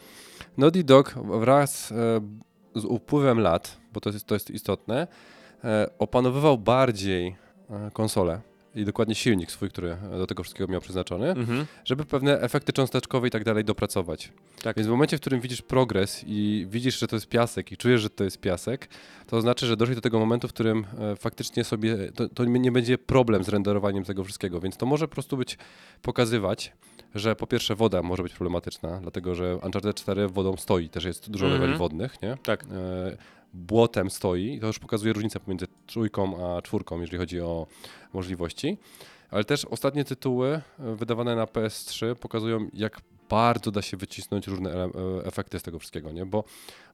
Naughty Dog wraz e, z upływem lat, bo to jest, to jest istotne, e, opanowywał bardziej e, konsolę i dokładnie silnik swój, który do tego wszystkiego miał przeznaczony, Mhm. żeby pewne efekty cząsteczkowe i tak dalej dopracować. Tak. Więc w momencie, w którym widzisz progres i widzisz, że to jest piasek i czujesz, że to jest piasek, to znaczy, że doszli do tego momentu, w którym e, faktycznie sobie, to, to nie będzie problem z renderowaniem tego wszystkiego, więc to może po prostu być, pokazywać, że po pierwsze woda może być problematyczna, dlatego że Uncharted 4 wodą stoi, też jest dużo Mhm. leveli wodnych, nie? Tak. E, błotem stoi i to już pokazuje różnicę pomiędzy trójką a czwórką, jeżeli chodzi o możliwości. Ale też ostatnie tytuły e, wydawane na PS3 pokazują, jak bardzo da się wycisnąć różne e, efekty z tego wszystkiego, nie? Bo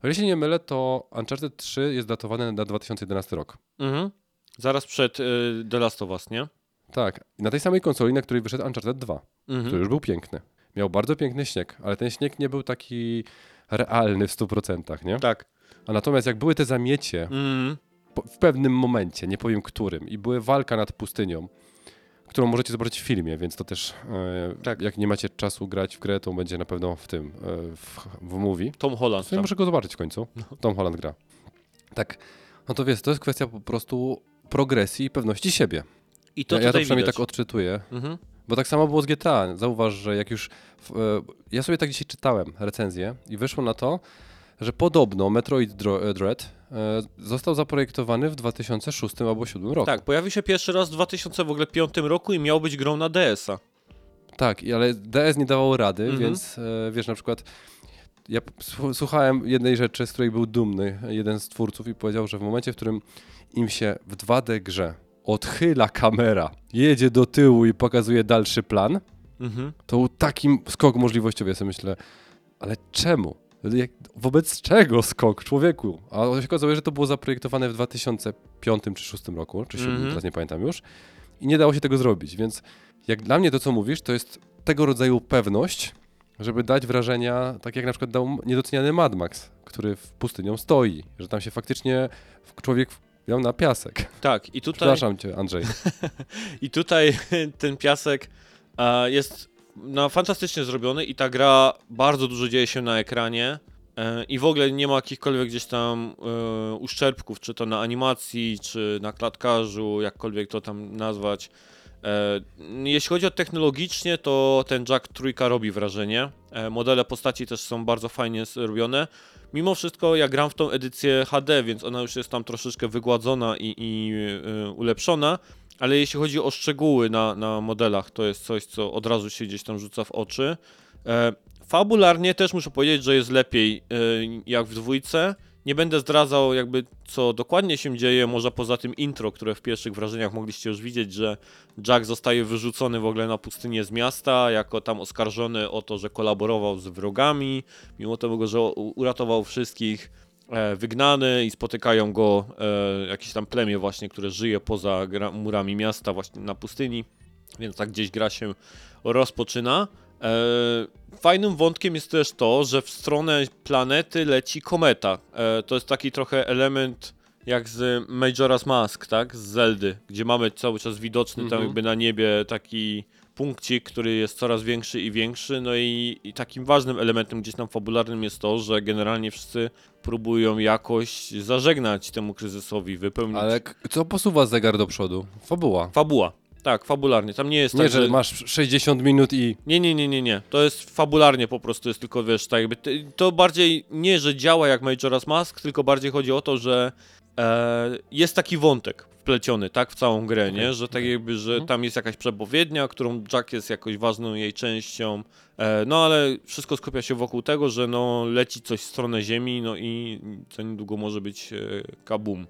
ile się nie mylę, to Uncharted 3 jest datowane na 2011 rok. Mhm. Zaraz przed y, The Last of Us, nie? Tak, na tej samej konsoli, na której wyszedł Uncharted 2, Mhm. który już był piękny. Miał bardzo piękny śnieg, ale ten śnieg nie był taki realny w 100%, nie? Tak. A natomiast jak były te zamiecie po- w pewnym momencie, nie powiem którym, i były walka nad pustynią, którą możecie zobaczyć w filmie, więc to też, e, Tak. jak nie macie czasu grać w grę, to będzie na pewno w tym, e, w, w movie. Tom Holland. Tam. muszę go zobaczyć w końcu. Tom Holland gra. Tak, no to wiesz, to jest kwestia po prostu progresji i pewności siebie. I to ja, ja to przynajmniej widać. tak odczytuję, Mhm. bo tak samo było z GTA. Zauważ, że jak już. W, e, ja sobie tak dzisiaj czytałem recenzję i wyszło na to, że podobno Metroid e, Dread e, został zaprojektowany w 2006 albo 2007 roku. Tak, pojawił się pierwszy raz w 2005 roku i miał być grą na DS-a. Tak, i- ale DS nie dawało rady, Mhm. więc e, wiesz, na przykład. Ja słuchałem jednej rzeczy, z której był dumny jeden z twórców i powiedział, że w momencie, w którym im się w 2D grze odchyla kamera, jedzie do tyłu i pokazuje dalszy plan, Mhm. to był taki skok możliwościowy. Ja sobie myślę, ale czemu? Jak, wobec czego skok człowieku? A się okazuje, że to było zaprojektowane w 2005 czy 2006 roku, czy 2007, Mhm. teraz nie pamiętam już. I nie dało się tego zrobić, więc jak dla mnie to, co mówisz, to jest tego rodzaju pewność, żeby dać wrażenia, tak jak na przykład dał niedoceniany Mad Max, który w pustynią stoi, że tam się faktycznie człowiek miał na piasek. Tak, i tutaj, Przepraszam cię, Andrzej. i tutaj ten piasek jest no, fantastycznie zrobiony i ta gra bardzo dużo dzieje się na ekranie e, i w ogóle nie ma jakichkolwiek gdzieś tam e, uszczerbków, czy to na animacji, czy na klatkarzu, jakkolwiek to tam nazwać. E, jeśli chodzi o technologicznie, to ten Jack Trójka robi wrażenie. E, modele postaci też są bardzo fajnie zrobione. Mimo wszystko ja gram w tą edycję HD, więc ona już jest tam troszeczkę wygładzona i, i ulepszona, ale jeśli chodzi o szczegóły na, na modelach, to jest coś, co od razu się gdzieś tam rzuca w oczy. E, fabularnie też muszę powiedzieć, że jest lepiej e, jak w dwójce. Nie będę zdradzał jakby co dokładnie się dzieje, może poza tym intro, które w pierwszych wrażeniach mogliście już widzieć, że Jack zostaje wyrzucony w ogóle na pustynię z miasta, jako tam oskarżony o to, że kolaborował z wrogami, mimo tego, że uratował wszystkich, wygnany i spotykają go e, jakieś tam plemię właśnie, które żyje poza murami miasta, właśnie na pustyni, więc tak gdzieś gra się rozpoczyna. E, fajnym wątkiem jest też to, że w stronę planety leci kometa. E, to jest taki trochę element jak z Majora's Mask, tak? Z Zeldy, gdzie mamy cały czas widoczny tam Mhm. jakby na niebie taki punkcik, który jest coraz większy i większy. No i, i takim ważnym elementem gdzieś tam fabularnym jest to, że generalnie wszyscy próbują jakoś zażegnać temu kryzysowi, wypełnić. Ale co posuwa zegar do przodu? Fabuła. Fabuła. Tak, fabularnie. Tam nie jest Nie, tak, że masz 60 minut i Nie, nie, nie, nie, nie. To jest fabularnie po prostu, jest tylko, wiesz, tak jakby, to bardziej nie, że działa jak Majora's Mask, tylko bardziej chodzi o to, że jest taki wątek wpleciony, tak, w całą grę, nie, że tak jakby, że Mhm. tam jest jakaś przepowiednia, którą Jack jest jakoś ważną jej częścią, e, no ale wszystko skupia się wokół tego, że no leci coś w stronę Ziemi, no i za niedługo może być e, kabum.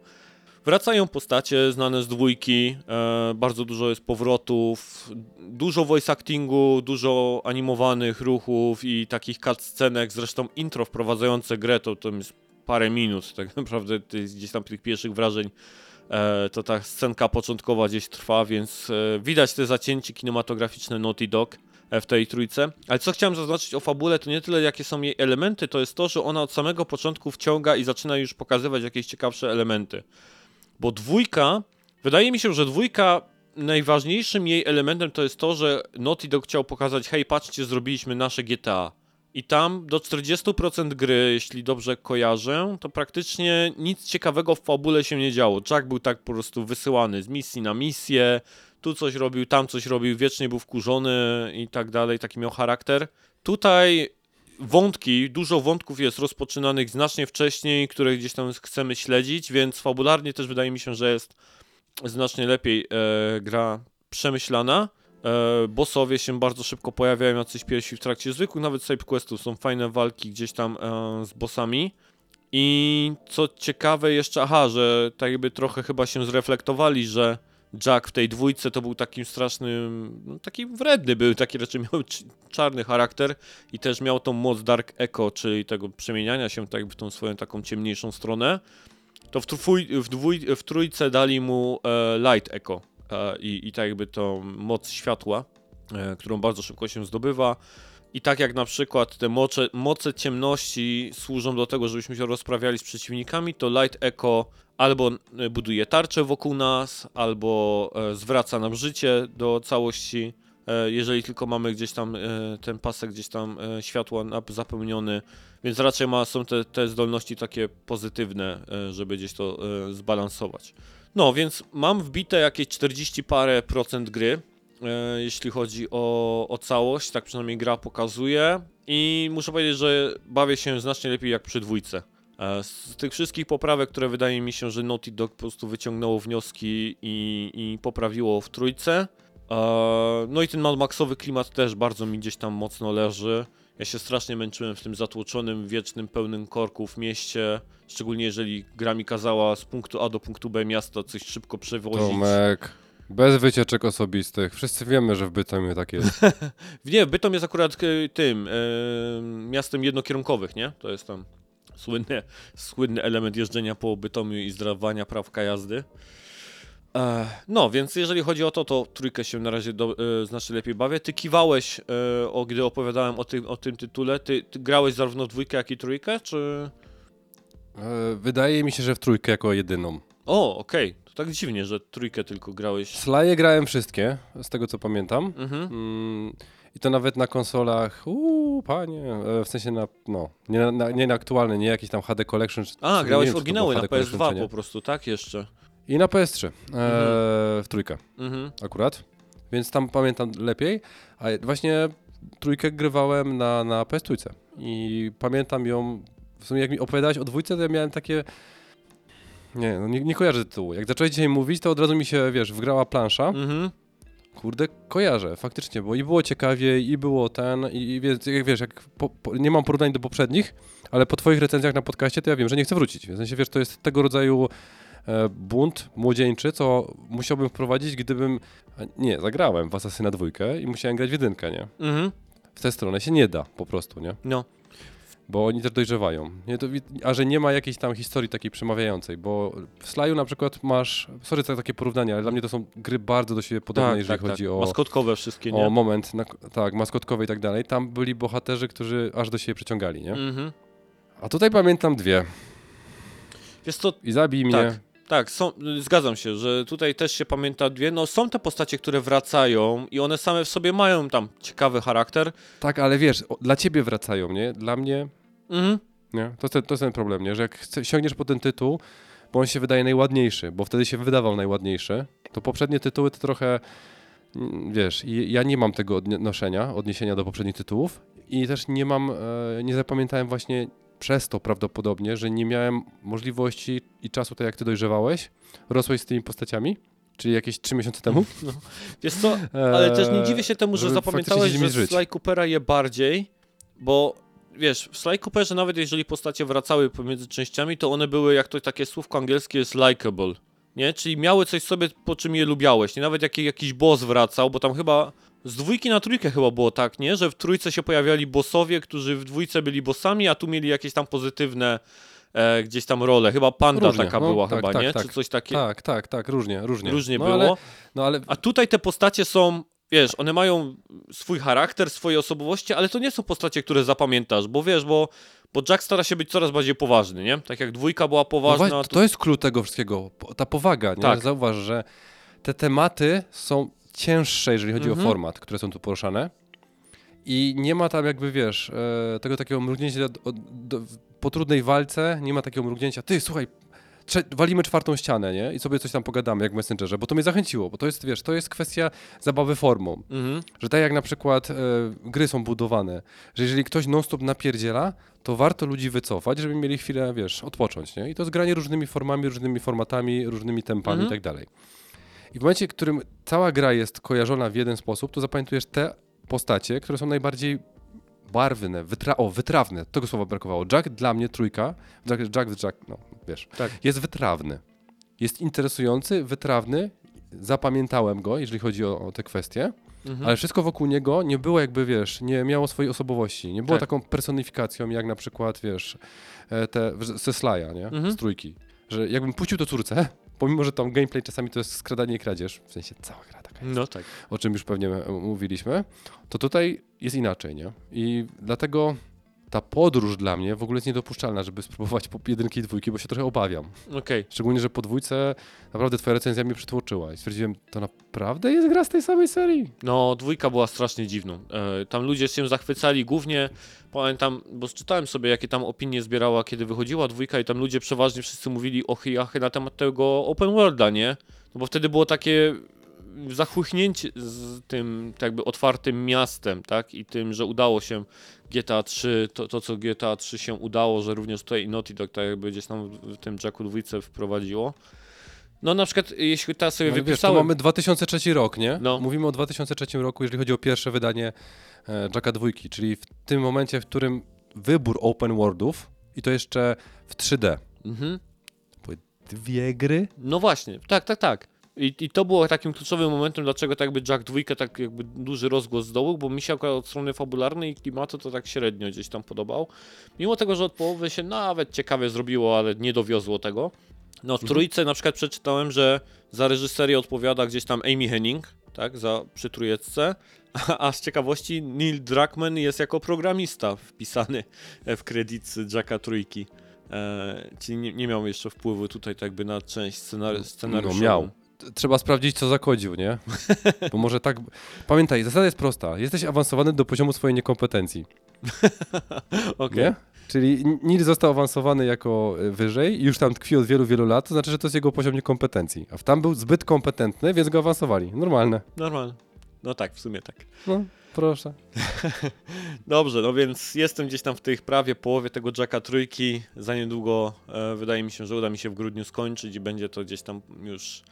Wracają postacie znane z dwójki, e, bardzo dużo jest powrotów, dużo voice actingu, dużo animowanych ruchów i takich cutscenek, zresztą intro wprowadzające grę to, to jest parę minut, tak naprawdę gdzieś tam tych pierwszych wrażeń e, to ta scenka początkowa gdzieś trwa, więc e, widać te zacięcie kinematograficzne Naughty Dog e, w tej trójce. Ale co chciałem zaznaczyć o fabule, to nie tyle jakie są jej elementy, to jest to, że ona od samego początku wciąga i zaczyna już pokazywać jakieś ciekawsze elementy. Bo dwójka, wydaje mi się, że dwójka najważniejszym jej elementem to jest to, że Naughty Dog chciał pokazać, hej, patrzcie, zrobiliśmy nasze GTA. I tam do 40% gry, jeśli dobrze kojarzę, to praktycznie nic ciekawego w fabule się nie działo. Jack był tak po prostu wysyłany z misji na misję, tu coś robił, tam coś robił, wiecznie był wkurzony i tak dalej, taki miał charakter. Tutaj wątki, dużo wątków jest rozpoczynanych znacznie wcześniej, które gdzieś tam chcemy śledzić, więc fabularnie też wydaje mi się, że jest znacznie lepiej e, gra przemyślana. E, bossowie się bardzo szybko pojawiają, jacyś pierwsi w trakcie zwykłych, nawet side questów są fajne walki gdzieś tam e, z bossami. I co ciekawe jeszcze, aha, że tak jakby trochę chyba się zreflektowali, że Jack w tej dwójce to był takim strasznym, no, taki wredny był, taki raczej miał czarny charakter i też miał tą moc Dark Echo, czyli tego przemieniania się tak jakby w tą swoją taką ciemniejszą stronę. to w, trój, w, dwój, w trójce dali mu e, Light Echo i, i tak jakby tą moc światła, e, którą bardzo szybko się zdobywa. I tak jak na przykład te moce, moce ciemności służą do tego, żebyśmy się rozprawiali z przeciwnikami, to Light Echo albo e, buduje tarczę wokół nas, albo e, zwraca nam życie do całości. E, jeżeli tylko mamy gdzieś tam e, ten pasek gdzieś tam e, światła zapełniony, więc raczej ma, są te, te zdolności takie pozytywne, żeby gdzieś to zbalansować. No, więc mam wbite jakieś 40 parę procent gry, jeśli chodzi o, o całość, tak przynajmniej gra pokazuje i muszę powiedzieć, że bawię się znacznie lepiej jak przy dwójce. Z tych wszystkich poprawek, które wydaje mi się, że Naughty Dog po prostu wyciągnęło wnioski i, i poprawiło w trójce. E, No i ten Mad Maxowy klimat też bardzo mi gdzieś tam mocno leży. Ja się strasznie męczyłem w tym zatłoczonym, wiecznym, pełnym korków mieście. Szczególnie jeżeli gra mi kazała z punktu A do punktu B miasta coś szybko przewozić. Tomek, bez wycieczek osobistych. Wszyscy wiemy, że w Bytomiu tak jest. Nie, Bytom jest akurat e, tym e, miastem jednokierunkowych, nie? To jest tam słynny, słynny element jeżdżenia po Bytomiu i zdawania prawka jazdy. E, no, więc jeżeli chodzi o to, to trójkę się na razie do, e, znacznie lepiej bawię. Ty kiwałeś, e, o, gdy opowiadałem o tym, o tym tytule. Ty, ty grałeś zarówno w dwójkę, jak i trójkę, czy... E, Wydaje mi się, że w trójkę jako jedyną. O, okej. To tak dziwnie, że trójkę tylko grałeś. Slaje grałem wszystkie, z tego co pamiętam. Mhm. Mm, I to nawet na konsolach, uuu, panie, e, w sensie na, no, nie na, nie na aktualne, nie jakiś tam HD Collection. czy- A, grałeś wiem, oryginały na HD Collection, czy PS2 nie. po prostu, tak? Jeszcze. I na PS3, e, w trójkę Mhm. akurat, więc tam pamiętam lepiej, a właśnie trójkę grywałem na, na PS trójce i pamiętam ją, w sumie jak mi opowiadałeś o dwójce, to ja miałem takie, nie, no nie, nie kojarzę tytułu. Jak zacząłeś dzisiaj mówić, to od razu mi się, wiesz, wgrała plansza. Mhm. Kurde, kojarzę, faktycznie, bo i było ciekawiej, i było ten, i, i wiesz, jak wiesz, jak po, po, nie mam porównań do poprzednich, ale po twoich recenzjach na podcaście to ja wiem, że nie chcę wrócić. W sensie, wiesz, to jest tego rodzaju bunt młodzieńczy, co musiałbym wprowadzić, gdybym... Nie, zagrałem w Asasyna dwójkę i musiałem grać w jedynkę, nie? Mhm. W tę stronę się nie da po prostu, nie? No. Bo oni też dojrzewają. Nie, to, a że nie ma jakiejś tam historii takiej przemawiającej, bo w Slaju na przykład masz, sorry za takie porównania, ale dla mnie to są gry bardzo do siebie podobne, jeżeli chodzi o... Maskotkowe wszystkie, nie? O moment, na, tak, maskotkowe i tak dalej. Tam byli bohaterzy, którzy aż do siebie przyciągali, nie? Mhm. A tutaj pamiętam dwie. Wiesz co, I zabij mnie. Tak, są, zgadzam się, że tutaj też się pamięta dwie. No są te postacie, które wracają i one same w sobie mają tam ciekawy charakter. Tak, ale wiesz, o, dla ciebie wracają, nie? Dla mnie, Mhm. nie? To, jest ten- to jest ten problem, nie? Że jak chce- sięgniesz po ten tytuł, bo on się wydaje najładniejszy, bo wtedy się wydawał najładniejszy, to poprzednie tytuły to trochę, mm, wiesz, ja nie mam tego odnoszenia, odniesienia do poprzednich tytułów i też nie mam, e, nie zapamiętałem właśnie przez to prawdopodobnie, że nie miałem możliwości i czasu, tak jak ty dojrzewałeś, rosłeś z tymi postaciami, czyli jakieś trzy miesiące temu. Wiesz co, ale też nie dziwię się temu, że zapamiętałeś, że żyć. Sly Coopera je bardziej, bo wiesz, w Sly Cooperze nawet jeżeli postacie wracały pomiędzy częściami, to one były, jak to takie słówko angielskie jest likable, nie? Czyli miały coś sobie, po czym je lubiałeś, nie? Nawet jak jakiś boss wracał, bo tam chyba z dwójki na trójkę chyba było tak, nie? Że w trójce się pojawiali bossowie, którzy w dwójce byli bossami, a tu mieli jakieś tam pozytywne e, gdzieś tam role. Chyba panda Różnie, taka no, była tak, chyba, tak, nie? tak. Czy coś takiego. Tak, tak, tak, różnie, różnie. Różnie no, było. Ale, no ale A tutaj te postacie są, wiesz, one mają swój charakter, swoje osobowości, ale to nie są postacie, które zapamiętasz, bo wiesz, bo, bo Jack stara się być coraz bardziej poważny, nie? Tak jak dwójka była No poważna, właśnie, to... to jest klucz tego wszystkiego, ta powaga, nie? Tak. Zauważ, że te tematy są cięższe, jeżeli chodzi Mhm. o format, które są tu poruszane i nie ma tam jakby, wiesz, e, tego takiego mrugnięcia do, do, po trudnej walce, nie ma takiego mrugnięcia, ty, słuchaj, walimy czwartą ścianę, nie? I sobie coś tam pogadamy, jak w Messengerze, bo to mnie zachęciło, bo to jest, wiesz, to jest kwestia zabawy formą. Mhm. Że tak jak na przykład e, gry są budowane, że jeżeli ktoś non-stop napierdziela, to warto ludzi wycofać, żeby mieli chwilę, wiesz, odpocząć, nie? I to jest granie różnymi formami, różnymi formatami, różnymi tempami Mhm. i tak dalej. I w momencie, w którym cała gra jest kojarzona w jeden sposób, to zapamiętujesz te postacie, które są najbardziej barwne, wytra o, wytrawne, tego słowa brakowało. Jack dla mnie, trójka, Jack, Jack, Jack no, wiesz, Tak. jest wytrawny. Jest interesujący, wytrawny, zapamiętałem go, jeżeli chodzi o, o te kwestie, Mhm. ale wszystko wokół niego nie było jakby, wiesz, nie miało swojej osobowości. Nie było Tak. taką personifikacją, jak na przykład, wiesz, e, te ze Slaja, nie? Mhm. Z trójki. że jakbym puścił to córce, pomimo, że tam gameplay czasami to jest skradanie i kradzież, w sensie cała gra taka jest, No tak. o czym już pewnie mówiliśmy, to tutaj jest inaczej, nie? I dlatego ta podróż dla mnie w ogóle jest niedopuszczalna, żeby spróbować po jedynki i dwójki, bo się trochę obawiam. Okej. Szczególnie, że po dwójce naprawdę twoja recenzja mnie przytłoczyła i stwierdziłem, to naprawdę jest gra z tej samej serii? No, dwójka była strasznie dziwną. E, tam ludzie się zachwycali głównie, pamiętam, bo czytałem sobie, jakie tam opinie zbierała, kiedy wychodziła dwójka i tam ludzie przeważnie wszyscy mówili ochy i achy na temat tego open worlda, nie? No bo wtedy było takie zachłychnięcie z tym tak jakby otwartym miastem, tak? I tym, że udało się GTA 3, to, to co GTA 3 się udało, że również tutaj Naughty Dog tak jakby gdzieś tam w tym Jacku dwójce wprowadziło. No na przykład, jeśli teraz sobie No, ale wiesz, wypisałem... mamy 2003 rok, nie? No. Mówimy o 2003 roku, jeżeli chodzi o pierwsze wydanie e, Jacka dwójki, czyli w tym momencie, w którym wybór open worldów i to jeszcze w 3D. Mhm. Dwie gry? No właśnie, tak, tak, tak. I, I to było takim kluczowym momentem, dlaczego tak jakby Jack 2 tak jakby duży rozgłos zdobył, bo mi się akurat od strony fabularnej i klimatu to tak średnio gdzieś tam podobał. Mimo tego, że od połowy się nawet ciekawie zrobiło, ale nie dowiozło tego. No w trójce na przykład przeczytałem, że za reżyserię odpowiada gdzieś tam Amy Henning, tak, za przy trójecce, a, a z ciekawości Neil Druckmann jest jako programista wpisany w kredyt Jacka trójki. E, czyli nie, nie miał jeszcze wpływu tutaj tak na część scenary- scenariuszową. No miał. Trzeba sprawdzić, co zakodził, nie? Bo może tak... Pamiętaj, zasada jest prosta. Jesteś awansowany do poziomu swojej niekompetencji, Okej. nie? Czyli Nil został awansowany jako y, wyżej i już tam tkwi od wielu, wielu lat, to znaczy, że to jest jego poziom niekompetencji. A w tam był zbyt kompetentny, więc go awansowali. Normalne. Normalnie. No tak, w sumie tak. No, proszę. Dobrze, no więc jestem gdzieś tam w tej prawie połowie tego Jacka trójki. Za niedługo e, wydaje mi się, że uda mi się w grudniu skończyć i będzie to gdzieś tam już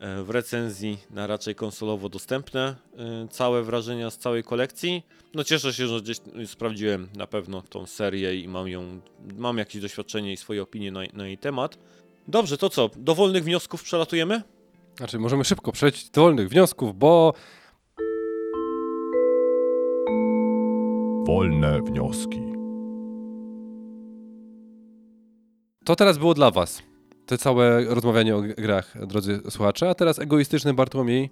w recenzji na raczej konsolowo dostępne. E, całe wrażenia z całej kolekcji. No cieszę się, że gdzieś sprawdziłem na pewno tą serię i mam ją, mam jakieś doświadczenie i swoje opinie na, na jej temat. Dobrze, to co? Do wolnych wniosków przelatujemy? Znaczy, możemy szybko przejść do wolnych wniosków, bo Wolne wnioski. to teraz było dla was. To całe rozmawianie o grach, drodzy słuchacze. A teraz egoistyczny Bartłomiej,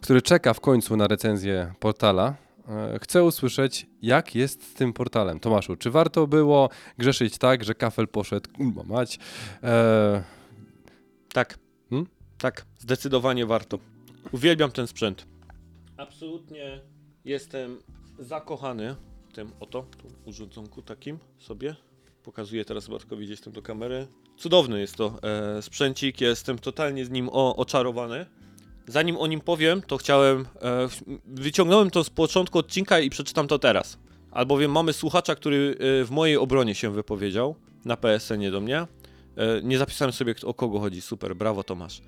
który czeka w końcu na recenzję portala, e, chce usłyszeć, jak jest z tym portalem. Tomaszu, czy warto było grzeszyć tak, że kafel poszedł, kurwa mać, e, Tak. Hmm? Tak, zdecydowanie warto. Uwielbiam ten sprzęt. Absolutnie jestem zakochany w tym oto tu urządzonku takim sobie. Pokazuję teraz Bartkowi gdzieś tam do kamery. Cudowny jest to e, sprzęcik, jestem totalnie z nim o, oczarowany. Zanim o nim powiem, to chciałem. E, wyciągnąłem to z początku odcinka i przeczytam to teraz. Albowiem mamy słuchacza, który e, w mojej obronie się wypowiedział na PSN-ie do mnie. E, nie zapisałem sobie o kogo chodzi. Super, brawo Tomasz.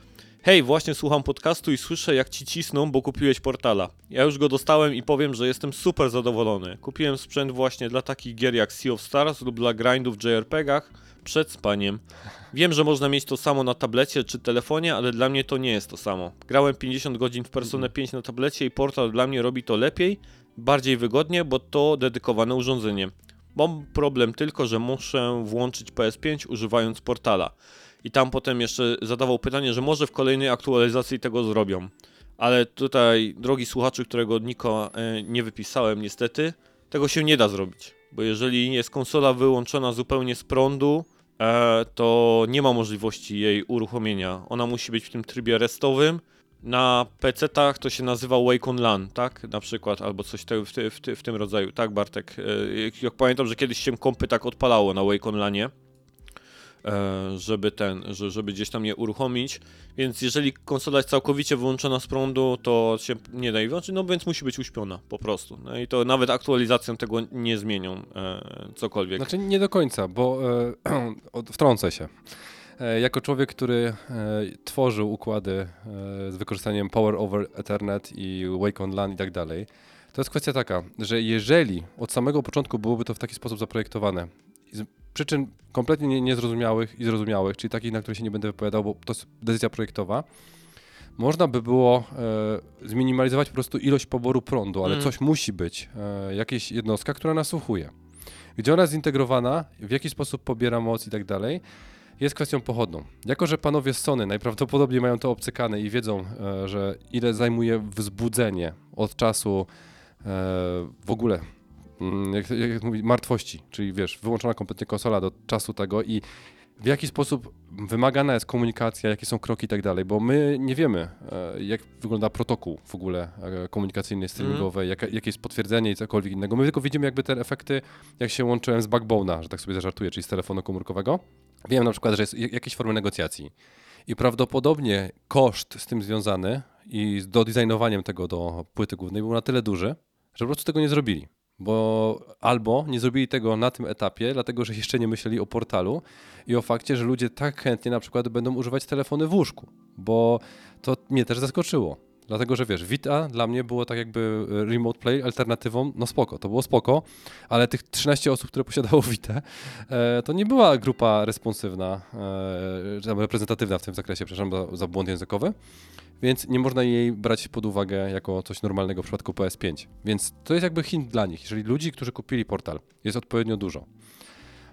Hej, właśnie słucham podcastu i słyszę jak ci cisną, bo kupiłeś portala. Ja już go dostałem i powiem, że jestem super zadowolony. Kupiłem sprzęt właśnie dla takich gier jak Sea of Stars lub dla grindów w JRPG-ach przed spaniem. Wiem, że można mieć to samo na tablecie czy telefonie, ale dla mnie to nie jest to samo. Grałem 50 godzin w Persona 5 na tablecie i portal dla mnie robi to lepiej, bardziej wygodnie, bo to dedykowane urządzenie. Mam problem tylko, że muszę włączyć PS5 używając portala. I tam potem jeszcze zadawał pytanie, że może w kolejnej aktualizacji tego zrobią. Ale tutaj, drogi słuchaczu, którego Niko e, nie wypisałem niestety, tego się nie da zrobić. Bo jeżeli jest konsola wyłączona zupełnie z prądu, e, to nie ma możliwości jej uruchomienia. Ona musi być w tym trybie restowym. Na PC-tach to się nazywa Wake on LAN, tak? Na przykład, albo coś w, w, w tym rodzaju. Tak, Bartek? E, jak, jak pamiętam, że kiedyś się kompy tak odpalało na Wake on LANie żeby ten, że- żeby gdzieś tam je uruchomić. Więc jeżeli konsola jest całkowicie wyłączona z prądu, to się nie da jej wyłączyć, no więc musi być uśpiona po prostu. No i to nawet aktualizacją tego nie zmienią e, cokolwiek. Znaczy nie do końca, bo e, wtrącę się. E, jako człowiek, który e, tworzył układy e, z wykorzystaniem Power over Ethernet i Wake on LAN i tak dalej, to jest kwestia taka, że jeżeli od samego początku byłoby to w taki sposób zaprojektowane, przyczyn kompletnie nie- niezrozumiałych i zrozumiałych, czyli takich, na które się nie będę wypowiadał, bo to jest decyzja projektowa, można by było e, zminimalizować po prostu ilość poboru prądu, ale Mm. coś musi być, e, jakaś jednostka, która nasłuchuje. Gdzie ona jest zintegrowana, w jaki sposób pobiera moc i tak dalej. jest kwestią pochodną. Jako, że panowie z Sony najprawdopodobniej mają to obcykane i wiedzą, e, że ile zajmuje wzbudzenie od czasu e, w ogóle, jak, jak mówić, martwości, czyli wiesz, wyłączona kompletnie konsola do czasu tego i w jaki sposób wymagana jest komunikacja, jakie są kroki i tak dalej, bo my nie wiemy, e, jak wygląda protokół w ogóle e, komunikacyjny, streamingowy, jaka, jakie jest potwierdzenie i cokolwiek innego. My tylko widzimy jakby te efekty, jak się łączyłem z Backbone'a, że tak sobie zażartuję, czyli z telefonu komórkowego. Wiem na przykład, że jest jakieś formy negocjacji i prawdopodobnie koszt z tym związany i z dodesignowaniem tego do płyty głównej był na tyle duży, że po prostu tego nie zrobili. Bo albo nie zrobili tego na tym etapie, dlatego że jeszcze nie myśleli o portalu i o fakcie, że ludzie tak chętnie na przykład będą używać telefony w łóżku, bo to mnie też zaskoczyło. Dlatego, że wiesz, Vita dla mnie było tak jakby remote play alternatywą, no spoko, to było spoko, ale tych 13 osób, które posiadało Vita, e, to nie była grupa responsywna, e, reprezentatywna w tym zakresie, przepraszam za, za błąd językowy, więc nie można jej brać pod uwagę jako coś normalnego w przypadku PS5. Więc to jest jakby hint dla nich. Jeżeli ludzi, którzy kupili portal, jest odpowiednio dużo,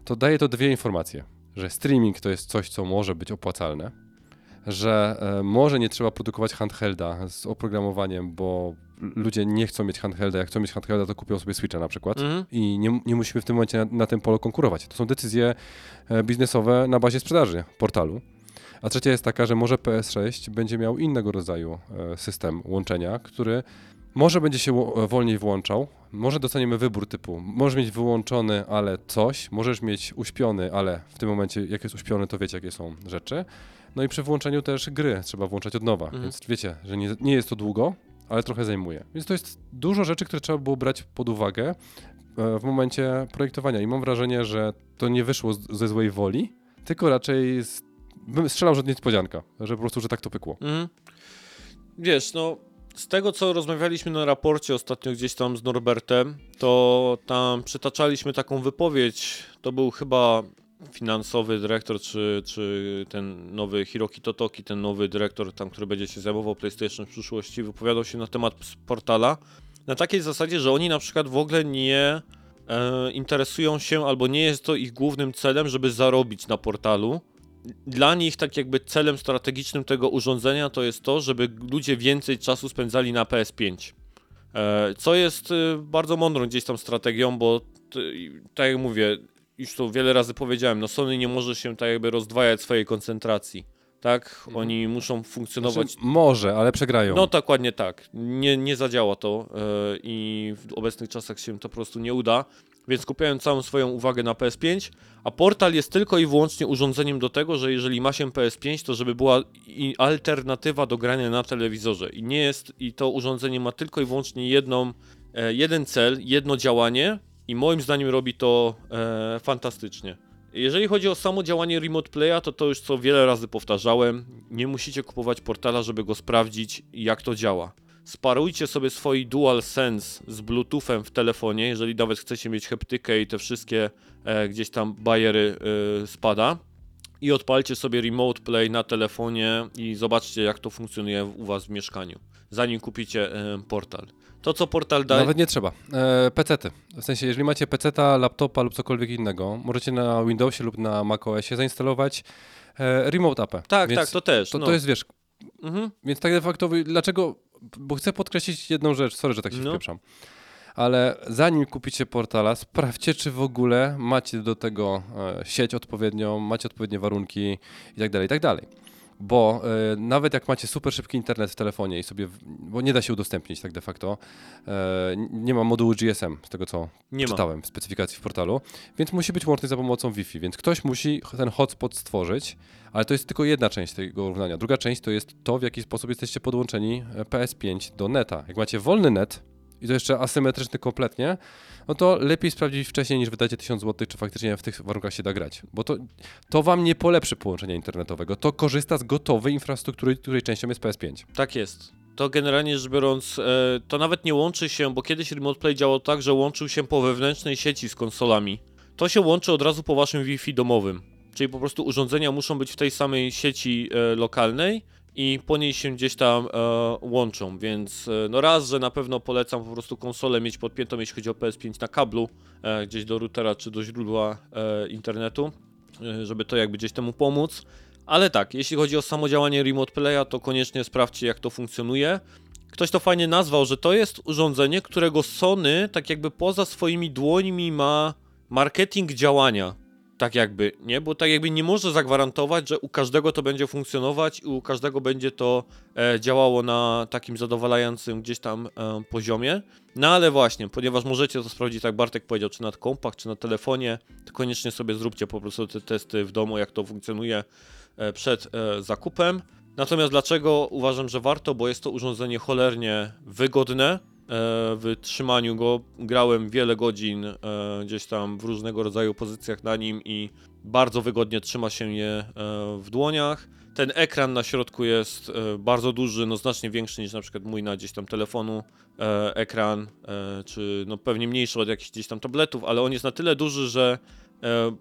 to daje to dwie informacje, że streaming to jest coś, co może być opłacalne, że e, może nie trzeba produkować handhelda z oprogramowaniem, bo ludzie nie chcą mieć handhelda, jak chcą mieć handhelda, to kupią sobie Switcha na przykład Mhm. i nie, nie musimy w tym momencie na, na tym polu konkurować. To są decyzje e, biznesowe na bazie sprzedaży portalu. A trzecia jest taka, że może PS6 będzie miał innego rodzaju e, system łączenia, który może będzie się wolniej włączał, może dostaniemy wybór typu, możesz mieć wyłączony, ale coś, możesz mieć uśpiony, ale w tym momencie jak jest uśpiony, to wiecie jakie są rzeczy. No i przy włączeniu też gry trzeba włączać od nowa, Mhm. więc wiecie, że nie, nie jest to długo, ale trochę zajmuje. Więc to jest dużo rzeczy, które trzeba było brać pod uwagę e, w momencie projektowania i mam wrażenie, że to nie wyszło ze złej woli, tylko raczej z, bym strzelał, że niespodzianka, że po prostu, że tak to pykło. Mhm. Wiesz, no z tego co rozmawialiśmy na raporcie ostatnio gdzieś tam z Norbertem, to tam przytaczaliśmy taką wypowiedź, to był chyba finansowy dyrektor, czy, czy ten nowy Hiroki Totoki, ten nowy dyrektor tam, który będzie się zajmował PlayStation w przyszłości, wypowiadał się na temat portala na takiej zasadzie, że oni na przykład w ogóle nie e, interesują się, albo nie jest to ich głównym celem, żeby zarobić na portalu, dla nich tak jakby celem strategicznym tego urządzenia to jest to, żeby ludzie więcej czasu spędzali na PS5. E, Co jest y, bardzo mądrą gdzieś tam strategią, bo tak jak mówię, już to wiele razy powiedziałem, no Sony nie może się tak jakby rozdwajać swojej koncentracji. Tak? Oni muszą funkcjonować Znaczy, może, ale przegrają. no dokładnie tak. Nie, nie zadziała to e, i w obecnych czasach się to po prostu nie uda. Więc skupiają całą swoją uwagę na PS5, a portal jest tylko i wyłącznie urządzeniem do tego, że jeżeli ma się PS5, to żeby była alternatywa do grania na telewizorze. I nie jest, i to urządzenie ma tylko i wyłącznie jedną, e, jeden cel, jedno działanie i moim zdaniem robi to e, fantastycznie. Jeżeli chodzi o samo działanie Remote Playa, to to już co wiele razy powtarzałem. Nie musicie kupować portala, żeby go sprawdzić, jak to działa. Sparujcie sobie swój DualSense z Bluetoothem w telefonie, jeżeli nawet chcecie mieć heptykę i te wszystkie e, gdzieś tam bariery e, spada. I odpalcie sobie Remote Play na telefonie i zobaczcie, jak to funkcjonuje u Was w mieszkaniu, zanim kupicie e, portal. To, co portal daje. Nawet nie trzeba. E, PC-ty. W sensie, jeżeli macie PC-ta, laptopa lub cokolwiek innego, możecie na Windowsie lub na macOSie zainstalować e, Remote Appę. Tak, Więc tak, to też. To, no. to jest, wiesz, Mhm. Więc tak de facto, dlaczego, bo chcę podkreślić jedną rzecz, sorry, że tak się No. wpieprzam, ale zanim kupicie portala, sprawdźcie, czy w ogóle macie do tego e, sieć odpowiednią, macie odpowiednie warunki i tak Bo e, nawet jak macie super szybki internet w telefonie i sobie, w- bo nie da się udostępnić tak de facto, e, nie ma modułu GSM, z tego co Nie ma. czytałem w specyfikacji w portalu, więc musi być łączny za pomocą Wi-Fi, więc ktoś musi ten hotspot stworzyć, ale to jest tylko jedna część tego równania. Druga część to jest to, w jaki sposób jesteście podłączeni e, PS5 do neta. Jak macie wolny net i to jeszcze asymetryczny kompletnie, no to lepiej sprawdzić wcześniej niż wydacie 1000 zł, czy faktycznie w tych warunkach się da grać. Bo to, to wam nie polepszy połączenia internetowego. To korzysta z gotowej infrastruktury, której częścią jest PS5. Tak jest. To generalnie rzecz biorąc, e, to nawet nie łączy się, bo kiedyś Remote Play działał tak, że łączył się po wewnętrznej sieci z konsolami. To się łączy od razu po waszym Wi-Fi domowym. Czyli po prostu urządzenia muszą być w tej samej sieci e, lokalnej i po niej się gdzieś tam e, łączą, więc e, no raz, że na pewno polecam po prostu konsolę mieć podpiętą, jeśli chodzi o PS5 na kablu, e, gdzieś do routera czy do źródła e, internetu. e, żeby to jakby gdzieś temu pomóc. Ale tak, jeśli chodzi o samo działanie Remote Playa, to koniecznie sprawdźcie jak to funkcjonuje. Ktoś to fajnie nazwał, że to jest urządzenie, którego Sony tak jakby poza swoimi dłońmi ma marketing działania. Tak jakby, nie? Bo tak jakby nie może zagwarantować, że u każdego to będzie funkcjonować i u każdego będzie to e, działało na takim zadowalającym gdzieś tam e, poziomie. No ale właśnie, ponieważ możecie to sprawdzić, tak Bartek powiedział, czy na kompach, czy na telefonie, to koniecznie sobie zróbcie po prostu te testy w domu, jak to funkcjonuje e, przed e, zakupem. Natomiast dlaczego uważam, że warto? Bo jest to urządzenie cholernie wygodne. E, w trzymaniu go grałem wiele godzin e, gdzieś tam w różnego rodzaju pozycjach na nim i bardzo wygodnie trzyma się je e, w dłoniach. Ten ekran na środku jest bardzo duży, no znacznie większy niż na przykład mój na gdzieś tam telefonu ekran, czy no pewnie mniejszy od jakichś gdzieś tam tabletów, ale on jest na tyle duży, że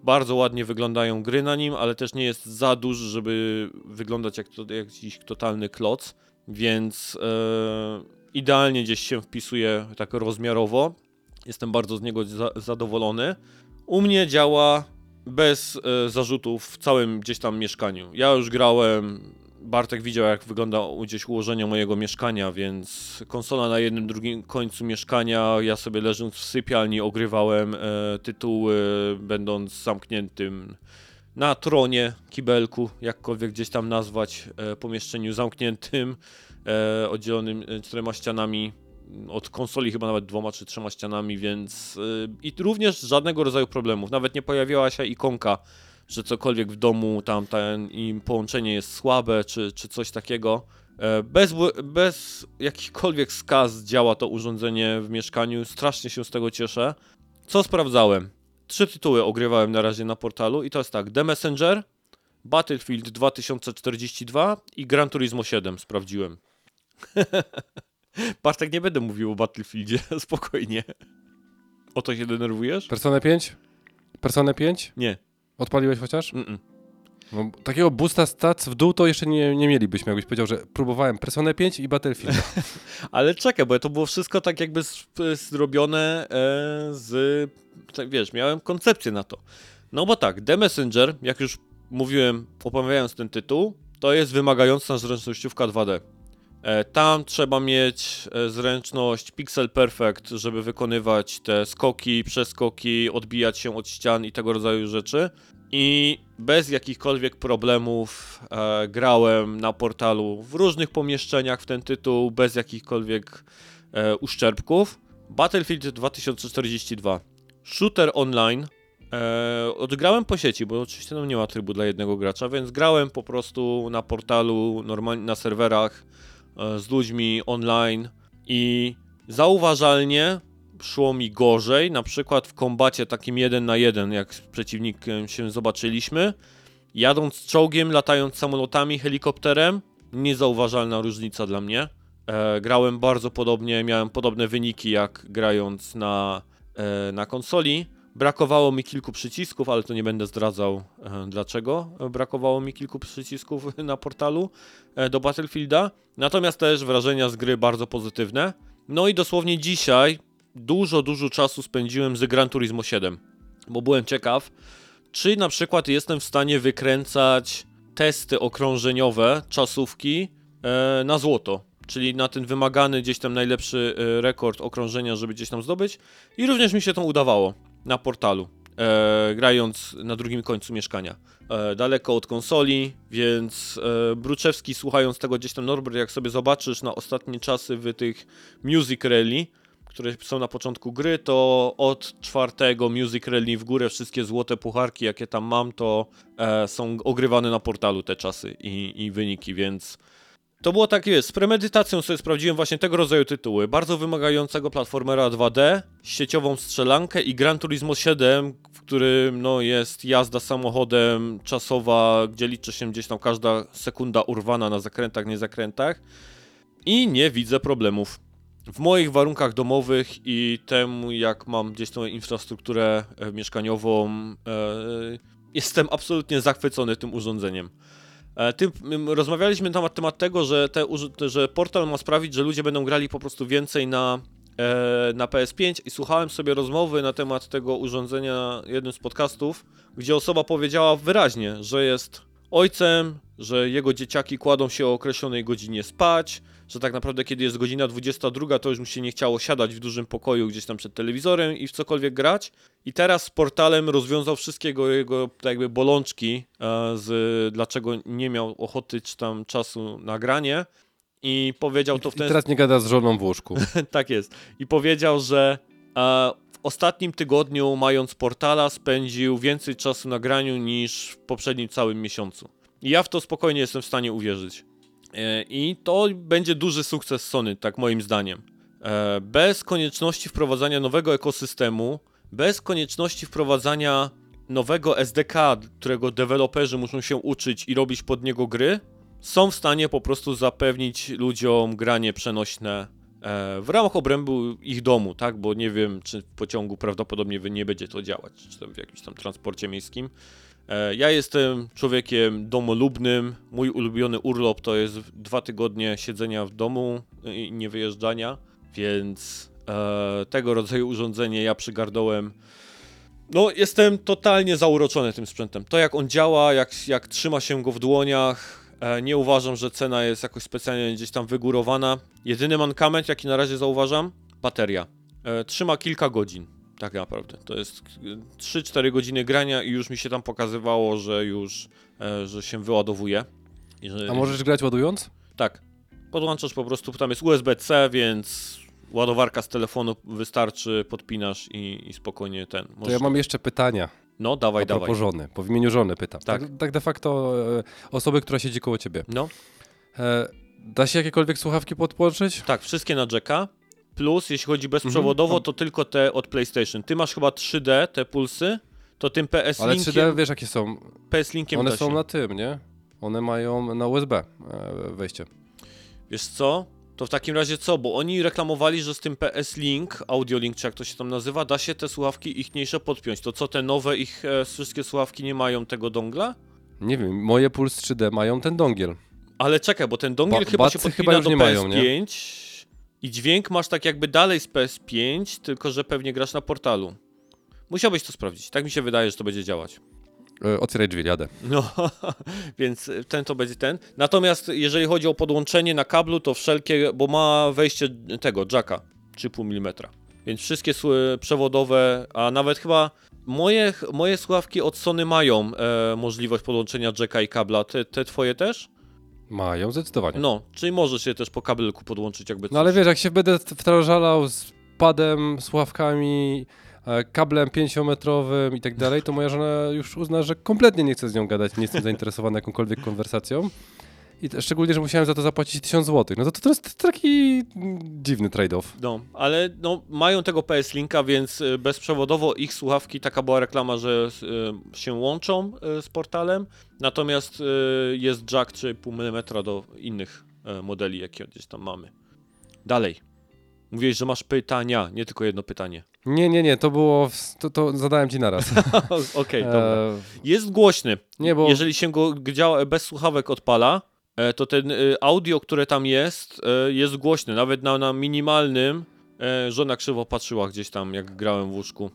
bardzo ładnie wyglądają gry na nim, ale też nie jest za duży, żeby wyglądać jak to, jakiś totalny kloc, więc idealnie gdzieś się wpisuje tak rozmiarowo. Jestem bardzo z niego za, zadowolony. U mnie działa bez e, zarzutów w całym gdzieś tam mieszkaniu. Ja już grałem, Bartek widział jak wygląda gdzieś ułożenie mojego mieszkania, więc konsola na jednym, drugim końcu mieszkania, ja sobie leżąc w sypialni ogrywałem e, tytuły, będąc zamkniętym na tronie, kibelku, jakkolwiek gdzieś tam nazwać, e, pomieszczeniu zamkniętym, e, oddzielonym e, czterema ścianami od konsoli chyba nawet dwoma czy trzema ścianami, więc yy, i również żadnego rodzaju problemów. Nawet nie pojawiała się ikonka, że cokolwiek w domu tam ten im połączenie jest słabe czy, czy coś takiego. E, Bez, bez jakichkolwiek skaz działa to urządzenie w mieszkaniu. Strasznie się z tego cieszę. Co sprawdzałem? Trzy tytuły ogrywałem na razie na portalu i to jest tak: The Messenger, Battlefield 2042 i Gran Turismo 7 sprawdziłem. Bartek, nie będę mówił o Battlefieldzie, spokojnie. O to się denerwujesz? Persona 5? Persona 5? Nie. Odpaliłeś chociaż? Mm-mm. No, takiego boosta stats w dół to jeszcze nie, nie mielibyśmy, jakbyś powiedział, że próbowałem Persona 5 i Battlefield. Ale czekaj, bo to było wszystko tak jakby zrobione e, z... Tak, wiesz, miałem koncepcję na to. No bo tak, The Messenger, jak już mówiłem, opowiadając ten tytuł, to jest wymagająca zręcznościówka 2D. E, tam trzeba mieć e, zręczność Pixel Perfect, żeby wykonywać te skoki, przeskoki, odbijać się od ścian i tego rodzaju rzeczy. I bez jakichkolwiek problemów e, grałem na portalu w różnych pomieszczeniach w ten tytuł, bez jakichkolwiek e, uszczerbków. Battlefield 2042. Shooter online. E, odgrałem po sieci, bo oczywiście tam nie ma trybu dla jednego gracza, więc grałem po prostu na portalu, normalnie na serwerach z ludźmi online i zauważalnie szło mi gorzej, na przykład w kombacie takim jeden na jeden, jak z przeciwnikiem się zobaczyliśmy. Jadąc czołgiem, latając samolotami, helikopterem, niezauważalna różnica dla mnie. E, grałem bardzo podobnie, miałem podobne wyniki jak grając na, e, na konsoli. Brakowało mi kilku przycisków, ale to nie będę zdradzał e, dlaczego. Brakowało mi kilku przycisków na portalu e, do Battlefielda. Natomiast też wrażenia z gry bardzo pozytywne. No i dosłownie dzisiaj dużo, dużo czasu spędziłem z Gran Turismo 7, bo byłem ciekaw, czy na przykład jestem w stanie wykręcać testy okrążeniowe, czasówki e, na złoto. Czyli na ten wymagany gdzieś tam najlepszy rekord okrążenia, żeby gdzieś tam zdobyć. I również mi się to udawało na portalu, e, grając na drugim końcu mieszkania. E, daleko od konsoli, więc e, Bruczewski słuchając tego gdzieś tam Norbert, jak sobie zobaczysz na ostatnie czasy w tych Music Rally, które są na początku gry, to od czwartego Music Rally w górę wszystkie złote pucharki, jakie tam mam, to e, są ogrywane na portalu te czasy i, i wyniki, więc to było tak, jest, z premedytacją sobie sprawdziłem właśnie tego rodzaju tytuły. Bardzo wymagającego platformera 2D, sieciową strzelankę i Gran Turismo 7, w którym no, jest jazda samochodem czasowa, gdzie liczy się gdzieś tam każda sekunda urwana na zakrętach, nie zakrętach. I nie widzę problemów. W moich warunkach domowych i temu, jak mam gdzieś tą infrastrukturę e, mieszkaniową, e, jestem absolutnie zachwycony tym urządzeniem. E, Tym, m, rozmawialiśmy na temat tego, że, te, że portal ma sprawić, że ludzie będą grali po prostu więcej na e, na PS5 i słuchałem sobie rozmowy na temat tego urządzenia jednym z podcastów, gdzie osoba powiedziała wyraźnie, że jest ojcem, że jego dzieciaki kładą się o określonej godzinie spać, że tak naprawdę kiedy jest godzina 22, to już mu się nie chciało siadać w dużym pokoju gdzieś tam przed telewizorem i w cokolwiek grać. I teraz z portalem rozwiązał wszystkiego jego tak jakby bolączki e, z dlaczego nie miał ochoty czy tam czasu na granie i powiedział to w I ten teraz nie gada z żoną w łóżku. tak jest. I powiedział, że e, w ostatnim tygodniu, mając portala, spędził więcej czasu na graniu niż w poprzednim całym miesiącu. I ja w to spokojnie jestem w stanie uwierzyć. E, I to będzie duży sukces Sony, tak moim zdaniem. E, bez konieczności wprowadzania nowego ekosystemu, bez konieczności wprowadzania nowego SDK, którego deweloperzy muszą się uczyć i robić pod niego gry, są w stanie po prostu zapewnić ludziom granie przenośne e, w ramach obrębu ich domu, tak? Bo nie wiem, czy w pociągu prawdopodobnie nie będzie to działać, czy w jakimś tam transporcie miejskim. E, Ja jestem człowiekiem domolubnym. Mój ulubiony urlop to jest dwa tygodnie siedzenia w domu i nie wyjeżdżania, więc e, tego rodzaju urządzenie ja przygarnąłem. No, jestem totalnie zauroczony tym sprzętem. To jak on działa, jak, jak trzyma się go w dłoniach, e, nie uważam, że cena jest jakoś specjalnie gdzieś tam wygórowana. Jedyny mankament, jaki na razie zauważam, bateria. E, trzyma kilka godzin, tak naprawdę. To jest e, 3-4 godziny grania i już mi się tam pokazywało, że już, e, że się wyładowuje. Że, A możesz grać ładując? Tak. Podłączasz po prostu, tam jest USB-C, więc ładowarka z telefonu wystarczy, podpinasz i, i spokojnie ten. To możesz- ja mam jeszcze pytania. No, dawaj, dawaj. żony, po imieniu żony pytam. Tak. Tak, tak de facto e, osoby, która siedzi koło ciebie. No, E, da się jakiekolwiek słuchawki podłączyć? tak, wszystkie na jacka. Plus, jeśli chodzi bezprzewodowo, Mhm. to tylko te od PlayStation. Ty masz chyba 3D, te pulsy, to tym PS Ale Linkiem, 3D wiesz jakie są? PS Linkiem One da są na tym, nie? One mają na USB e, wejście. Wiesz co? To w takim razie co? Bo oni reklamowali, że z tym PS Link, Audio Link, czy jak to się tam nazywa, da się te słuchawki ichniejsze podpiąć. To co, te nowe ich e, wszystkie słuchawki nie mają tego dongla? Nie wiem, moje Puls 3D mają ten dongiel. Ale czekaj, bo ten dongle Ba- chyba się bacy podpina chyba już do nie PS5 mają, nie? I dźwięk masz tak jakby dalej z PS5, tylko że pewnie grasz na portalu. Musiałbyś to sprawdzić. Tak mi się wydaje, że to będzie działać. E, otwieraj drzwi, jadę. No, więc ten to będzie ten. Natomiast jeżeli chodzi o podłączenie na kablu, to wszelkie, bo ma wejście tego jacka 3,5 mm. Więc wszystkie sły- przewodowe, a nawet chyba moje, moje słuchawki od Sony mają e, możliwość podłączenia jacka i kabla. Te, te twoje też? Mają, zdecydowanie. No, czyli możesz je też po kabelku podłączyć jakby No ale coś. wiesz, jak się będę wtrażalał z padem, słuchawkami, e, kablem 5-metrowym i tak dalej, to moja żona już uzna, że kompletnie nie chce z nią gadać, nie jestem zainteresowany jakąkolwiek konwersacją. I szczególnie, że musiałem za to zapłacić 1000 zł. No to, to jest taki dziwny trade-off. No, ale no, mają tego PS Linka, więc y, bezprzewodowo ich słuchawki, taka była reklama, że y, się łączą y, z portalem, natomiast y, jest jack 3,5 mm do innych y, modeli, jakie gdzieś tam mamy. Dalej. Mówiłeś, że masz pytania, nie tylko jedno pytanie. Nie, nie, nie, to było, to, to zadałem ci naraz. Okej, dobra. E, Jest głośny. nie, bo Jeżeli się go bez słuchawek odpala, to ten y, audio, które tam jest, e, jest głośny. Nawet na, na minimalnym e, żona krzywo patrzyła gdzieś tam, jak grałem w łóżku.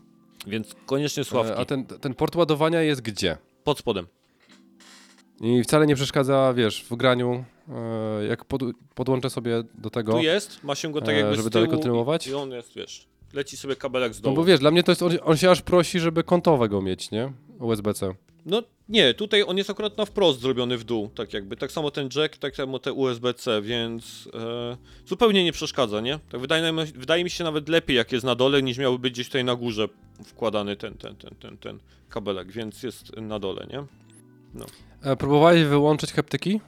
Więc koniecznie słuchawki. e, a ten, ten port ładowania jest gdzie? Pod spodem. I wcale nie przeszkadza, wiesz, w graniu, e, jak pod, podłączę sobie do tego. Tu jest, ma się go tak E, jakby żeby dalej kontynuować? I, on jest, wiesz, leci sobie kabelek z No dołu. bo wiesz, dla mnie to jest, on, on się aż prosi, żeby kątowego mieć, nie? USB-C. No nie, tutaj on jest akurat na wprost zrobiony w dół, tak jakby. Tak samo ten jack, tak samo te USB-C, więc e, zupełnie nie przeszkadza, nie? Tak wydaje, wydaje mi się nawet lepiej, jak jest na dole, niż miałby być gdzieś tutaj na górze wkładany ten, ten, ten, ten, ten kabelek, więc jest na dole, nie? E, próbowałeś wyłączyć haptyki?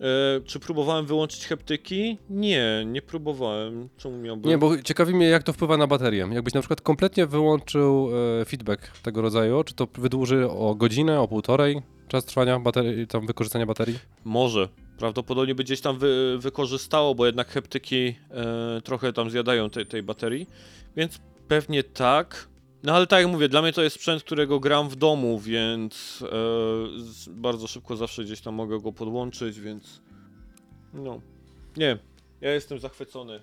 E, czy próbowałem wyłączyć heptyki? Nie, nie próbowałem. Czemu miałbym? Nie, bo ciekawi mnie, jak to wpływa na baterię. Jakbyś na przykład kompletnie wyłączył e, feedback tego rodzaju, czy to wydłuży o godzinę, o półtorej czas trwania baterii, tam wykorzystania baterii? Może. Prawdopodobnie by gdzieś tam wy, wykorzystało, bo jednak heptyki e, trochę tam zjadają tej, tej baterii, więc pewnie tak. No ale tak jak mówię, dla mnie to jest sprzęt, którego gram w domu, więc e, bardzo szybko zawsze gdzieś tam mogę go podłączyć, więc no. Nie. Ja jestem zachwycony. E,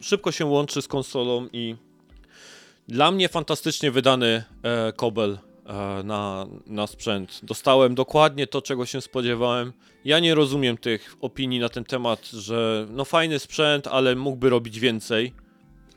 szybko się łączy z konsolą i dla mnie fantastycznie wydany e, kobel e, na, na sprzęt. Dostałem dokładnie to, czego się spodziewałem. Ja nie rozumiem tych opinii na ten temat, że no fajny sprzęt, ale mógłby robić więcej.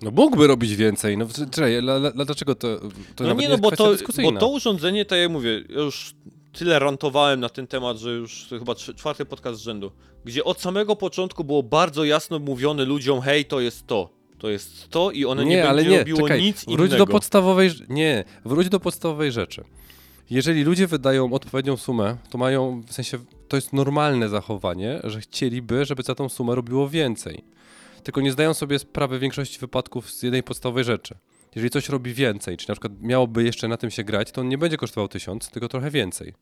No mógłby robić więcej. No czekaj, la, la, dlaczego to, to no nie, nie no bo to, bo to urządzenie, tak jak mówię, już tyle rantowałem na ten temat, że już to chyba czwarty podcast z rzędu, gdzie od samego początku było bardzo jasno mówione ludziom, hej, to jest to, to jest to i one nie, nie, ale nie, robiło czekaj, nic wróć innego. do podstawowej, nie, wróć do podstawowej rzeczy. Jeżeli ludzie wydają odpowiednią sumę, to mają, w sensie, to jest normalne zachowanie, że chcieliby, żeby za tą sumę robiło więcej. Tylko nie zdają sobie sprawy w większości wypadków z jednej podstawowej rzeczy. Jeżeli coś robi więcej, czy na przykład miałoby jeszcze na tym się grać, to on nie będzie kosztował tysiąc, tylko trochę więcej.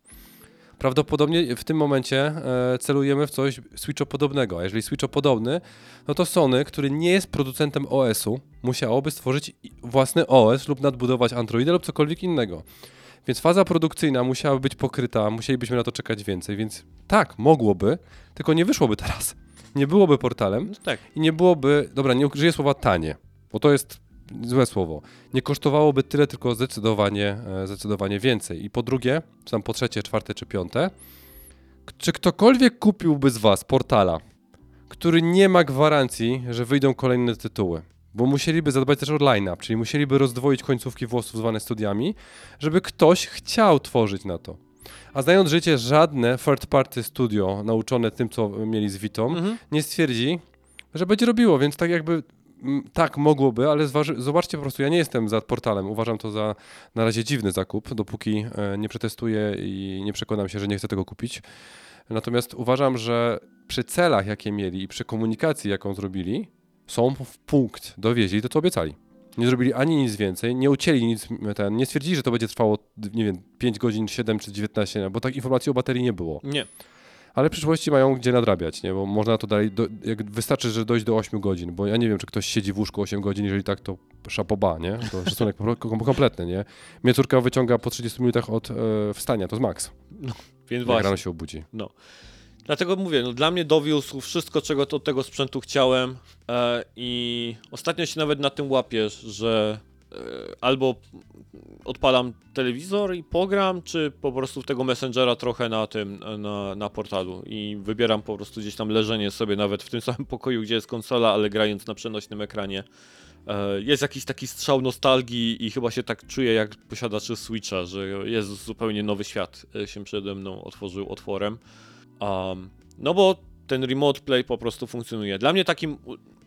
Prawdopodobnie w tym momencie e, celujemy w coś Switcho-podobnego, a jeżeli Switcho-podobny, no to Sony, który nie jest producentem OS-u, musiałoby stworzyć własny OS lub nadbudować Androida lub cokolwiek innego. Więc faza produkcyjna musiałaby być pokryta, musielibyśmy na to czekać więcej, więc tak, mogłoby, tylko nie wyszłoby teraz. Nie byłoby portalem No tak, i nie byłoby, dobra, nie użyję słowa tanie, bo to jest złe słowo. Nie kosztowałoby tyle, tylko zdecydowanie, e, zdecydowanie więcej. I po drugie, czy tam po trzecie, czwarte czy piąte, czy ktokolwiek kupiłby z Was portala, który nie ma gwarancji, że wyjdą kolejne tytuły? Bo musieliby zadbać też o line-up, czyli musieliby rozdwoić końcówki włosów zwane studiami, żeby ktoś chciał tworzyć na to. A znając życie, żadne third party studio nauczone tym, co mieli z Vitą, mhm. nie stwierdzi, że będzie robiło, więc tak jakby tak mogłoby, ale zobaczcie po prostu, ja nie jestem za portalem, uważam to za na razie dziwny zakup, dopóki e, nie przetestuję i nie przekonam się, że nie chcę tego kupić. Natomiast uważam, że przy celach, jakie mieli i przy komunikacji, jaką zrobili, są w punkt, dowieźli to, co obiecali. Nie zrobili ani nic więcej, nie ucięli nic, ten, nie stwierdzili, że to będzie trwało, nie wiem, 5 godzin, 7 czy 19, bo tak informacji o baterii nie było. nie. Ale w przyszłości mają gdzie nadrabiać, nie? Bo można to dalej, do, jak wystarczy, że dojść do 8 godzin, bo ja nie wiem, czy ktoś siedzi w łóżku 8 godzin, jeżeli tak, to szapoba, nie? To szacunek kompletny, nie? Mnie córka wyciąga po 30 minutach od e, wstania, to jest maks, Więc jak właśnie. rano się obudzi. Dlatego mówię, no dla mnie dowiózł wszystko, czego od tego sprzętu chciałem e, i ostatnio się nawet na tym łapiesz, że e, albo odpalam telewizor i pogram, czy po prostu tego Messengera trochę na tym, na, na portalu i wybieram po prostu gdzieś tam leżenie sobie nawet w tym samym pokoju, gdzie jest konsola, ale grając na przenośnym ekranie. E, Jest jakiś taki strzał nostalgii i chyba się tak czuję jak posiadaczy Switcha, że jest zupełnie nowy świat e, się przede mną otworzył otworem. Um, no bo ten remote play po prostu funkcjonuje. Dla mnie takim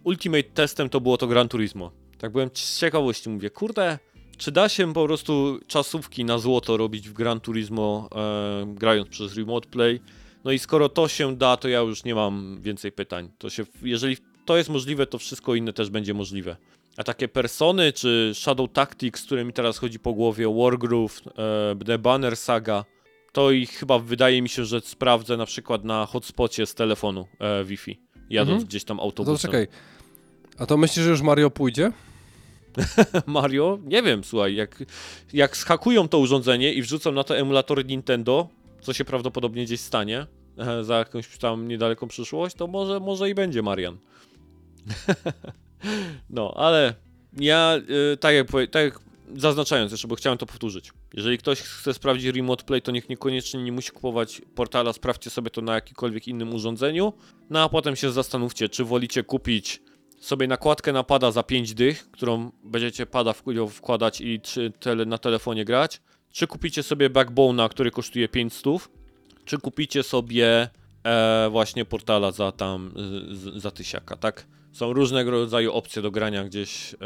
ultimate testem to było to Gran Turismo. Tak byłem z ciekawości, mówię, kurde, czy da się po prostu czasówki na złoto robić w Gran Turismo, e, grając przez remote play? No i skoro to się da, to ja już nie mam więcej pytań. To się, jeżeli to jest możliwe, to wszystko inne też będzie możliwe. A takie persony, czy Shadow Tactics, które mi teraz chodzi po głowie, Wargroove, e, The Banner Saga, to i chyba wydaje mi się, że sprawdzę na przykład na hotspocie z telefonu e, Wi-Fi, jadąc Mhm. gdzieś tam To autobusem. czekaj, a to myślisz, że już Mario pójdzie? Mario, nie wiem, słuchaj, jak, jak zhakują to urządzenie i wrzucą na to emulatory Nintendo, co się prawdopodobnie gdzieś stanie e, za jakąś tam niedaleką przyszłość, to może, może i będzie Marian. no, ale ja, y, tak, jak, tak jak zaznaczając jeszcze, bo chciałem to powtórzyć. Jeżeli ktoś chce sprawdzić Remote Play, to niech niekoniecznie nie musi kupować portala, sprawdźcie sobie to na jakimkolwiek innym urządzeniu, no a potem się zastanówcie, czy wolicie kupić sobie nakładkę na pada za 5 dych, którą będziecie pada wkładać i czy tele, na telefonie grać, czy kupicie sobie Backbone'a, który kosztuje 500, czy kupicie sobie e, właśnie portala za tam z, za tysiaka, tak? Są różnego rodzaju opcje do grania gdzieś e,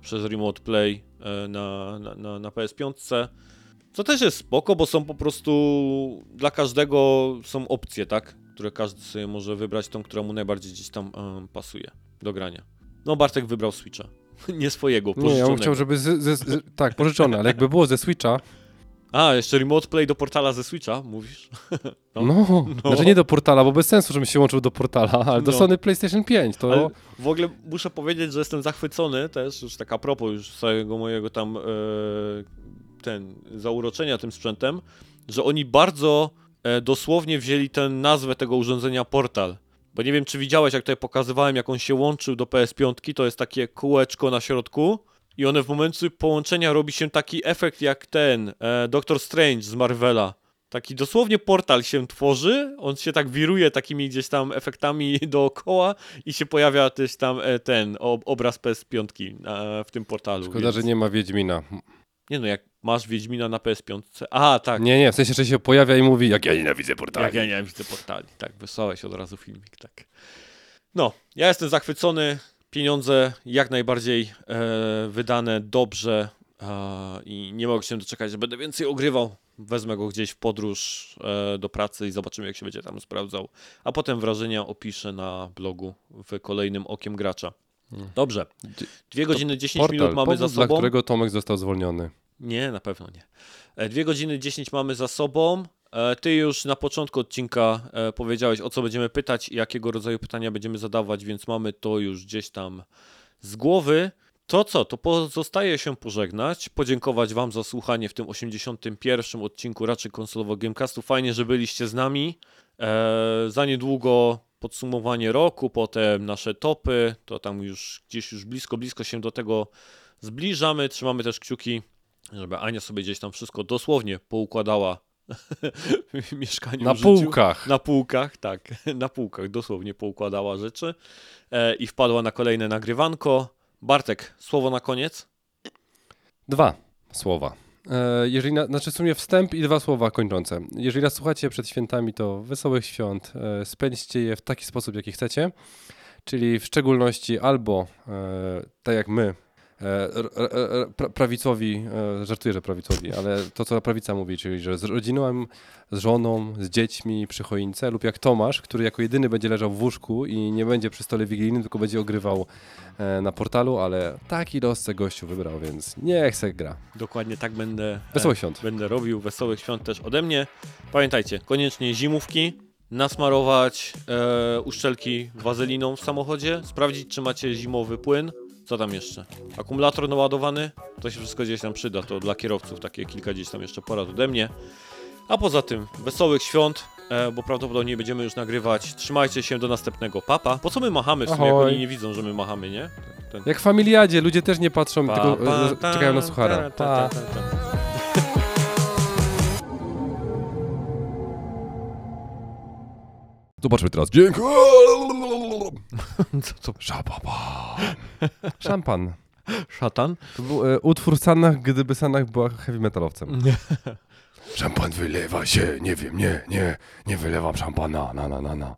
przez Remote Play e, na, na, na, na PS5. Co też jest spoko, bo są po prostu dla każdego są opcje, tak? Które każdy sobie może wybrać tą, która mu najbardziej gdzieś tam em, pasuje do grania. No Bartek wybrał Switcha. Nie swojego, Nie, ja bym pożyczonego. chciał, żeby z, z, z, tak, pożyczone, ale jakby było ze Switcha, A, jeszcze Remote Play do portala ze Switcha, mówisz? No. no, No. znaczy nie do portala, bo bez sensu, żebym się łączył do portala, ale do No. Sony PlayStation 5, to... Ale w ogóle muszę powiedzieć, że jestem zachwycony też, już tak a propos już całego mojego tam e, ten zauroczenia tym sprzętem, że oni bardzo e, dosłownie wzięli tę nazwę tego urządzenia portal. Bo nie wiem, czy widziałeś, jak tutaj pokazywałem, jak on się łączył do PS5, to jest takie kółeczko na środku i one w momencie połączenia robi się taki efekt jak ten e, Doctor Strange z Marvela. Taki dosłownie portal się tworzy, on się tak wiruje takimi gdzieś tam efektami dookoła i się pojawia też tam e, ten ob obraz PS5 e, w tym portalu. Szkoda, więc... że nie ma Wiedźmina. Nie no, jak masz Wiedźmina na PS5. Aha, tak. Nie, nie, w sensie, że się pojawia i mówi, jak ja nienawidzę portali. Jak ja nie widzę portali. Tak, wysłałeś od razu filmik, tak. No, ja jestem zachwycony. Pieniądze jak najbardziej e, wydane dobrze e, i nie mogę się doczekać, że będę więcej ogrywał. Wezmę go gdzieś w podróż e, do pracy i zobaczymy, jak się będzie tam sprawdzał. A potem wrażenia opiszę na blogu w kolejnym Okiem Gracza. Dobrze. Dwie godziny 10 Portal, minut mamy za powód, dla sobą. którego Tomek został zwolniony. Nie, na pewno nie. E, Dwie godziny 10 mamy za sobą. E, Ty już na początku odcinka e, powiedziałeś, o co będziemy pytać i jakiego rodzaju pytania będziemy zadawać, więc mamy to już gdzieś tam z głowy. To co, to pozostaje się pożegnać, podziękować Wam za słuchanie w tym 81. odcinku raczej konsolowo Gamecastu. Fajnie, że byliście z nami. E, za niedługo podsumowanie roku, potem nasze topy, to tam już gdzieś już blisko, blisko się do tego zbliżamy. Trzymamy też kciuki, żeby Ania sobie gdzieś tam wszystko dosłownie poukładała mieszkaniu. Na półkach. Na półkach, tak. Na półkach dosłownie poukładała rzeczy e, i wpadła na kolejne nagrywanko. Bartek, słowo na koniec. Dwa słowa. E, Jeżeli na, znaczy w sumie wstęp i dwa słowa kończące. Jeżeli nas słuchacie przed świętami, to wesołych świąt. E, Spędźcie je w taki sposób, jaki chcecie. Czyli w szczególności albo e, tak jak my, prawicowi, e, żartuję, że prawicowi, ale to co prawica mówi, czyli że z rodziną, z żoną, z dziećmi przy choince, lub jak Tomasz, który jako jedyny będzie leżał w łóżku i nie będzie przy stole wigilijnym, tylko będzie ogrywał e, na portalu, ale taki los se gościu wybrał, więc niech se gra. Dokładnie tak będę, Wesołych świąt. będę robił. Wesołych świąt też ode mnie. Pamiętajcie, koniecznie zimówki, nasmarować e, uszczelki wazeliną w samochodzie, sprawdzić, czy macie zimowy płyn. Co tam jeszcze? Akumulator naładowany? To się wszystko gdzieś tam przyda. To dla kierowców takie kilka gdzieś tam jeszcze porad ode mnie. A poza tym, wesołych świąt, e, bo prawdopodobnie będziemy już nagrywać. Trzymajcie się do następnego. Papa. Po co my machamy w sumie, jak oni nie widzą, że my machamy, nie? Ten, Jak w familiadzie, ludzie też nie patrzą, Pa, tylko pa, e, ta, czekają na ta, suchara. ta, Pa. ta, ta, ta. Zobaczmy teraz. Dziękuję. Co to? Szampan. Szatan? To był e, utwór Sanach, gdyby Sanach była heavy metalowcem. Szampan wylewa się, nie wiem, nie, nie, nie wylewam szampana, na, na, na, na.